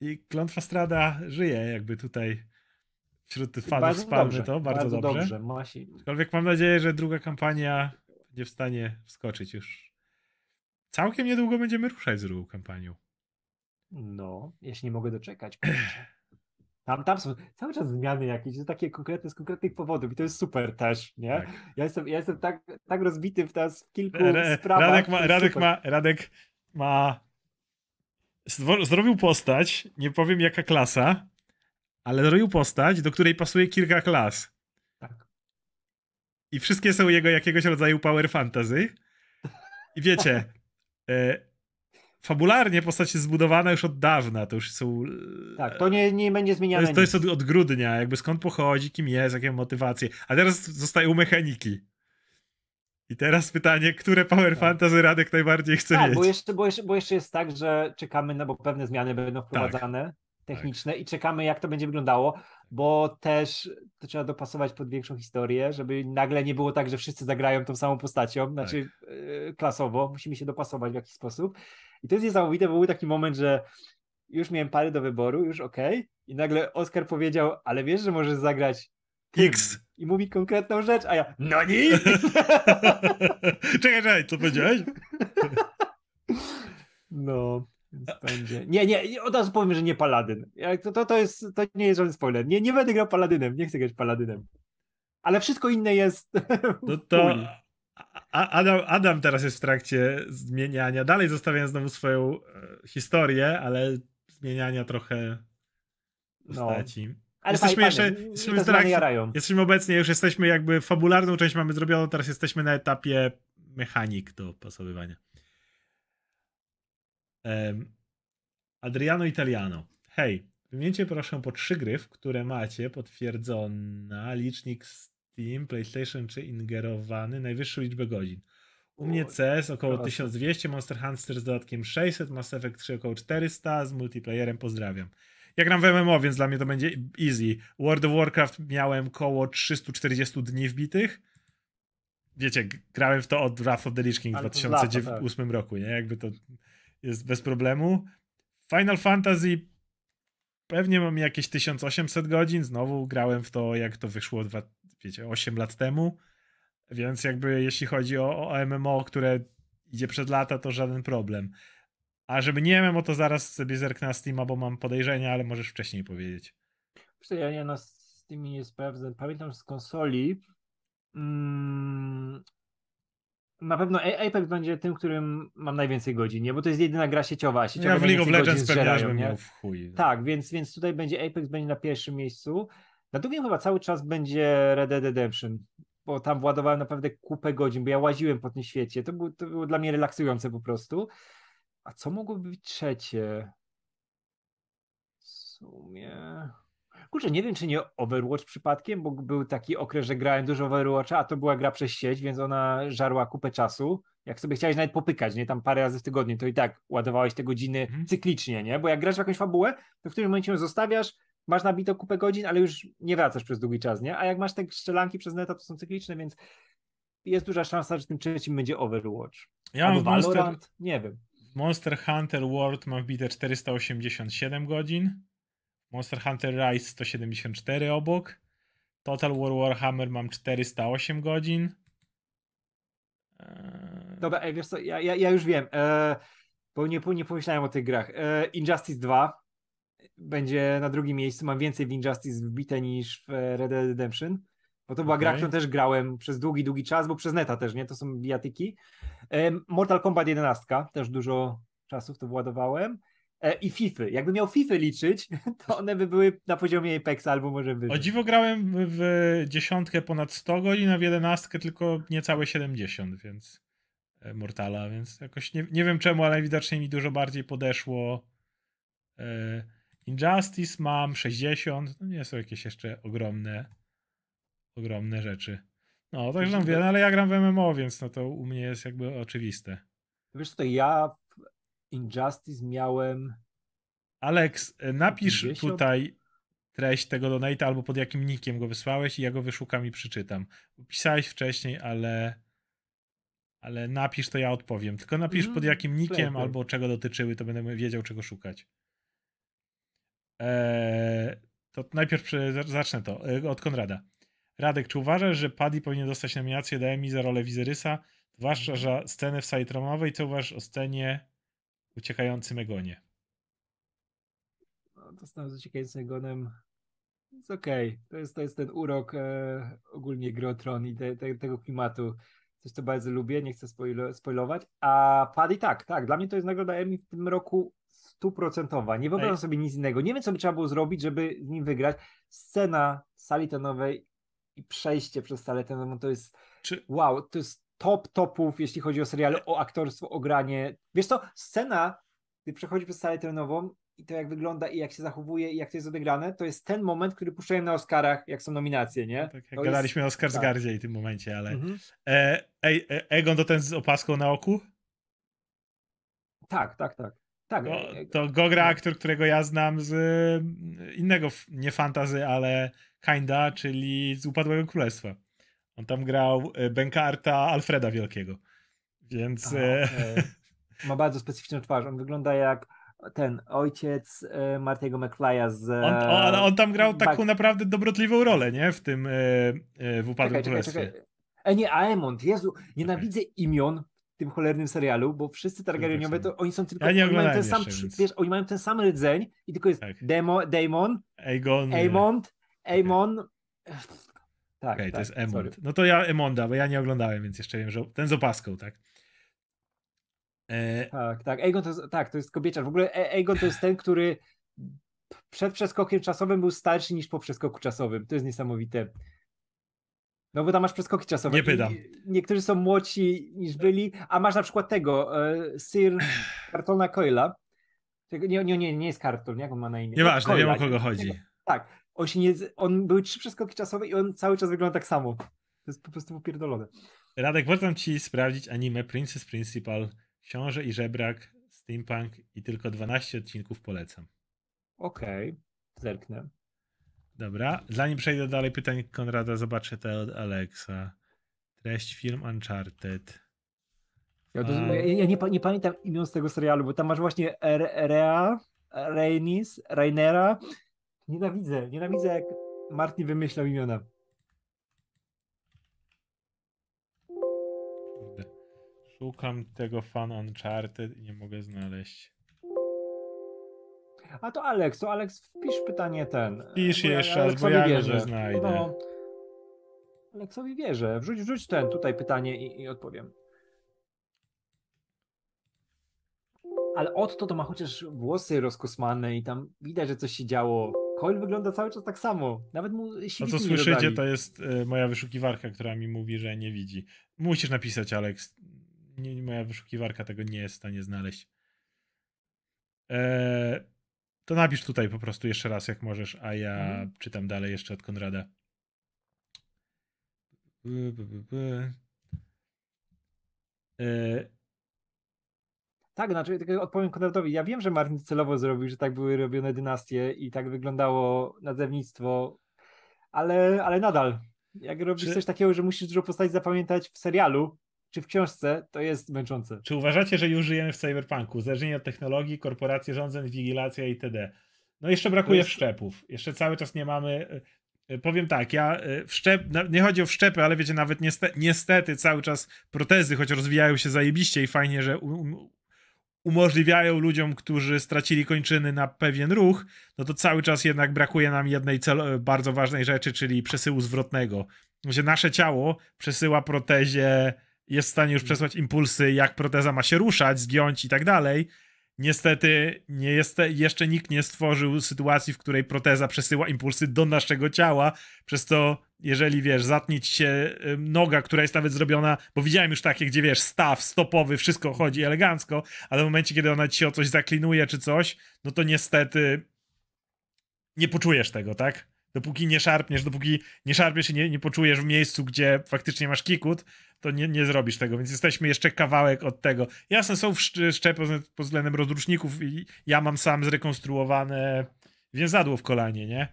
i Klątwa Strada żyje jakby tutaj wśród fanów spalmy to bardzo, dobrze. Masi. Aczkolwiek mam nadzieję, że druga kampania będzie w stanie wskoczyć już. Całkiem niedługo będziemy ruszać z drugą kampanią. No, ja się nie mogę doczekać. kurczę. Tam, tam są cały czas zmiany jakieś, takie konkretne, z konkretnych powodów i to jest super też, nie? Tak. Ja jestem, ja jestem tak, tak rozbity w teraz w kilku Ra- sprawach. Radek ma, Radek super. ma, Radek ma zrobił postać, nie powiem jaka klasa, ale zrobił postać, do której pasuje kilka klas. Tak. I wszystkie są jego jakiegoś rodzaju power fantasy. I wiecie, e, fabularnie postać jest zbudowana już od dawna. To już są. e, Tak, to nie, nie będzie to zmieniane. jest, to jest od, od grudnia, jakby skąd pochodzi, kim jest, jakie motywacje. A teraz zostają mechaniki. I teraz pytanie, które power Tak. fantasy Radek najbardziej chce Tak, mieć? bo jeszcze, bo, jeszcze, bo jeszcze jest tak, że czekamy, na, bo pewne zmiany będą Tak. Wprowadzane techniczne i czekamy, jak to będzie wyglądało, bo też to trzeba dopasować pod większą historię, żeby nagle nie było tak, że wszyscy zagrają tą samą postacią, znaczy yy, klasowo, musimy się dopasować w jakiś sposób. I to jest niesamowite, bo był taki moment, że już miałem parę do wyboru, już okay, i nagle Oskar powiedział, ale wiesz, że możesz zagrać X. I mówi konkretną rzecz, a ja, no nie! czekaj, czekaj, co powiedziałeś? no, więc będzie. Nie, nie, od razu powiem, że nie paladyn. To, to, to, jest, to nie jest żaden spoiler. Nie, nie będę grał paladynem, nie chcę grać paladynem. Ale wszystko inne jest. No to Adam, Adam teraz jest w trakcie zmieniania, dalej zostawiając znowu swoją e, historię, ale zmieniania trochę no. postaci. No. Ale jesteśmy fajnie, jeszcze jesteśmy, trakcie, jesteśmy obecnie, już jesteśmy jakby fabularną część mamy zrobioną, teraz jesteśmy na etapie mechanik do pasowywania. Adriano Italiano. Hej, wymieńcie proszę po trzy gry, w które macie potwierdzona licznik Steam, PlayStation czy ingerowany najwyższą liczbę godzin. U mnie CS około 1200, Monster Hunter z dodatkiem 600, Mass Effect 3 około 400, z multiplayerem pozdrawiam. Ja gram w MMO, więc dla mnie to będzie easy. World of Warcraft miałem około 340 dni wbitych. Wiecie, grałem w to od Wrath of the Lich King w 2008 tak. roku, nie? Jakby to jest bez problemu. Final Fantasy pewnie mam jakieś 1800 godzin. Znowu grałem w to, jak to wyszło, dwa, wiecie, 8 lat temu. Więc jakby jeśli chodzi o, o MMO, które idzie przed lata, to żaden problem. A żeby nie wiem, o to zaraz sobie zerknę na Steama, bo mam podejrzenia, ale możesz wcześniej powiedzieć. Ja, ja na Steamie nie sprawdzę. Pamiętam z konsoli. Na pewno Apex będzie tym, którym mam najwięcej godzin, nie? Bo to jest jedyna gra sieciowa. sieciowa ja w League of Legends pewnie żebym miał w chuj. Tak, więc, więc tutaj będzie Apex będzie na pierwszym miejscu. Na drugim chyba cały czas będzie Red Dead Redemption, bo tam władowałem naprawdę kupę godzin, bo ja łaziłem po tym świecie. To, był, to było dla mnie relaksujące po prostu. A co mogłoby być trzecie? W sumie. Kurczę, nie wiem, czy nie Overwatch przypadkiem, bo był taki okres, że grałem dużo Overwatcha, a to była gra przez sieć, więc ona żarła kupę czasu. Jak sobie chciałeś nawet popykać, nie tam parę razy w tygodniu, to i tak ładowałeś te godziny mhm. cyklicznie, nie? Bo jak grasz w jakąś fabułę, to w którym momencie ją zostawiasz, masz nabito kupę godzin, ale już nie wracasz przez długi czas, nie? A jak masz te strzelanki przez neta, to są cykliczne, więc jest duża szansa, że tym trzecim będzie Overwatch. Ja Albo Valorant, Monster... nie wiem. Monster Hunter World ma wbite 487 godzin. Monster Hunter Rise 174 obok. Total War Warhammer mam 408 godzin. Eee... Dobra, ej, wiesz co, ja, ja, ja już wiem, eee, bo nie, nie pomyślałem o tych grach. Eee, Injustice 2 będzie na drugim miejscu, mam więcej w Injustice wbite niż w Red Dead Redemption. Bo to była okay. gra, którą też grałem przez długi, długi czas, bo przez neta też, nie? To są bijatyki. Mortal Kombat 11, też dużo czasu w to władowałem. E, I FIFA. Jakby miał FIFA liczyć, to one by były na poziomie Apexa albo może wyżej. O dziwo grałem w dziesiątkę ponad 100 godzin, a w jedenastkę tylko niecałe 70, więc e, Mortala, więc jakoś nie, nie wiem czemu, ale widocznie mi dużo bardziej podeszło e, Injustice mam 60, no nie są jakieś jeszcze ogromne ogromne rzeczy. No, także mówię, no, ale ja gram w MMO, więc no to u mnie jest jakby oczywiste. Wiesz co, ja Injustice miałem... Alex, e, napisz 50? tutaj treść tego donate'a albo pod jakim nikiem go wysłałeś i ja go wyszukam i przeczytam. Pisałeś wcześniej, ale ale napisz, to ja odpowiem. Tylko napisz mm, pod jakim nikiem albo czego dotyczyły, to będę wiedział, czego szukać. Eee, to najpierw zacznę to e, od Konrada. Radek, czy uważasz, że Paddy powinien dostać nominację do Emmy za rolę Wizerysa? Zwłaszcza za scenę w sali traumowej. Co uważasz o scenie uciekającym Egonie? No, to z uciekającym Egonem jest okej. Okay. To, jest, to jest ten urok e, ogólnie Grotron i te, te, tego klimatu. Coś, co bardzo lubię, nie chcę spoilo, spoilować. A Paddy tak, tak. Dla mnie to jest nagroda Emmy w tym roku stuprocentowa. Nie wyobrażam sobie nic innego. Nie wiem, co by trzeba było zrobić, żeby z nim wygrać. Scena sali tonowej i przejście przez salę tenorową to jest Czy... wow, to jest top topów, jeśli chodzi o seriale, o aktorstwo, o granie. Wiesz co, scena, gdy przechodzi przez salę terenową i to jak wygląda i jak się zachowuje i jak to jest odegrane, to jest ten moment, który puszczają na Oscarach, jak są nominacje, nie? Tak, jak to gadaliśmy jest... o Skarsgardzie tak. w tym momencie, ale mhm. e, e, Egon to ten z opaską na oku? Tak, tak, tak. Tak. To, e, to go gra aktor, którego ja znam z y, innego, nie fantazy, ale kinda, czyli z Upadłego Królestwa. On tam grał y, Benkarta Alfreda Wielkiego. Więc Aha, e. Ma bardzo specyficzną twarz. On wygląda jak ten ojciec e, Martiego McFly'a z. on, on, on tam grał taką Bak- naprawdę dobrotliwą rolę, nie? W tym e, e, w Upadłym Czekaj, Królestwie. czekaj. E, nie, Aemond. Jezu, nienawidzę imion w tym cholernym serialu, bo wszyscy Targaryeniowie to oni są tylko. Ja oni mają ten sam, więc- wiesz, oni mają ten sam rdzeń i tylko jest Tak. Demo, Daemon, Aegon. e, Aemond, Aemon. Tak, Okej, tak, to jest sorry. Emond. No to ja Emonda, bo ja nie oglądałem, więc jeszcze wiem, że ten z opaską, tak? E, Tak, tak. Aegon to jest, tak, to jest kobieciarz. W ogóle Aegon to jest ten, który przed przeskokiem czasowym był starszy niż po przeskoku czasowym. To jest niesamowite. No bo tam masz przeskoki czasowe. Nie pytam. Niektórzy są młodsi niż byli, a masz na przykład tego, e, Sir Cartona Coyla. Nie, nie, nie, nie jest Carton, jak on ma na imię? nieważne, No, wiem o Coyla. kogo chodzi. Tak, on się nie, on były trzy przeskoki czasowe i on cały czas wygląda tak samo. To jest po prostu popierdolone. Radek, polecam ci sprawdzić anime Princess Principal, Książę i Żebrak, Steampunk i tylko 12 odcinków polecam. Okej, zerknę. Dobra, zanim przejdę dalej pytań Konrada, zobaczę te od Alexa. Treść film Uncharted. Ja, to, A. ja, ja nie, nie pamiętam imion z tego serialu, bo tam masz właśnie Rea, Rainis, Rainera. Nienawidzę, nienawidzę jak Martin wymyślał imiona. Kurde. Szukam tego fan Uncharted i nie mogę znaleźć. A to Alex, to Alex, wpisz pytanie ten. Pisz bo ja jeszcze raz, bo Aleksowi ja wierzę. nie znajdę. No, Aleksowi wierzę. Wrzuć, wrzuć ten tutaj pytanie i, i odpowiem. Ale Otto to ma chociaż włosy rozkosmane i tam widać, że coś się działo. Coil wygląda cały czas tak samo. Nawet mu siwiki co słyszycie, to jest e, moja wyszukiwarka, która mi mówi, że nie widzi. Musisz napisać, Alex. Nie, moja wyszukiwarka tego nie jest w stanie znaleźć. E, to napisz tutaj po prostu jeszcze raz, jak możesz, a ja Mhm. czytam dalej jeszcze od Konrada. By, by, by, by. E, Tak, znaczy tylko odpowiem Konradowi. Ja wiem, że Martin celowo zrobił, że tak były robione dynastie i tak wyglądało nadzewnictwo, ale, ale nadal. Jak robisz Czy- coś takiego, że musisz dużo postaci zapamiętać w serialu czy w książce, to jest męczące. Czy uważacie, że już żyjemy w cyberpunku? Zależnie od technologii, korporacje rządzeń, wigilacja itd. No jeszcze brakuje jest- wszczepów. Jeszcze cały czas nie mamy. e, e, Powiem tak, ja e, wszczep, na- nie chodzi o wszczepy, ale wiecie, nawet niestety, niestety cały czas protezy, choć rozwijają się zajebiście i fajnie, że umożliwiają ludziom, którzy stracili kończyny na pewien ruch, no to cały czas jednak brakuje nam jednej cel, e, bardzo ważnej rzeczy, czyli przesyłu zwrotnego. Że nasze ciało przesyła protezie, jest w stanie już przesłać impulsy, jak proteza ma się ruszać, zgiąć i tak dalej. Niestety nie jest, jeszcze nikt nie stworzył sytuacji, w której proteza przesyła impulsy do naszego ciała, przez to jeżeli wiesz, zatnie ci się noga, która jest nawet zrobiona, bo widziałem już takie, gdzie wiesz, staw stopowy, wszystko chodzi elegancko, ale w momencie, kiedy ona ci się o coś zaklinuje czy coś, no to niestety nie poczujesz tego, tak? Dopóki nie szarpniesz, dopóki nie szarpiesz i nie, nie poczujesz w miejscu, gdzie faktycznie masz kikut, to nie, nie zrobisz tego, więc jesteśmy jeszcze kawałek od tego. Jasne, są szczepy pod względem rozruszników i ja mam sam zrekonstruowane więzadło w kolanie, nie?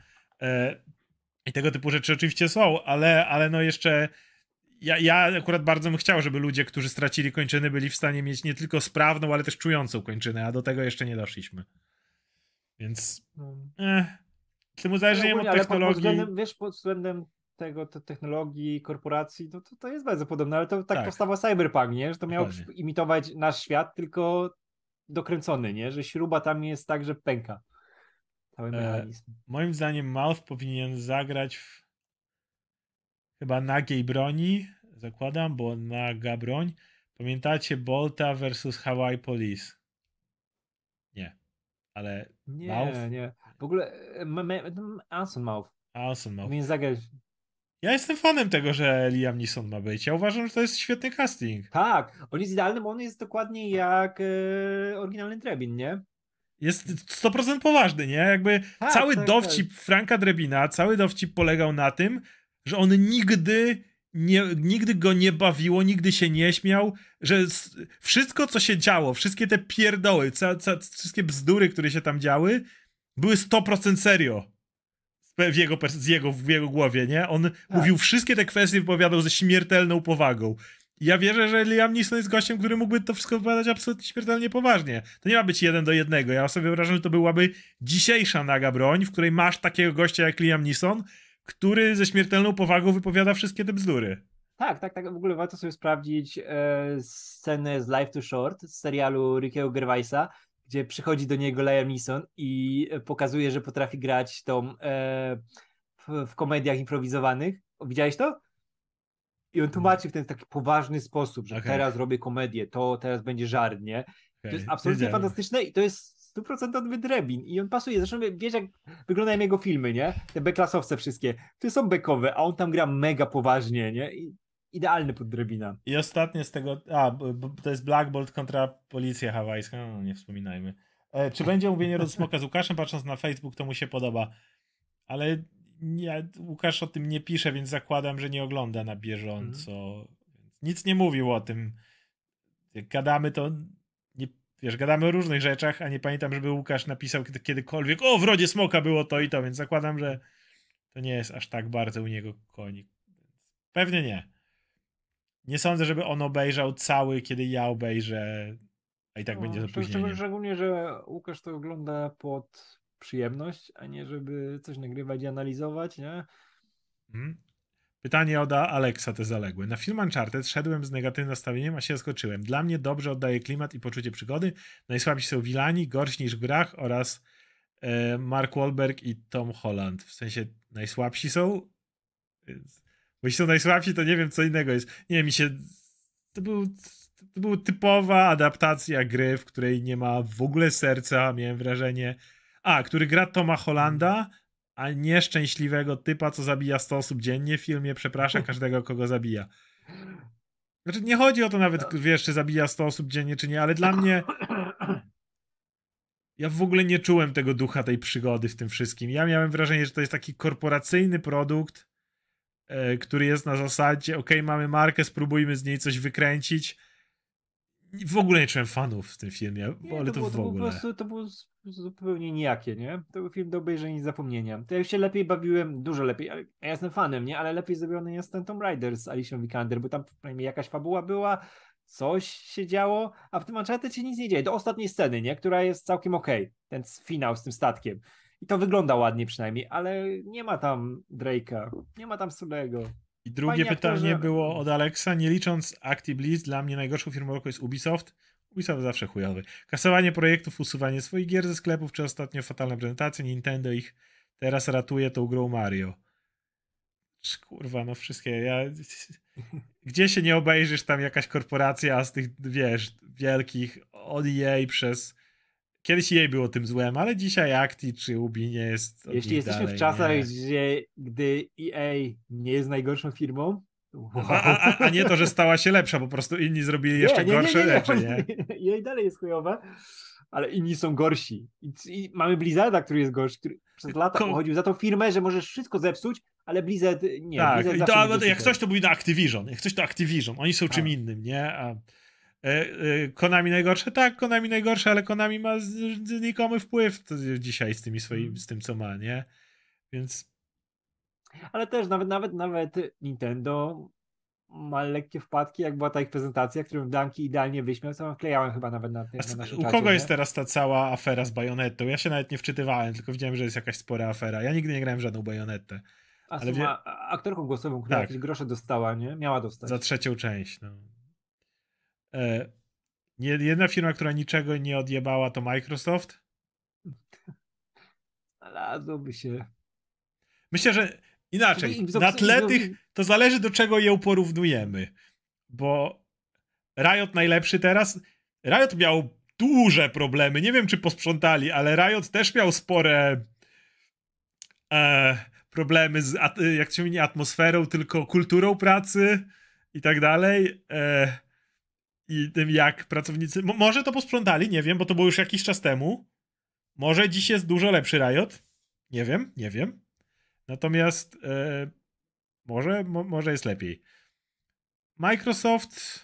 I tego typu rzeczy oczywiście są, ale, ale no jeszcze ja, ja akurat bardzo bym chciał, żeby ludzie, którzy stracili kończyny, byli w stanie mieć nie tylko sprawną, ale też czującą kończynę, a do tego jeszcze nie doszliśmy. Więc No. eh, tym uzależnieniem od pod, pod technologii... względem, wiesz, pod względem tego, te technologii, korporacji, no to, to jest bardzo podobne, ale to tak, Tak. powstawał Cyberpunk, nie? Że to miał Dokładnie. imitować nasz świat, tylko dokręcony, nie? Że śruba tam jest tak, że pęka. Cały E, mechanizm. Moim zdaniem Mouth powinien zagrać w chyba nagiej broni, zakładam, bo naga broń. Pamiętacie Bolta versus Hawaii Police? Nie, ale Nie, Mouth? nie. W ogóle e, m- Anson Mouth awesome Mouth. powinien zagrać. Ja jestem fanem tego, że Liam Neeson ma być. Ja uważam, że to jest świetny casting. Tak, on jest idealny, bo on jest dokładnie jak e, oryginalny Drebin, nie? Jest 100% poważny, nie? Jakby Tak, cały tak, dowcip Franka Drebina, cały dowcip polegał na tym, że on nigdy nie, nigdy go nie bawiło, nigdy się nie śmiał, że wszystko, co się działo, wszystkie te pierdoły, ca, ca, wszystkie bzdury, które się tam działy, były 100% serio. W jego, z jego, w jego głowie, nie? On tak. mówił wszystkie te kwestie, wypowiadał ze śmiertelną powagą. Ja wierzę, że Liam Neeson jest gościem, który mógłby to wszystko wypowiadać absolutnie śmiertelnie poważnie. To nie ma być jeden do jednego. Ja sobie wyobrażam, że to byłaby dzisiejsza naga broń, w której masz takiego gościa jak Liam Neeson, który ze śmiertelną powagą wypowiada wszystkie te bzdury. Tak, tak, tak. W ogóle warto sobie sprawdzić e, scenę z Life to Short z serialu Rickiego Gervaisa, gdzie przychodzi do niego Liam Neeson i pokazuje, że potrafi grać tą e, w, w komediach improwizowanych. Widziałeś to? I on tłumaczy w ten taki poważny sposób, że okay. teraz robię komedię, to teraz będzie żart, nie? Okay. To jest absolutnie Wiedziałem. fantastyczne i to jest stuprocentowy drebin i on pasuje. Zresztą wiesz, jak wyglądają jego filmy, nie? Te beklasowce wszystkie, to są bekowe, a on tam gra mega poważnie, nie? I idealny pod drebina. I ostatnie z tego, a, to jest Black Bolt kontra Policja Hawajska, no nie wspominajmy. E, czy będzie mówienie Rod Smoka z Łukaszem? Patrząc na Facebook, to mu się podoba. Ale nie, Łukasz o tym nie pisze, więc zakładam, że nie ogląda na bieżąco. Mm. Nic nie mówił o tym. Jak gadamy, to nie, wiesz, gadamy o różnych rzeczach, a nie pamiętam, żeby Łukasz napisał kiedykolwiek, o, w Rodzie Smoka było to i to, więc zakładam, że to nie jest aż tak bardzo u niego konik. Pewnie nie. Nie sądzę, żeby on obejrzał cały, kiedy ja obejrzę, a i tak no, będzie opóźnienie. Szczególnie, że Łukasz to ogląda pod przyjemność, a nie żeby coś nagrywać i analizować, nie? Hmm. Pytanie od Alexa te zaległe. Na film Uncharted szedłem z negatywnym nastawieniem, a się zaskoczyłem. Dla mnie dobrze oddaje klimat i poczucie przygody. Najsłabsi są Wilani, gorsi niż w grach oraz e, Mark Wahlberg i Tom Holland. W sensie najsłabsi są? Bo jeśli są najsłabsi, to nie wiem, co innego jest. Nie, mi się... To był... To była typowa adaptacja gry, w której nie ma w ogóle serca, miałem wrażenie. A, który gra Toma Hollanda, a nieszczęśliwego typa, co zabija 100 osób dziennie w filmie, przeprasza każdego, kogo zabija. Znaczy, nie chodzi o to nawet, wiesz, czy zabija 100 osób dziennie, czy nie, ale dla mnie ja w ogóle nie czułem tego ducha tej przygody w tym wszystkim. Ja miałem wrażenie, że to jest taki korporacyjny produkt, e, który jest na zasadzie, ok, mamy markę, spróbujmy z niej coś wykręcić. W ogóle nie czułem fanów w tym filmie, nie, ale to, to, było, w ogóle. To, było, po prostu, to było zupełnie nijakie, nie? To był film do obejrzenia i zapomnienia. To ja się lepiej bawiłem, dużo lepiej, ja jestem fanem, nie? Ale lepiej zrobiony jest ten Tomb Raider z Alicia Vikander, bo tam przynajmniej jakaś fabuła była, coś się działo, a w tym Uncharted się nic nie dzieje. Do ostatniej sceny, nie? Która jest całkiem okej. Okay. Ten finał z tym statkiem. I to wygląda ładnie przynajmniej, ale nie ma tam Drake'a, nie ma tam Sulego. I drugie Fajnie pytanie aktorze... było od Alexa. Nie licząc ActiBliz, dla mnie najgorszą firmą roku jest Ubisoft. Ubisoft zawsze chujowy. Kasowanie projektów, usuwanie swoich gier ze sklepów, czy ostatnio fatalna prezentacja, Nintendo ich teraz ratuje tą grą Mario. Kurwa, no wszystkie, ja... Gdzie się nie obejrzysz, tam jakaś korporacja z tych, wiesz, wielkich od EA przez... Kiedyś EA było tym złem, ale dzisiaj Acti czy Ubi nie jest Jeśli jesteśmy dalej, w czasach, nie. gdzie gdy EA nie jest najgorszą firmą, Wow. A, a, a, nie to, że stała się lepsza, po prostu inni zrobili jeszcze nie, nie, gorsze rzeczy, nie? Jej dalej jest chujowe, ale inni są gorsi. I, I, mamy Blizzarda, który jest gorszy, który przez lata Ko... uchodził za tą firmę, że możesz wszystko zepsuć, ale Blizzard nie. Tak, Blizzard to, jak coś to mówi na Activision, jak coś to Activision, oni są a. czym innym, nie? A, Konami najgorsze? Tak, Konami najgorsze, ale Konami ma znikomy wpływ dzisiaj z, tymi swoimi, z tym, co ma, nie? Więc ale też nawet, nawet, nawet Nintendo ma lekkie wpadki, jak była ta ich prezentacja, którą Danki idealnie wyśmiał, co wklejałem chyba nawet na, na naszym U kogo jest teraz ta cała afera z bajonetą? Ja się nawet nie wczytywałem, tylko widziałem, że jest jakaś spora afera. Ja nigdy nie grałem żadną bajonetę. A ale wie... aktorką głosową, która tak. jakieś grosze dostała, nie? Miała dostać. Za trzecią część, no. E, jedna firma, która niczego nie odjebała, to Microsoft. Znalazłoby się. Myślę, że Inaczej, na tle tych, to zależy do czego ją porównujemy, bo Riot najlepszy teraz, Riot miał duże problemy, nie wiem czy posprzątali, ale Riot też miał spore e, problemy z, jak się mówi, atmosferą, tylko kulturą pracy i tak dalej. E, I tym jak pracownicy, może to posprzątali, nie wiem, bo to było już jakiś czas temu. Może dziś jest dużo lepszy Riot. Nie wiem, nie wiem. Natomiast e, może, mo, może jest lepiej. Microsoft.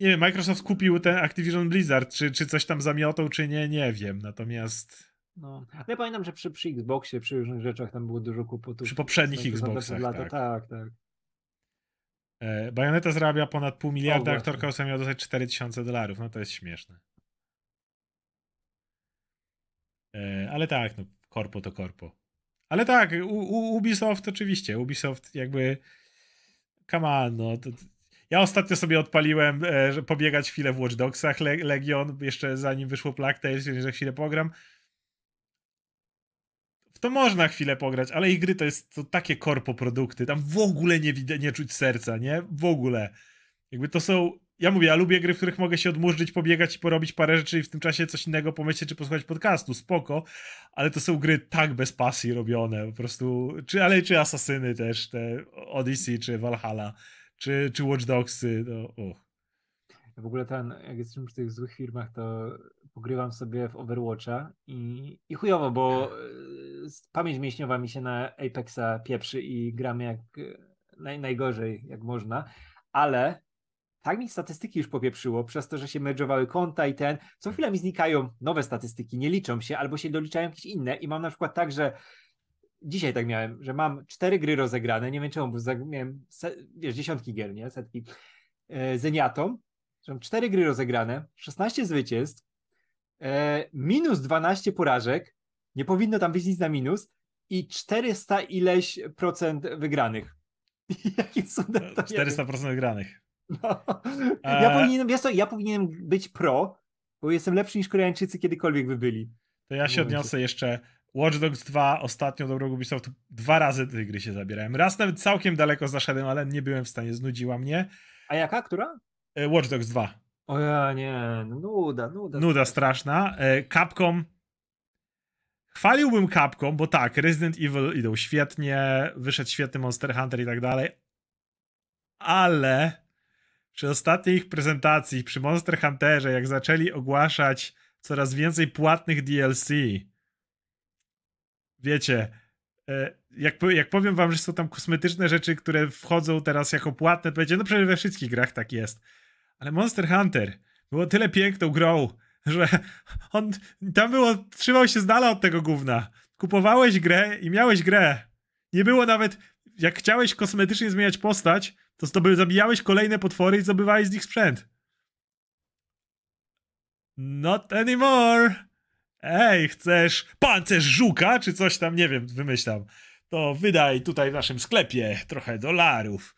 Nie wiem, Microsoft kupił ten Activision Blizzard, czy, czy coś tam zamiotał, czy nie, nie wiem. Natomiast. No. Ale ja pamiętam, że przy, przy Xboxie, przy różnych rzeczach tam było dużo kłopotów. Przy poprzednich Xboxach, lata. tak. Tak, tak. E, Bayonetta zarabia ponad pół miliarda, O, aktorka ostatnio miała dostać 4000 dolarów. No to jest śmieszne. E, ale tak, no, korpo to korpo. Ale tak, u, u, Ubisoft oczywiście. Ubisoft jakby. Come on, no. To, ja ostatnio sobie odpaliłem, e, że pobiegać chwilę w Watch Dogsach Le Legion, jeszcze zanim wyszło Plague Tale, że chwilę pogram. To można chwilę pograć, ale ich gry to jest to takie korpo produkty. Tam w ogóle nie, widać, nie czuć serca, nie? W ogóle. Jakby to są. Ja mówię, ja lubię gry, w których mogę się odmurzyć, pobiegać i porobić parę rzeczy i w tym czasie coś innego pomyśleć czy posłuchać podcastu. Spoko. Ale to są gry tak bez pasji robione. Po prostu. Czy, ale czy Asasyny też, te Odyssey, czy Valhalla, czy, czy Watch Dogsy. No, uch. W ogóle ten, jak jesteśmy przy tych złych firmach, to pogrywam sobie w Overwatcha i, i chujowo, bo e, pamięć mięśniowa mi się na Apexa pieprzy i gramy jak e, naj, najgorzej, jak można, ale tak mi statystyki już popieprzyło, przez to, że się merge'owały konta i ten, co chwilę mi znikają nowe statystyki, nie liczą się, albo się doliczają jakieś inne i mam na przykład tak, że dzisiaj tak miałem, że mam cztery gry rozegrane, nie wiem czemu, bo miałem, wiesz, dziesiątki gier, nie, setki, e, Zeniatą, cztery gry rozegrane, 16 zwycięstw, e, minus 12 porażek, nie powinno tam być nic na minus i 400 ileś procent wygranych. Jakim cudem to nie wiem. 400% wygranych. No. Ja, E- powinienem, ja powinienem być pro, bo jestem lepszy niż Koreańczycy kiedykolwiek by byli. To ja się odniosę jeszcze. Watch Dogs 2, ostatnio dobrego Ubisoftu, dwa razy tej gry się zabierałem. Raz nawet całkiem daleko zaszedłem, ale nie byłem w stanie, znudziła mnie. A jaka, która? E, Watch Dogs 2. O ja nie, no nuda, nuda. Nuda straszna. E, Capcom. Chwaliłbym Capcom, bo tak, Resident Evil idą świetnie, wyszedł świetny Monster Hunter i tak dalej. Ale przy ostatniej ich prezentacji, przy Monster Hunterze, jak zaczęli ogłaszać coraz więcej płatnych DLC, wiecie, e, jak, jak powiem wam, że są tam kosmetyczne rzeczy, które wchodzą teraz jako płatne, to będzie, no przecież we wszystkich grach tak jest. Ale Monster Hunter było tyle piękną grą, że on tam było, trzymał się z dala od tego gówna. Kupowałeś grę i miałeś grę. Nie było nawet, jak chciałeś kosmetycznie zmieniać postać, to zdoby, zabijałeś kolejne potwory i zdobywałeś z nich sprzęt. Not anymore. Ej, chcesz pancerz żuka, czy coś tam, nie wiem, wymyślam. To wydaj tutaj w naszym sklepie trochę dolarów.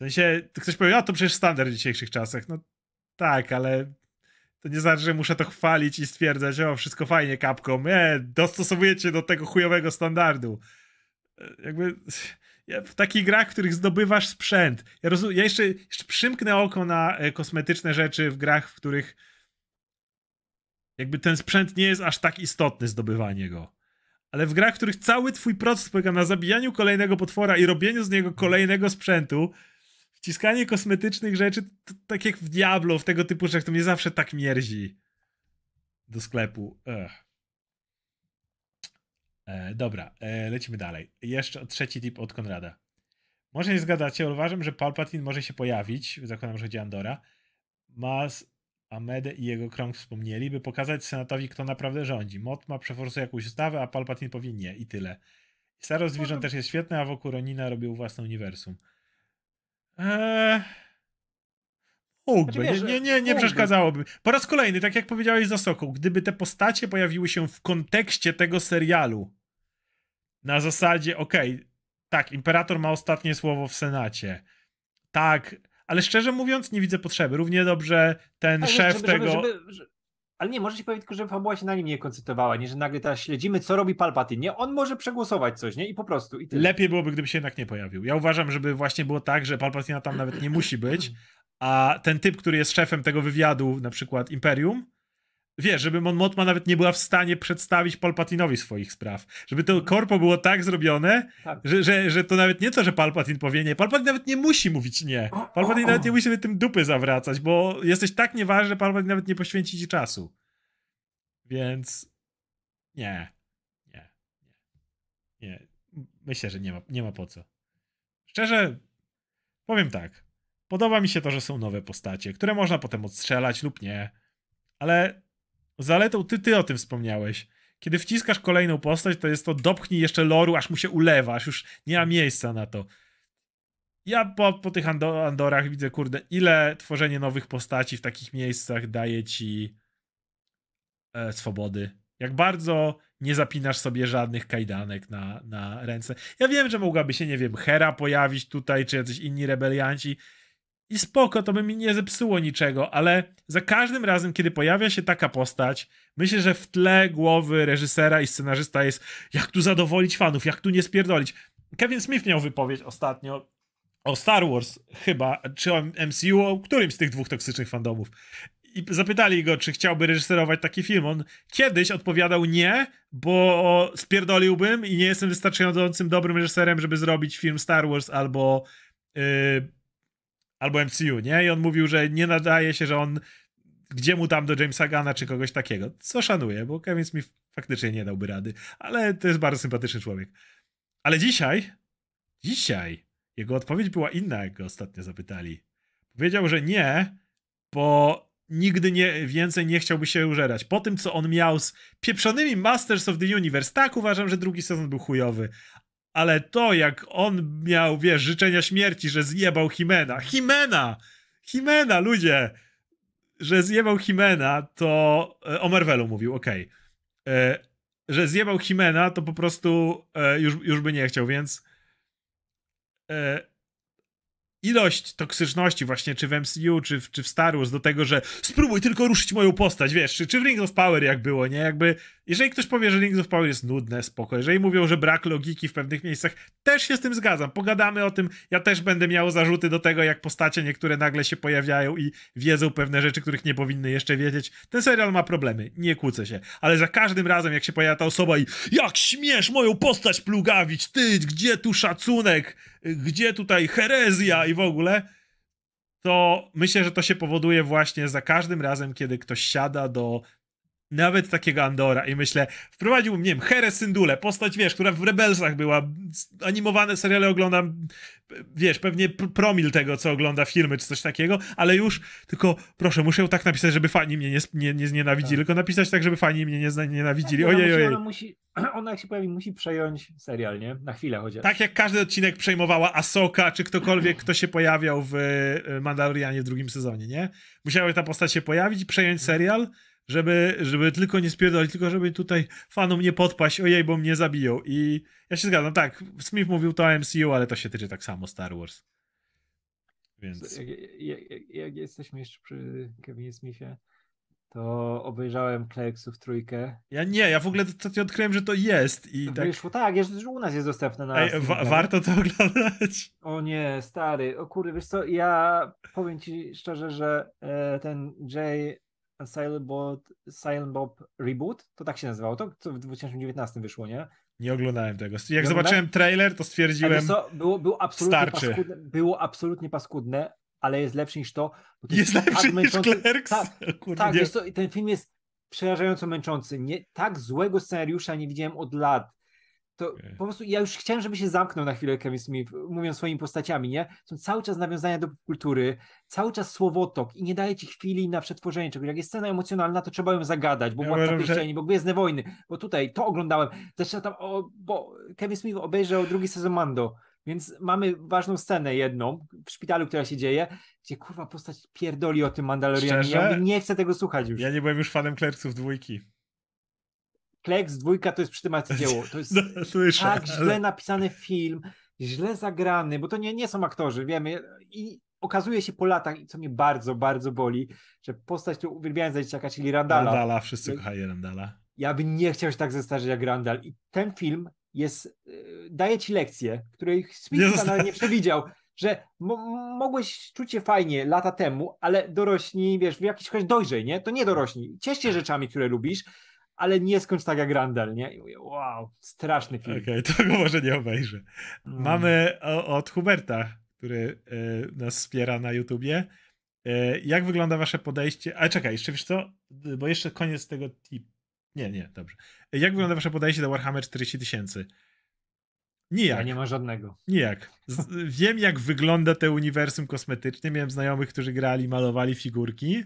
W sensie, ktoś powie, a to przecież standard w dzisiejszych czasach. No tak, ale to nie znaczy, że muszę to chwalić i stwierdzać, o, wszystko fajnie, Capcom, e, dostosowujecie do tego chujowego standardu. E, Jakby ja, w takich grach, w których zdobywasz sprzęt. Ja, rozum, ja jeszcze, jeszcze przymknę oko na e, kosmetyczne rzeczy w grach, w których jakby ten sprzęt nie jest aż tak istotny, zdobywanie go. Ale w grach, w których cały twój proces polega na zabijaniu kolejnego potwora i robieniu z niego kolejnego sprzętu, wciskanie kosmetycznych rzeczy, to, tak jak w Diablo, w tego typu rzeczach, to mnie zawsze tak mierzi do sklepu. Ech. E, dobra, e, lecimy dalej. Jeszcze trzeci tip od Konrada. Może nie zgadzacie, ale uważam, że Palpatine może się pojawić, zakładam, że chodzi Andora, Mas, Amedę i jego krąg wspomnieli, by pokazać Senatowi, kto naprawdę rządzi. Mot ma przeforsuje jakąś ustawę, a Palpatine powie nie i tyle. I Star Wars Vision też jest świetne, a wokół Ronina robił własne uniwersum. Eee... Mógłby, Znaczy, nie, nie, nie, nie przeszkadzałoby. Po raz kolejny, tak jak powiedziałeś za Sokół, gdyby te postacie pojawiły się w kontekście tego serialu, na zasadzie, okej, tak, Imperator ma ostatnie słowo w Senacie, tak, ale szczerze mówiąc nie widzę potrzeby. Równie dobrze ten Ale szef żeby, tego... Żeby, żeby, że- ale nie, może się powiedzieć tylko, że fabuła się na nim nie koncentrowała, nie, że nagle teraz śledzimy, co robi Palpatine, nie? On może przegłosować coś, nie? I po prostu, i. Lepiej byłoby, gdyby się jednak nie pojawił. Ja uważam, żeby właśnie było tak, że Palpatina tam nawet nie musi być, a ten typ, który jest szefem tego wywiadu, na przykład Imperium, wiesz, żeby Mon Mothma nawet nie była w stanie przedstawić Palpatinowi swoich spraw. Żeby to korpo było tak zrobione, Tak. że, że, że to nawet nie to, że Palpatine powie nie. Palpatine nawet nie musi mówić nie. Palpatine nawet nie musi sobie tym dupy zawracać, bo jesteś tak nieważny, że Palpatine nawet nie poświęci ci czasu. Więc nie. Nie. Nie. Nie. Myślę, że nie ma, nie ma po co. Szczerze, powiem tak. Podoba mi się to, że są nowe postacie, które można potem odstrzelać lub nie. Ale zaletą ty, ty o tym wspomniałeś. Kiedy wciskasz kolejną postać, to jest to dopchnij jeszcze loru, aż mu się ulewa, aż już nie ma miejsca na to. Ja po, po tych Ando Andorach widzę, kurde, ile tworzenie nowych postaci w takich miejscach daje ci e, swobody. Jak bardzo nie zapinasz sobie żadnych kajdanek na, na ręce. Ja wiem, że mogłaby się, nie wiem, Hera pojawić tutaj, czy jacyś inni rebelianci. I spoko, to by mi nie zepsuło niczego, ale za każdym razem, kiedy pojawia się taka postać, myślę, że w tle głowy reżysera i scenarzysta jest jak tu zadowolić fanów, jak tu nie spierdolić. Kevin Smith miał wypowiedź ostatnio o Star Wars chyba, czy o MCU, o którymś z tych dwóch toksycznych fandomów. I zapytali go, czy chciałby reżyserować taki film. On kiedyś odpowiadał nie, bo spierdoliłbym i nie jestem wystarczającym dobrym reżyserem, żeby zrobić film Star Wars albo yy, albo MCU, nie? I on mówił, że nie nadaje się, że on gdzie mu tam do Jamesa Gana czy kogoś takiego. Co szanuję, bo Kevin Smith faktycznie nie dałby rady, ale to jest bardzo sympatyczny człowiek. Ale dzisiaj, dzisiaj jego odpowiedź była inna, jak go ostatnio zapytali. Powiedział, że nie, bo nigdy nie, więcej nie chciałby się użerać. Po tym, co on miał z pieprzonymi Masters of the Universe, tak uważam, że drugi sezon był chujowy. Ale to, jak on miał, wiesz, życzenia śmierci, że zjebał Himena. Himena! Himena, ludzie! Że zjebał Himena, to e, o Marvelu mówił, okej. Okay. Że zjebał Himena, to po prostu e, już, już by nie chciał, więc e, ilość toksyczności właśnie, czy w MCU, czy w, czy w Star Wars do tego, że spróbuj tylko ruszyć moją postać, wiesz, czy, czy w Rings of Power jak było, nie? Jakby, jeżeli ktoś powie, że Rings of Power jest nudne, spoko. Jeżeli mówią, że brak logiki w pewnych miejscach, też się z tym zgadzam. Pogadamy o tym, ja też będę miał zarzuty do tego, jak postacie niektóre nagle się pojawiają i wiedzą pewne rzeczy, których nie powinny jeszcze wiedzieć. Ten serial ma problemy, nie kłócę się, ale za każdym razem, jak się pojawia ta osoba i jak śmiesz moją postać plugawić, ty, gdzie tu szacunek, gdzie tutaj herezja i w ogóle, to myślę, że to się powoduje właśnie za każdym razem, kiedy ktoś siada do nawet takiego Andora i myślę, wprowadził, nie wiem, Herę Syndule, postać, wiesz, która w Rebelsach była, animowane seriale oglądam, wiesz, pewnie promil tego, co ogląda filmy, czy coś takiego, ale już, tylko proszę, muszę ją tak napisać, żeby fani mnie nie, nie, nie znienawidzili, tak. tylko napisać tak, żeby fani mnie nie nienawidzili, tak, ojej, ojej. Ona, musi, ona jak się pojawi, musi przejąć serial, nie? Na chwilę chociaż. Tak jak każdy odcinek przejmowała Asoka, czy ktokolwiek, kto się pojawiał w e, Mandalorianie w drugim sezonie, nie? Musiała ta postać się pojawić, przejąć serial, żeby, żeby tylko nie spierdolić, tylko żeby tutaj fanom nie podpaść, ojej, bo mnie zabiją. I ja się zgadzam, tak, Smith mówił to MCU, ale to się tyczy tak samo Star Wars. Więc... Jak, jak, jak jesteśmy jeszcze przy Kevinie Smithie, to obejrzałem Clerksów trójkę. Ja nie, ja w ogóle ostatnio odkryłem, że to jest i tak... Wyszło, tak, jest, u nas jest dostępne na... Ej, wa warto to oglądać. O nie, stary, o kurde, wiesz co, ja powiem ci szczerze, że e, ten Jay Silent Bob, Silent Bob Reboot, to tak się nazywało, to co w 2019 wyszło, nie? Nie oglądałem tego. Jak zobaczyłem trailer, to stwierdziłem. Co, było, było, absolutnie paskudne, było absolutnie paskudne, ale jest lepszy niż to. to jest, jest lepszy niż Clerks? Tak, Kurde, tak wiesz co, ten film jest przerażająco męczący. Nie, tak złego scenariusza nie widziałem od lat to po prostu ja już chciałem, żeby się zamknął na chwilę Kevin Smith, mówiąc swoimi postaciami, nie? Są cały czas nawiązania do kultury, cały czas słowotok i nie daje ci chwili na przetworzenie czegoś. Jak jest scena emocjonalna, to trzeba ją zagadać, bo ja Władca Pierścieni, że... bo Gwiezdne Wojny, bo tutaj to oglądałem, zresztą tam, o, bo Kevin Smith obejrzał drugi sezon Mando, więc mamy ważną scenę jedną w szpitalu, która się dzieje, gdzie kurwa postać pierdoli o tym Mandalorianie. Ja nie chcę tego słuchać już. Ja nie byłem już fanem Klerców dwójki. Kleks dwójka to jest przy tym dzieło. To jest no, Słyszę, tak ale... źle napisany film, źle zagrany, bo to nie, nie są aktorzy, wiemy. I okazuje się po latach, co mnie bardzo, bardzo boli, że postać, którą uwielbiałem za dzieciaka, czyli Randala. Randala, wszyscy kochają Randala. Ja bym nie chciał się tak zestarzeć jak Randall. I ten film jest, e, daje ci lekcję, której Smith nawet nie przewidział, że mogłeś czuć się fajnie lata temu, ale dorośli, wiesz, w jakiś choć dojrzej, nie? To nie dorośli. Ciesz się rzeczami, które lubisz, ale nie skończ tak jak Randall, nie? I mówię, wow, straszny film. Okej, okay, to go może nie obejrzę. Mm. Mamy od Huberta, który y, nas wspiera na YouTubie. Y, jak wygląda wasze podejście? Ale czekaj, jeszcze wiesz co? Bo jeszcze koniec tego tip. Nie, nie, dobrze. Jak wygląda wasze podejście do Warhammer 40 tysięcy? Nijak. Ja nie ma żadnego. Nijak. Z, wiem, jak wygląda te uniwersum kosmetyczne. Miałem znajomych, którzy grali, malowali figurki,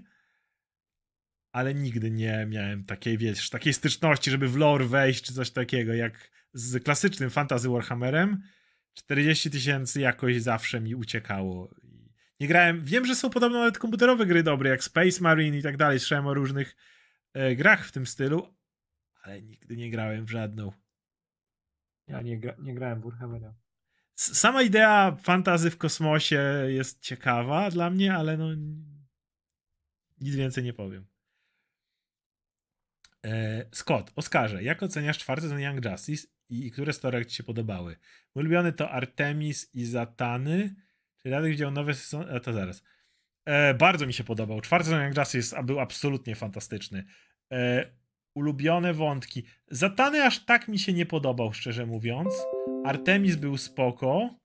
ale nigdy nie miałem takiej, wiesz, takiej styczności, żeby w lore wejść, czy coś takiego, jak z klasycznym fantasy Warhammerem. 40 tysięcy jakoś zawsze mi uciekało. Nie grałem, wiem, że są podobno nawet komputerowe gry dobre, jak Space Marine i tak dalej, słyszałem o różnych e, grach w tym stylu, ale nigdy nie grałem w żadną. Ja nie, gra, nie grałem w Warhammera. Sama idea fantazy w kosmosie jest ciekawa dla mnie, ale no nic więcej nie powiem. E, Scott, Oskarze, jak oceniasz czwarty sezon Young Justice i, i które story ci się podobały? Mój ulubiony to Artemis i Zatany. Czy Radek widział nowy sezon? A to zaraz. E, bardzo mi się podobał. Czwarty sezon Young Justice był absolutnie fantastyczny. E, ulubione wątki. Zatany aż tak mi się nie podobał, szczerze mówiąc. Artemis był spoko.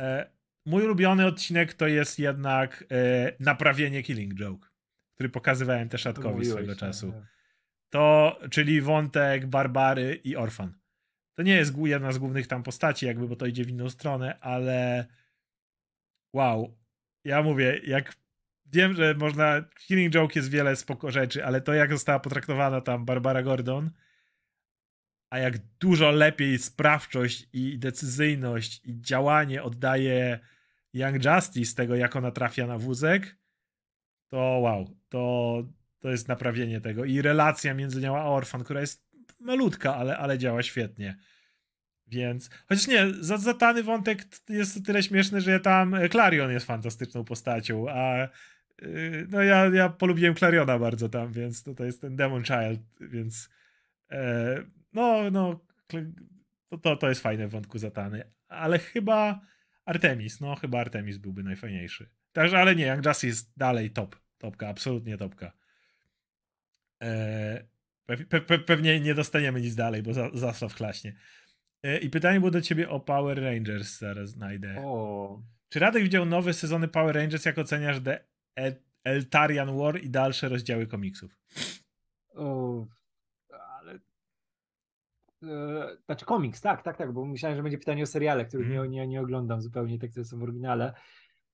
E, mój ulubiony odcinek to jest jednak e, naprawienie Killing Joke, który pokazywałem też Szatkowi swego tak, czasu. Tak. To, czyli wątek Barbary i Orfan. To nie jest jedna z głównych tam postaci, jakby, bo to idzie w inną stronę, ale wow. Ja mówię, jak wiem, że można. Killing Joke jest wiele spoko rzeczy, ale to, jak została potraktowana tam Barbara Gordon, a jak dużo lepiej sprawczość i decyzyjność i działanie oddaje Young Justice tego, jak ona trafia na wózek, to wow, to, to jest naprawienie tego. I relacja między nią a Orfan, która jest malutka, ale, ale działa świetnie. Więc, chociaż nie, zatany wątek jest tyle śmieszny, że tam Clarion jest fantastyczną postacią, a yy, no ja, ja polubiłem Clariona bardzo tam, więc to, to jest ten Demon Child, więc e, no, no, to, to, to jest fajne w wątku Zatany, ale chyba Artemis, no chyba Artemis byłby najfajniejszy. Także, ale nie, Young Justice jest dalej top, topka, absolutnie topka. E, pe, pe, pewnie nie dostaniemy nic dalej, bo za, Zasław klaśnie. E, I pytanie było do ciebie o Power Rangers, zaraz znajdę. O. Czy Radek widział nowe sezony Power Rangers, jak oceniasz The Eltarian War i dalsze rozdziały komiksów? O, ale... E, znaczy komiks, tak, tak, tak, bo myślałem, że będzie pytanie o seriale, których mm. nie, nie, nie oglądam zupełnie, tak, które są w oryginale.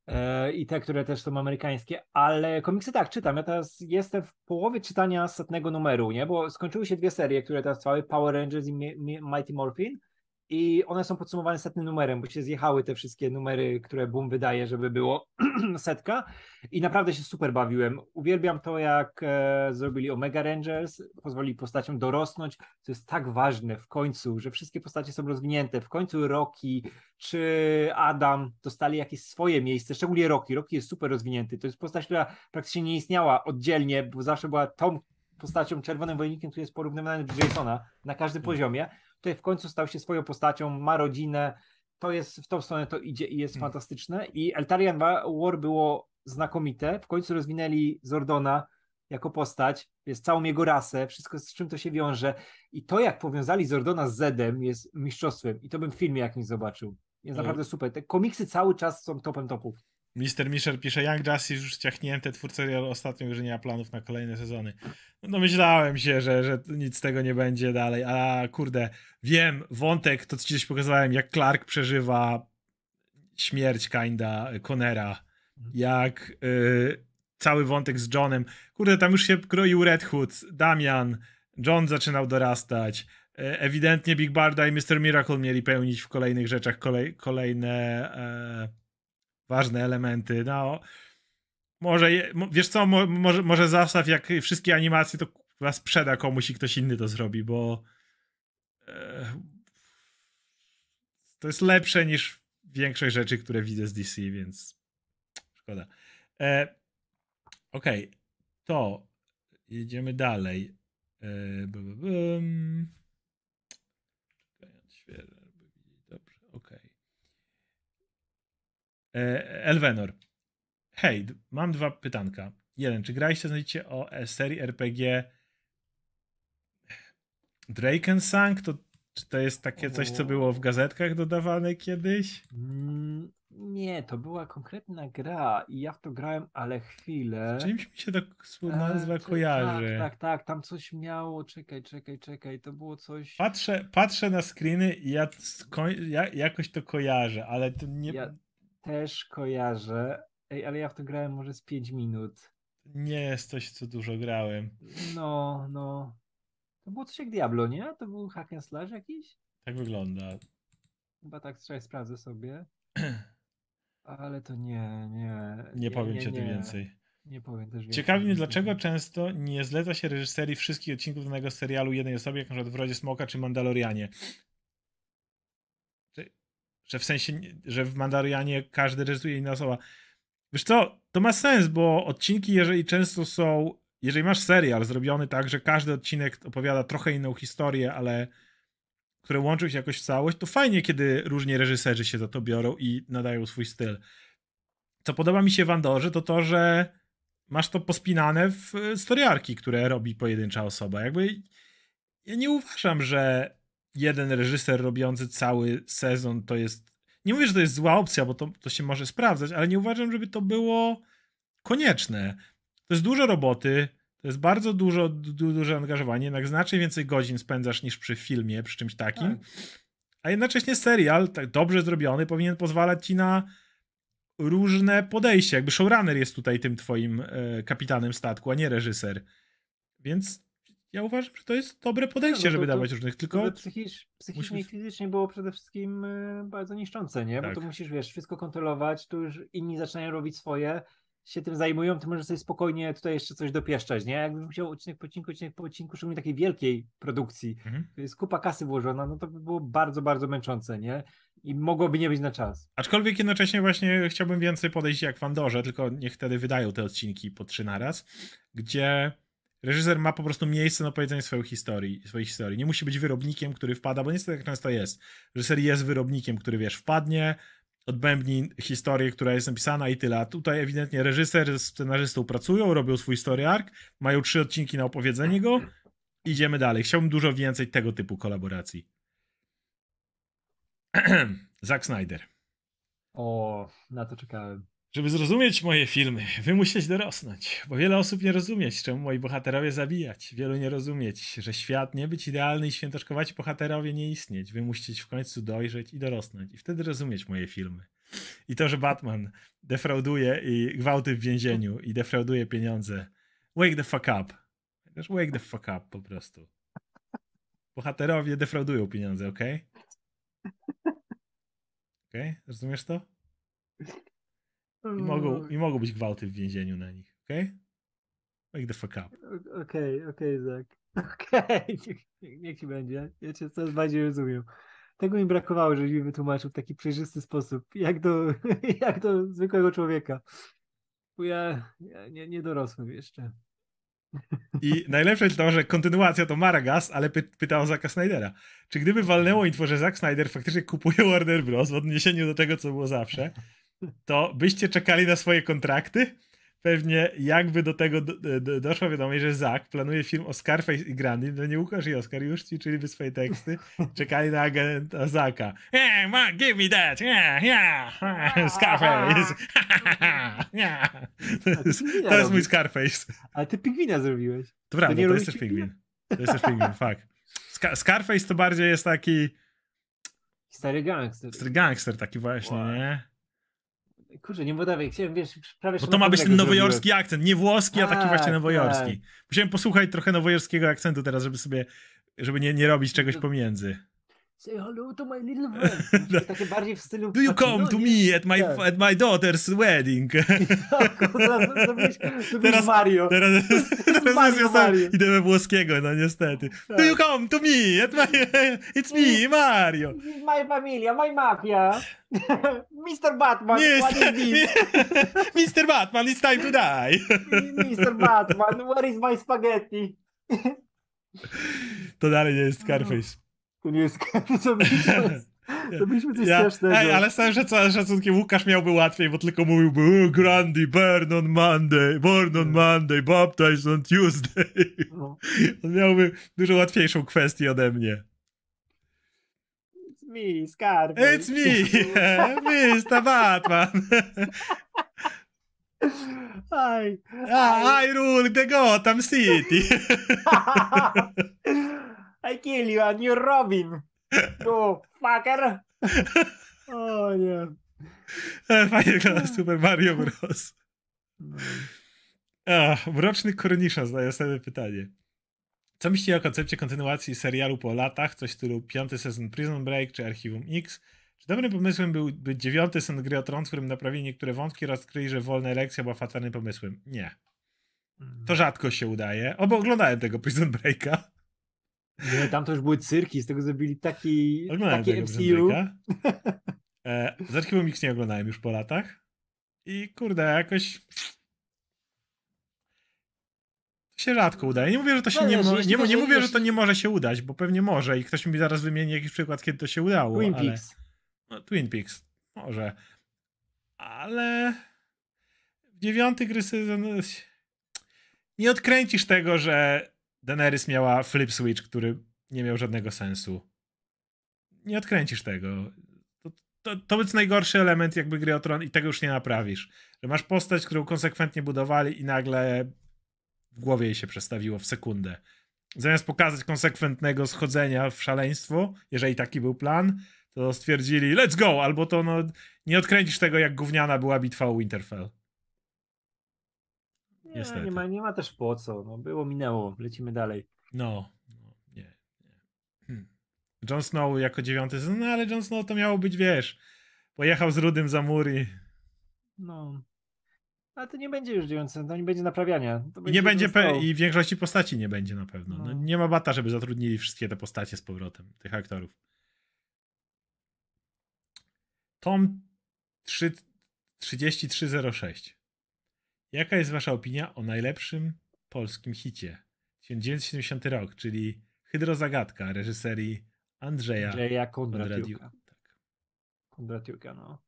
E, i te, które też są amerykańskie, ale komiksy tak, czytam. Ja teraz jestem w połowie czytania setnego numeru, nie? Bo skończyły się dwie serie, które teraz trwały, Power Rangers i Mighty Morphin i one są podsumowane setnym numerem, bo się zjechały te wszystkie numery, które Boom wydaje, żeby było setka i naprawdę się super bawiłem. Uwielbiam to, jak e, zrobili Omega Rangers, pozwolili postaciom dorosnąć, co jest tak ważne w końcu, że wszystkie postacie są rozwinięte. W końcu Rocky czy Adam dostali jakieś swoje miejsce, szczególnie Rocky. Rocky jest super rozwinięty. To jest postać, która praktycznie nie istniała oddzielnie, bo zawsze była tą postacią, czerwonym wojownikiem, który jest porównywany do Jasona na każdym hmm. poziomie tutaj w końcu stał się swoją postacią, ma rodzinę, to jest, w tą stronę to idzie i jest hmm. fantastyczne i Eltarian War było znakomite, w końcu rozwinęli Zordona jako postać, jest całą jego rasę, wszystko z czym to się wiąże i to jak powiązali Zordona z Zedem jest mistrzostwem i to bym w filmie jakimś zobaczył. Jest no. naprawdę super. Te komiksy cały czas są topem topów. Mr. Misher pisze, Young Justice już ciachnięte, twórcy ostatnio że nie ma planów na kolejne sezony. No myślałem się, że, że nic z tego nie będzie dalej, a kurde, wiem, wątek, to ci coś pokazywałem, jak Clark przeżywa śmierć kinda Conera, jak y, cały wątek z Johnem, kurde, tam już się kroił Red Hood, Damian, John zaczynał dorastać, y, ewidentnie Big Barda i Mr. Miracle mieli pełnić w kolejnych rzeczach kolej, kolejne... Y, ważne elementy. No, może, wiesz co, może, może zastaw jak wszystkie animacje, to was sprzeda komuś i ktoś inny to zrobi, bo e, to jest lepsze niż większość rzeczy, które widzę z DC, więc szkoda. E, Okej, okay. to jedziemy dalej. E, E, Elvenor. Hej, mam dwa pytanka. Jeden, czy graliście znajdziecie o serii RPG Drakensang? To, czy to jest takie coś, co było w gazetkach dodawane kiedyś? Mm, Nie, to była konkretna gra i ja w to grałem, ale chwilę. Czymś mi się to nazwa E, kojarzy. Tak, tak, tak, tam coś miało, czekaj, czekaj, czekaj, to było coś... Patrzę, patrzę na screeny i ja, ja jakoś to kojarzę, ale to nie, Ja też kojarzę, Ej, ale ja w to grałem może z 5 minut. nie jest coś, co dużo grałem. No, no. To było coś jak Diablo, nie? To był hack and slash jakiś? Tak wygląda. Chyba tak, trzeba sprawdzę sobie. Ale to nie, nie. Nie powiem nie, ci o tym nie. więcej. Nie powiem też więcej. Ciekawi mnie, dlaczego często nie zleca się reżyserii wszystkich odcinków danego serialu jednej osobie, jak na przykład w Rodzie Smoka czy Mandalorianie. Że, w sensie, że w Mandalorianie każdy reżyseruje inna osoba. Wiesz co, to ma sens, bo odcinki, jeżeli często są, jeżeli masz serial zrobiony tak, że każdy odcinek opowiada trochę inną historię, ale które łączą się jakoś w całość, to fajnie, kiedy różni reżyserzy się za to biorą i nadają swój styl. Co podoba mi się w Andorze, to to, że masz to pospinane w e, storiarki, które robi pojedyncza osoba. Jakby ja nie uważam, że jeden reżyser robiący cały sezon to jest. Nie mówię, że to jest zła opcja, bo to, to się może sprawdzać, ale nie uważam, żeby to było konieczne. To jest dużo roboty, to jest bardzo dużo, du, duże angażowanie, jednak znacznie więcej godzin spędzasz niż przy filmie, przy czymś takim. Tak. A jednocześnie serial, tak dobrze zrobiony, powinien pozwalać ci na różne podejście. Jakby showrunner jest tutaj tym twoim e, kapitanem statku, a nie reżyser. Więc ja uważam, że to jest dobre podejście, No, no to- żeby to- dawać różnych, tylko psychicz, psychicznie musisz- i fizycznie było przede wszystkim y, bardzo niszczące, nie? Tak. Bo to musisz, wiesz, wszystko kontrolować, tu już inni zaczynają robić swoje, się tym zajmują, ty możesz sobie spokojnie tutaj jeszcze coś dopieszczać, nie? Jakbyś musiał odcinek po odcinku, odcinek po odcinku, szczególnie takiej wielkiej produkcji, Mhm. to jest kupa kasy włożona, no to by było bardzo, bardzo męczące, nie? I mogłoby nie być na czas. Aczkolwiek jednocześnie właśnie chciałbym więcej podejść jak w Andorze, tylko niech wtedy wydają te odcinki po trzy naraz, gdzie reżyser ma po prostu miejsce na powiedzenie swojej historii, swojej historii. Nie musi być wyrobnikiem, który wpada, bo niestety tak często jest. Reżyser jest wyrobnikiem, który wiesz, wpadnie, odbębni historię, która jest napisana i tyle. A tutaj ewidentnie reżyser z scenarzystą pracują, robią swój story arc, mają trzy odcinki na opowiedzenie go, idziemy dalej. Chciałbym dużo więcej tego typu kolaboracji. Zack Snyder. O, na to czekałem. Żeby zrozumieć moje filmy, wy musieć dorosnąć, bo wiele osób nie rozumieć, czemu moi bohaterowie zabijać. Wielu nie rozumieć, że świat nie być idealny i świętoszkować bohaterowie nie istnieć. Wy musicie w końcu dojrzeć i dorosnąć i wtedy rozumieć moje filmy. I to, że Batman defrauduje i gwałty w więzieniu i defrauduje pieniądze. Wake the fuck up. Też wake the fuck up po prostu. Bohaterowie defraudują pieniądze, ok? Ok? Rozumiesz to? I mogą, I mogą być gwałty w więzieniu na nich, okej? Wake the fuck up. Okej, okej, Zak. Okej, niech, niech ci będzie. Ja cię coraz bardziej rozumiem. Tego mi brakowało, żebyś mi wytłumaczył w taki przejrzysty sposób, jak do, jak do zwykłego człowieka. Bo ja, ja nie, nie dorosłem jeszcze. I najlepsze jest to, że kontynuacja to Maragas, ale py Zacka Snydera. Czy gdyby walnęło info, że Zack Snyder faktycznie kupuje Warner Bros. w odniesieniu do tego, co było zawsze, to byście czekali na swoje kontrakty? Pewnie jakby do tego do, do, doszła wiadomość, że Zack planuje film o Scarface i Grandy, to nie Łukasz i Oskar już ćwiczyliby swoje teksty, czekali na agenta Zacka. Yeah, ma, give me that, yeah, yeah, Scarface, yeah. To jest, to jest mój Scarface. Ale ty pingwina zrobiłeś. To prawda, nie to, jest też pingwin. To jest też pingwin, fuck. Scarface to bardziej jest taki Stary gangster. stary gangster taki właśnie, Wow. nie? Kurczę, nie wodawej, chciałem, wiesz, prawie Bo to ma być ten nowojorski akcent, nie włoski, a taki Tak, właśnie nowojorski. tak. Musiałem posłuchać trochę nowojorskiego akcentu teraz, żeby sobie, żeby nie, nie robić czegoś pomiędzy. Say hello to my little friend. Takie bardziej w stylu... Do you come to me at my, Tak. at my daughter's wedding? Teraz zrobiłeś, zrobiłeś Teraz- Mario. Teraz, teraz Mario, jest Mario. idę we włoskiego, no niestety. Do Tak. you come to me at my, it's me, Mario. My familia, my mafia. Mr. Batman, what is this? Mr. Batman, it's time to die. Mr. Batman, where is my spaghetti? To dalej nie jest Scarface. To nie jest byliśmy coś Ja, strasznego. ej, ale z całym szac- szacunkiem Łukasz miałby łatwiej, bo tylko mówiłby oh, Grandy, burn on Monday, born on Monday, baptized on Tuesday. No. On miałby dużo łatwiejszą kwestię ode mnie. me, Scarface. It's me, Mr. Batman. Hi. Ah, I rule the Gotham City. I kill you and you're Robin. You fucker. O nie. Fajnie wygląda Super Mario Bros. No. Ach, mroczny Kornisza zadaje sobie pytanie. Co myślicie o koncepcie kontynuacji serialu po latach? Coś w stylu piąty sezon Prison Break czy Archiwum X? Czy dobrym pomysłem byłby dziewiąty sezon Gry o Tron, w którym naprawili niektóre wątki oraz odkryli, że wolna elekcja była fatalnym pomysłem? Nie. To rzadko się udaje. Obo oglądałem tego Prison Breaka. Nie, tam to już były cyrki, z tego zrobili taki, Oglądałem Prison MCU. E, z Archiwum X nie oglądałem już po latach. I kurde, jakoś... To się rzadko udaje. Nie mówię, że to się nie, Zależy, mo- jeśli nie, nie mówię, że to nie może się udać, bo pewnie może i ktoś mi zaraz wymieni jakiś przykład, kiedy to się udało. Twin ale... Peaks. No, Twin Peaks. Może. Ale w dziewiąty gry sezon nie odkręcisz tego, że Daenerys miała flip switch, który nie miał żadnego sensu. Nie odkręcisz tego. To, to, to jest najgorszy element jakby gry o Tron i tego już nie naprawisz. Że masz postać, którą konsekwentnie budowali i nagle w głowie jej się przestawiło w sekundę. Zamiast pokazać konsekwentnego schodzenia w szaleństwo, jeżeli taki był plan, to stwierdzili let's go, albo to no, nie odkręcisz tego, jak gówniana była bitwa o Winterfell. Nie, Niestety. nie, ma, nie ma też po co. No, było, minęło. Lecimy dalej. No, no nie, nie. Hmm. Jon Snow jako dziewiąty sezon, no ale Jon Snow to miało być, wiesz, pojechał z Rudym za mur i, No. Ale to nie będzie już dziewiący, to nie będzie naprawiania. I nie będzie, pe- i większości postaci nie będzie na pewno. No, No. nie ma bata, żeby zatrudnili wszystkie te postacie z powrotem, tych aktorów. Tom 3, 3306. Jaka jest wasza opinia o najlepszym polskim hicie? 1970 rok, czyli Hydrozagadka reżyserii Andrzeja Andrzeja Kondratiuka. Tak. Kondratiuka, no.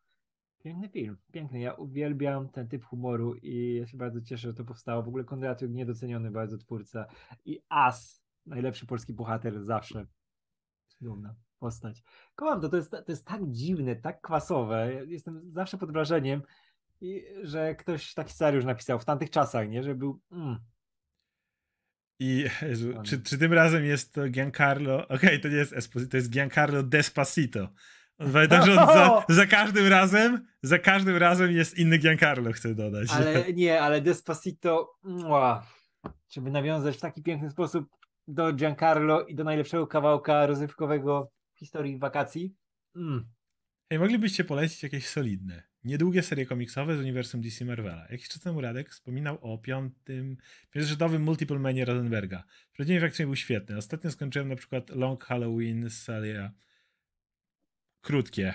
Piękny film, piękny. Ja uwielbiam ten typ humoru i ja się bardzo cieszę, że to powstało. W ogóle Kondratiuk niedoceniony bardzo twórca i As, najlepszy polski bohater zawsze. Dumna postać. Kocham to, to jest, to jest tak dziwne, tak kwasowe. Jestem zawsze pod wrażeniem, i, że ktoś taki scenariusz napisał w tamtych czasach, nie? Że był... Mm, I Jezu, czy, czy tym razem jest to Giancarlo? Okej, to nie jest Esposito, to jest Giancarlo Despacito. Pamiętam, że on za, za każdym razem, za każdym razem jest inny Giancarlo, chcę dodać. Ale nie, ale Despacito, żeby nawiązać w taki piękny sposób do Giancarlo i do najlepszego kawałka rozrywkowego w historii wakacji. Mm. Hej, moglibyście polecić jakieś solidne, niedługie serie komiksowe z uniwersum DC Marvela. Jakiś czas temu Radek wspominał o piątym, pięciozrzędowym Multiple Manie Rosenberga. Przeddzień faktycznie był świetny. Ostatnio skończyłem na przykład Long Halloween Salia. Krótkie,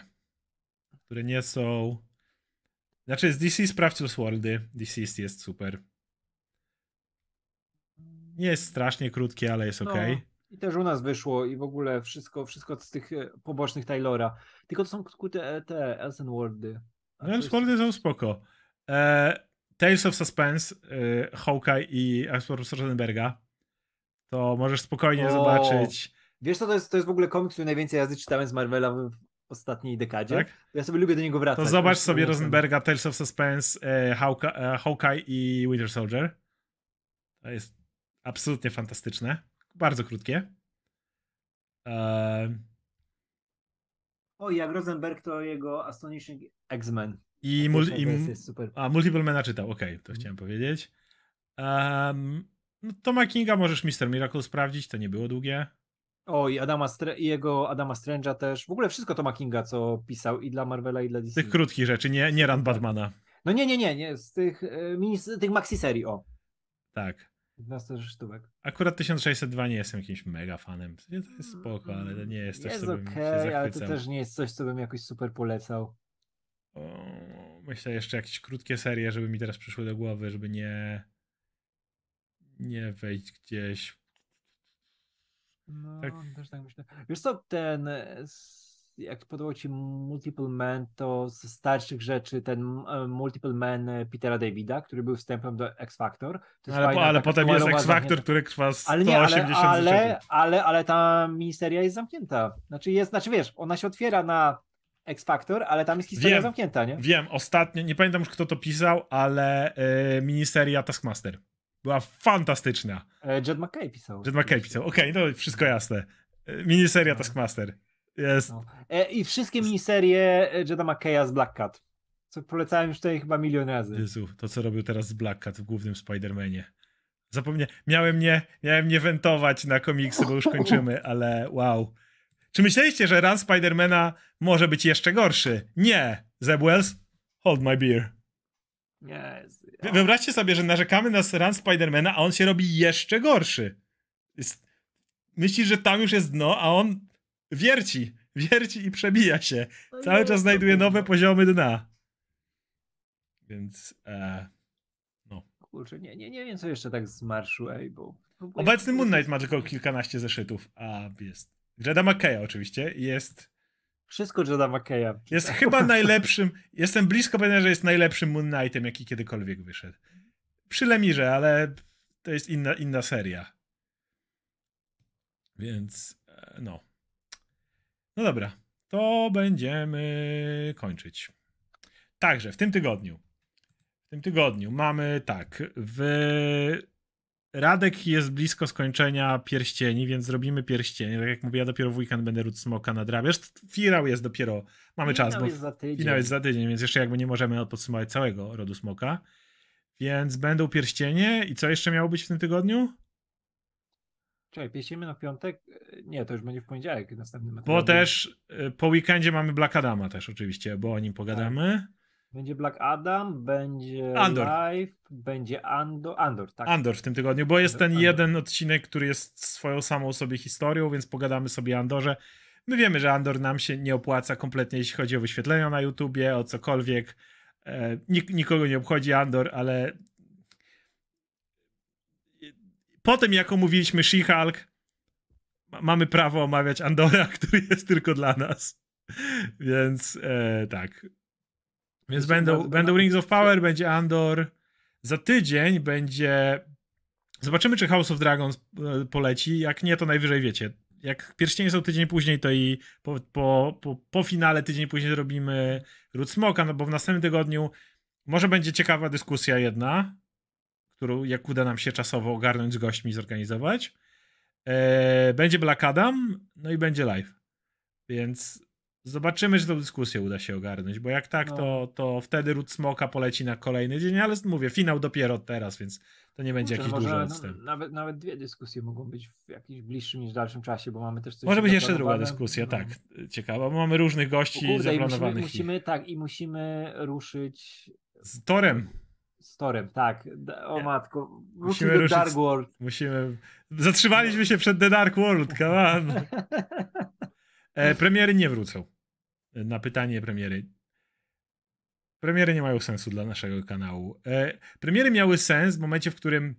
które nie są... Znaczy z DC sprawdź Worldy. DC jest super. Nie jest strasznie krótkie, ale jest No, ok. I też u nas wyszło i w ogóle wszystko, wszystko z tych e, pobocznych Taylora. Tylko to są te, te. A No, to jest- Worldy są spoko. E, Tales of Suspense, e, Hawkeye i Profesor Rosenberga. To możesz spokojnie O, zobaczyć. Wiesz co, to jest, to jest w ogóle komiks, który najwięcej razy czytałem z Marvela w, ostatniej dekadzie. Tak? Ja sobie lubię do niego wracać. To zobacz sobie. Rosenberga, Tales of Suspense, e, Hawkeye, e, Hawkeye i Winter Soldier. To jest absolutnie fantastyczne. Bardzo krótkie. E, O, jak Rosenberg to jego Astonishing X-Men. I, mul, i jest super. A, Multiple Mana czytał, okej, to Mhm. chciałem powiedzieć. Um, no, Toma Kinga możesz Mr. Miracle sprawdzić, to nie było długie. O, i, Adama Stre- i jego Adama Strange'a też. W ogóle wszystko Toma Kinga, co pisał i dla Marvela, i dla DC. tych krótkich rzeczy, nie, nie Run Tak. Batmana. No nie, nie, nie, nie, z tych, e, mini, z tych maxi serii, o. Tak. 15 sztuczek. Akurat 1602 nie jestem jakimś mega fanem. To jest spoko, ale to nie jest coś, Jest co bym okej, się ale to też nie jest coś, co bym jakoś super polecał. O, myślę jeszcze jakieś krótkie serie, żeby mi teraz przyszły do głowy, żeby nie nie wejść gdzieś. No, Tak. też tak myślę. Wiesz co, ten e, jak podobał ci Multiple Man, to z starszych rzeczy ten e, Multiple Man e, Petera Davida, który był wstępem do X Factor. To ale, fajna, po, ale potem jest X Factor, zamknięta- który trwa 180 ale ale, ale, ale, ale ta miniseria jest zamknięta. Znaczy jest, znaczy wiesz, ona się otwiera na X Factor, ale tam jest historia Wiem. zamknięta, nie? Wiem, ostatnio, nie pamiętam już kto to pisał, ale y, miniseria Taskmaster. Była fantastyczna. Jed McKay pisał. Jed McKay pisał. Okej, to wszystko jasne. Miniseria No. Taskmaster. Jest. No. E, I wszystkie miniserie e, Jeda McKaya z Black Cat. Co polecałem już tutaj chyba milion razy. Jezu, to co robił teraz z Black Cat w głównym Spider-Manie. Zapomnie, miałem nie, miałem nie wentować na komiksy, bo już kończymy, ale wow. Czy myśleliście, że run Spidermana może być jeszcze gorszy? Nie. Zeb Wells, hold my beer. Nie, Wy- Wyobraźcie sobie, że narzekamy na run Spidermana, a on się robi jeszcze gorszy. Jest... Myślisz, że tam już jest dno, a on wierci, wierci i przebija się. No Cały nie, czas znajduje kurwa. nowe poziomy dna. Więc e, Kurczę, nie, nie, nie wiem, co jeszcze tak z marszu, bo- obecny Moon Knight ma tylko kilkanaście zeszytów, a jest. Jeda McKeya oczywiście jest, Wszystko Jeda McKaya. jest chyba najlepszym, jestem blisko pewien, że jest najlepszym Moon Knightem, jaki kiedykolwiek wyszedł. Przy Lemirze, ale to jest inna, inna seria. Więc e, no. No dobra, to będziemy kończyć. Także w tym tygodniu. W tym tygodniu mamy tak. W Radek jest blisko skończenia pierścieni, więc zrobimy pierścienie. Tak jak mówię, ja dopiero w weekend będę ród smoka nadrabiać. Finał jest dopiero. Mamy czas, Finał bo jest za tydzień. finał jest za tydzień, więc jeszcze jakby nie możemy podsumować całego rodu smoka. Więc będą pierścienie. I co jeszcze miało być w tym tygodniu? Czekaj, pieścimy na piątek? E, Nie, to już będzie w poniedziałek następny Bo materiał. też y, po weekendzie mamy Black Adama też oczywiście, bo o nim pogadamy. Będzie Black Adam, będzie Andor. Live, będzie Andor, Andor tak. Andor w tym tygodniu, bo jest ten Andor. jeden odcinek, który jest swoją samą sobie historią, więc pogadamy sobie Andorze. My wiemy, że Andor nam się nie opłaca kompletnie, jeśli chodzi o wyświetlenia na YouTubie, o cokolwiek. E, nik- nikogo nie obchodzi Andor, ale po tym, jak omówiliśmy She-Hulk, ma- mamy prawo omawiać Andora, który jest tylko dla nas. Więc e, tak. Więc będą, będą Rings of Power, będzie Andor. Za tydzień będzie. Zobaczymy, czy House of Dragons e, poleci. Jak nie, to najwyżej wiecie. Jak pierścienie są tydzień później, to i po, po, po, po finale tydzień później zrobimy Ród Smoka, no bo w następnym tygodniu może będzie ciekawa dyskusja jedna, którą jak uda nam się czasowo ogarnąć z gośćmi zorganizować. E, będzie Black Adam, no i będzie live. Więc zobaczymy, czy tą dyskusję uda się ogarnąć, bo jak tak, No. to, to wtedy Ród Smoka poleci na kolejny dzień, ale mówię, finał dopiero teraz, więc to nie będzie Kurczę, jakiś no duży może, odstęp. no, nawet, nawet dwie dyskusje mogą być w jakimś bliższym niż dalszym czasie, bo mamy też coś Może być jeszcze druga dyskusja, No. tak, ciekawa, bo mamy różnych gości Kurde, i musimy, zaplanowanych. musimy, tak, i musimy ruszyć Z Torem z Torem, tak. O matko, Musimy ruszyć Dark World. musimy... Zatrzymaliśmy się przed The Dark World, come on. E, premiery nie wrócą. Na pytanie premiery. Premiery nie mają sensu dla naszego kanału. E, premiery miały sens w momencie, w którym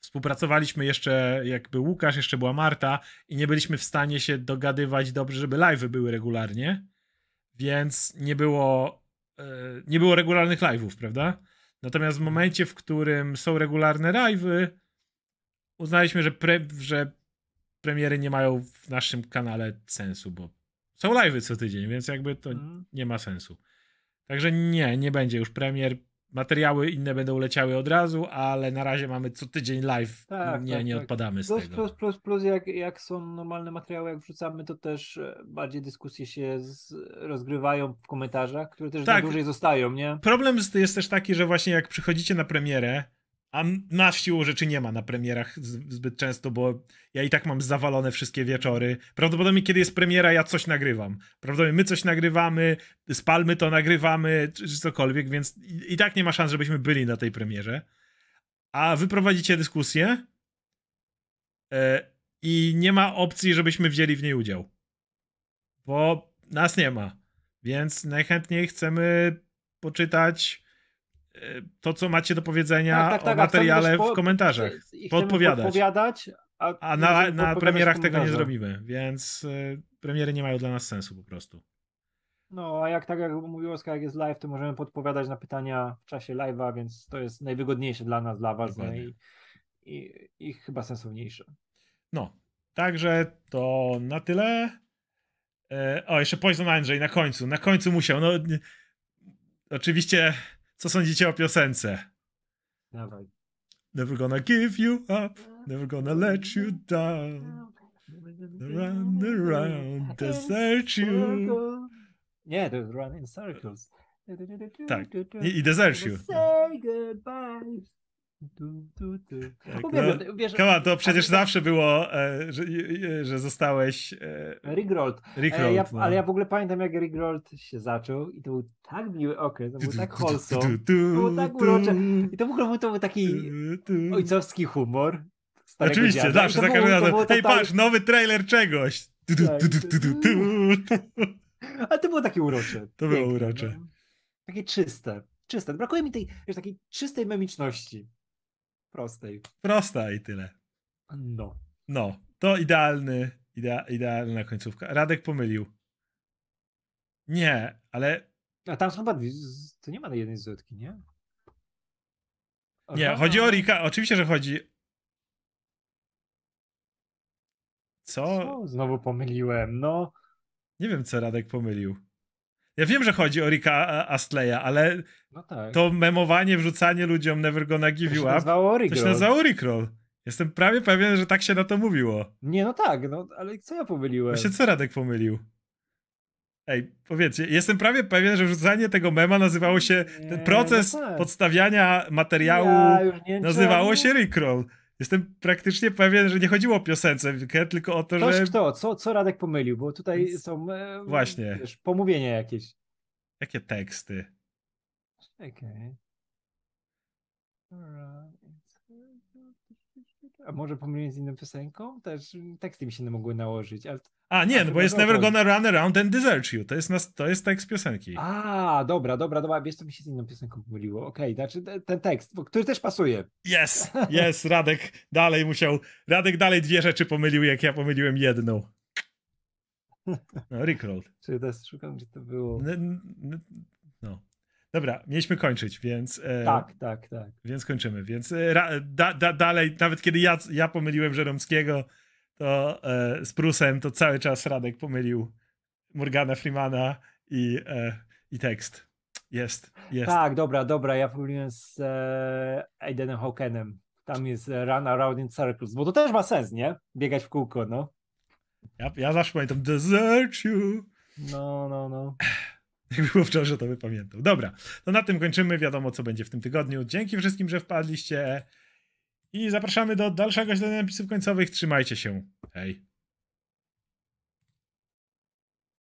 współpracowaliśmy jeszcze, jakby Łukasz, jeszcze była Marta i nie byliśmy w stanie się dogadywać dobrze, żeby live'y były regularnie, więc nie było, e, nie było regularnych live'ów, prawda? Natomiast w momencie, w którym są regularne live'y, uznaliśmy, że, pre, że premiery nie mają w naszym kanale sensu, bo są live'y co tydzień, więc jakby to Mm. nie ma sensu. Także nie, nie będzie już premier. Materiały inne będą leciały od razu, ale na razie mamy co tydzień live. Tak, nie, tak, nie tak. odpadamy z Plus, tego. plus, plus, plus jak, jak są normalne materiały, jak wrzucamy, to też e, bardziej dyskusje się z, rozgrywają w komentarzach, które też Tak. dłużej zostają, nie? Problem jest, jest też taki, że właśnie jak przychodzicie na premierę, a nas siłą rzeczy nie ma na premierach zbyt często, bo ja i tak mam zawalone wszystkie wieczory. Prawdopodobnie kiedy jest premiera, ja coś nagrywam. Prawdopodobnie my coś nagrywamy, spalmy to nagrywamy, czy, czy cokolwiek, więc i, i tak nie ma szans, żebyśmy byli na tej premierze. A wy prowadzicie dyskusję e, i nie ma opcji, żebyśmy wzięli w niej udział. Bo nas nie ma. Więc najchętniej chcemy poczytać to, co macie do powiedzenia Tak, tak, tak, o a materiale po- w komentarzach. Podpowiadać. podpowiadać, A na, żeby na pokazać premierach tego nie zrobimy, więc y, premiery nie mają dla nas sensu po prostu. No, a jak tak jak mówił Oskar, jak jest live, to możemy podpowiadać na pytania w czasie live'a, więc to jest najwygodniejsze dla nas, dla was no i, i, i chyba sensowniejsze. No, także to na tyle. E, o, jeszcze Poison Andrzej na końcu. Na końcu musiał. No, oczywiście, co sądzicie o piosence? Dawaj. Never gonna give you up, never gonna let you down. Run around, desert you. Nie, to jest Run in Circles. Tak, I, i desert you. Say goodbye. Du, du, du. Tak, Uwielbiam, no, wiesz, Come on, to przecież zawsze było, e, że, e, że zostałeś e, ja, Roll, no. ale ja w ogóle pamiętam, jak Rickrolled się zaczął i to był tak miły okres, to był tak wholesome. Było tak urocze. I to w ogóle był, to był taki ojcowski humor. Oczywiście, dziada. Zawsze za każdym razem. Ej, totalnie- patrz, nowy trailer czegoś. Tak. Ale to było takie urocze. To było urocze. No. Takie czyste. Czyste. Brakuje mi tej, wiesz, takiej czystej memiczności. Prostej. Prosta i tyle. No. No, to idealny, idea, idealna końcówka. Radek pomylił. Nie, ale A tam są chyba to nie ma jednej zwrotki, nie? nie, chodzi o Rika. Oczywiście, że chodzi. Co? Co? Znowu pomyliłem, no. Nie wiem, co Radek pomylił. Ja wiem, że chodzi o Rika Astleya, ale No tak. to memowanie, wrzucanie ludziom Never Gonna Give To You się Up to się nazywało Rickroll. Jestem prawie pewien, że tak się na to mówiło. Nie, no tak, no ale co ja pomyliłem? Właśnie co Radek pomylił? Ej, powiedzcie, jestem prawie pewien, że wrzucanie tego mema nazywało się, Nie, ten proces no tak. podstawiania materiału Ja nie nazywało się Rickroll. Jestem praktycznie pewien, że nie chodziło o piosenkę, tylko o to, Ktoś że... kto? Co, co Radek pomylił? Bo tutaj Więc- są e, Właśnie. Wiesz, pomówienia jakieś. Jakie teksty? Czekaj. A może pomyliłem z inną piosenką? Też teksty mi się nie mogły nałożyć. Ale... A, nie, A, no bo jest to Never. Gonna Run Around and Desert You. To jest, nas, to jest tekst piosenki. A, dobra, dobra, dobra. Wiesz, co mi się z inną piosenką pomyliło. Okej, znaczy te- ten tekst, bo- który też pasuje. Yes, yes, Radek dalej musiał... Radek dalej dwie rzeczy pomylił, jak ja pomyliłem jedną. No, Rickroll. Czy też szukam, gdzie to było. N-. Dobra, mieliśmy kończyć, więc... E, Tak, tak, tak. Więc kończymy. Więc e, da, da, dalej, nawet kiedy ja, ja pomyliłem Żeromskiego to e, z Prusem, to cały czas Radek pomylił Morgana Freemana i, e, i tekst. Jest, jest. Tak, dobra, dobra. Ja pomyliłem z e, Aidenem Hawkenem. Tam jest e, Run Around in Circles, bo to też ma sens, nie? Biegać w kółko, no. Ja, ja zawsze pamiętam Desert You. No, no, no. Jak było wczoraj, to by pamiętał. Dobra, to na tym kończymy. Wiadomo, co będzie w tym tygodniu. Dzięki wszystkim, że wpadliście i zapraszamy do dalszego śledzenia napisów końcowych. Trzymajcie się. Hej.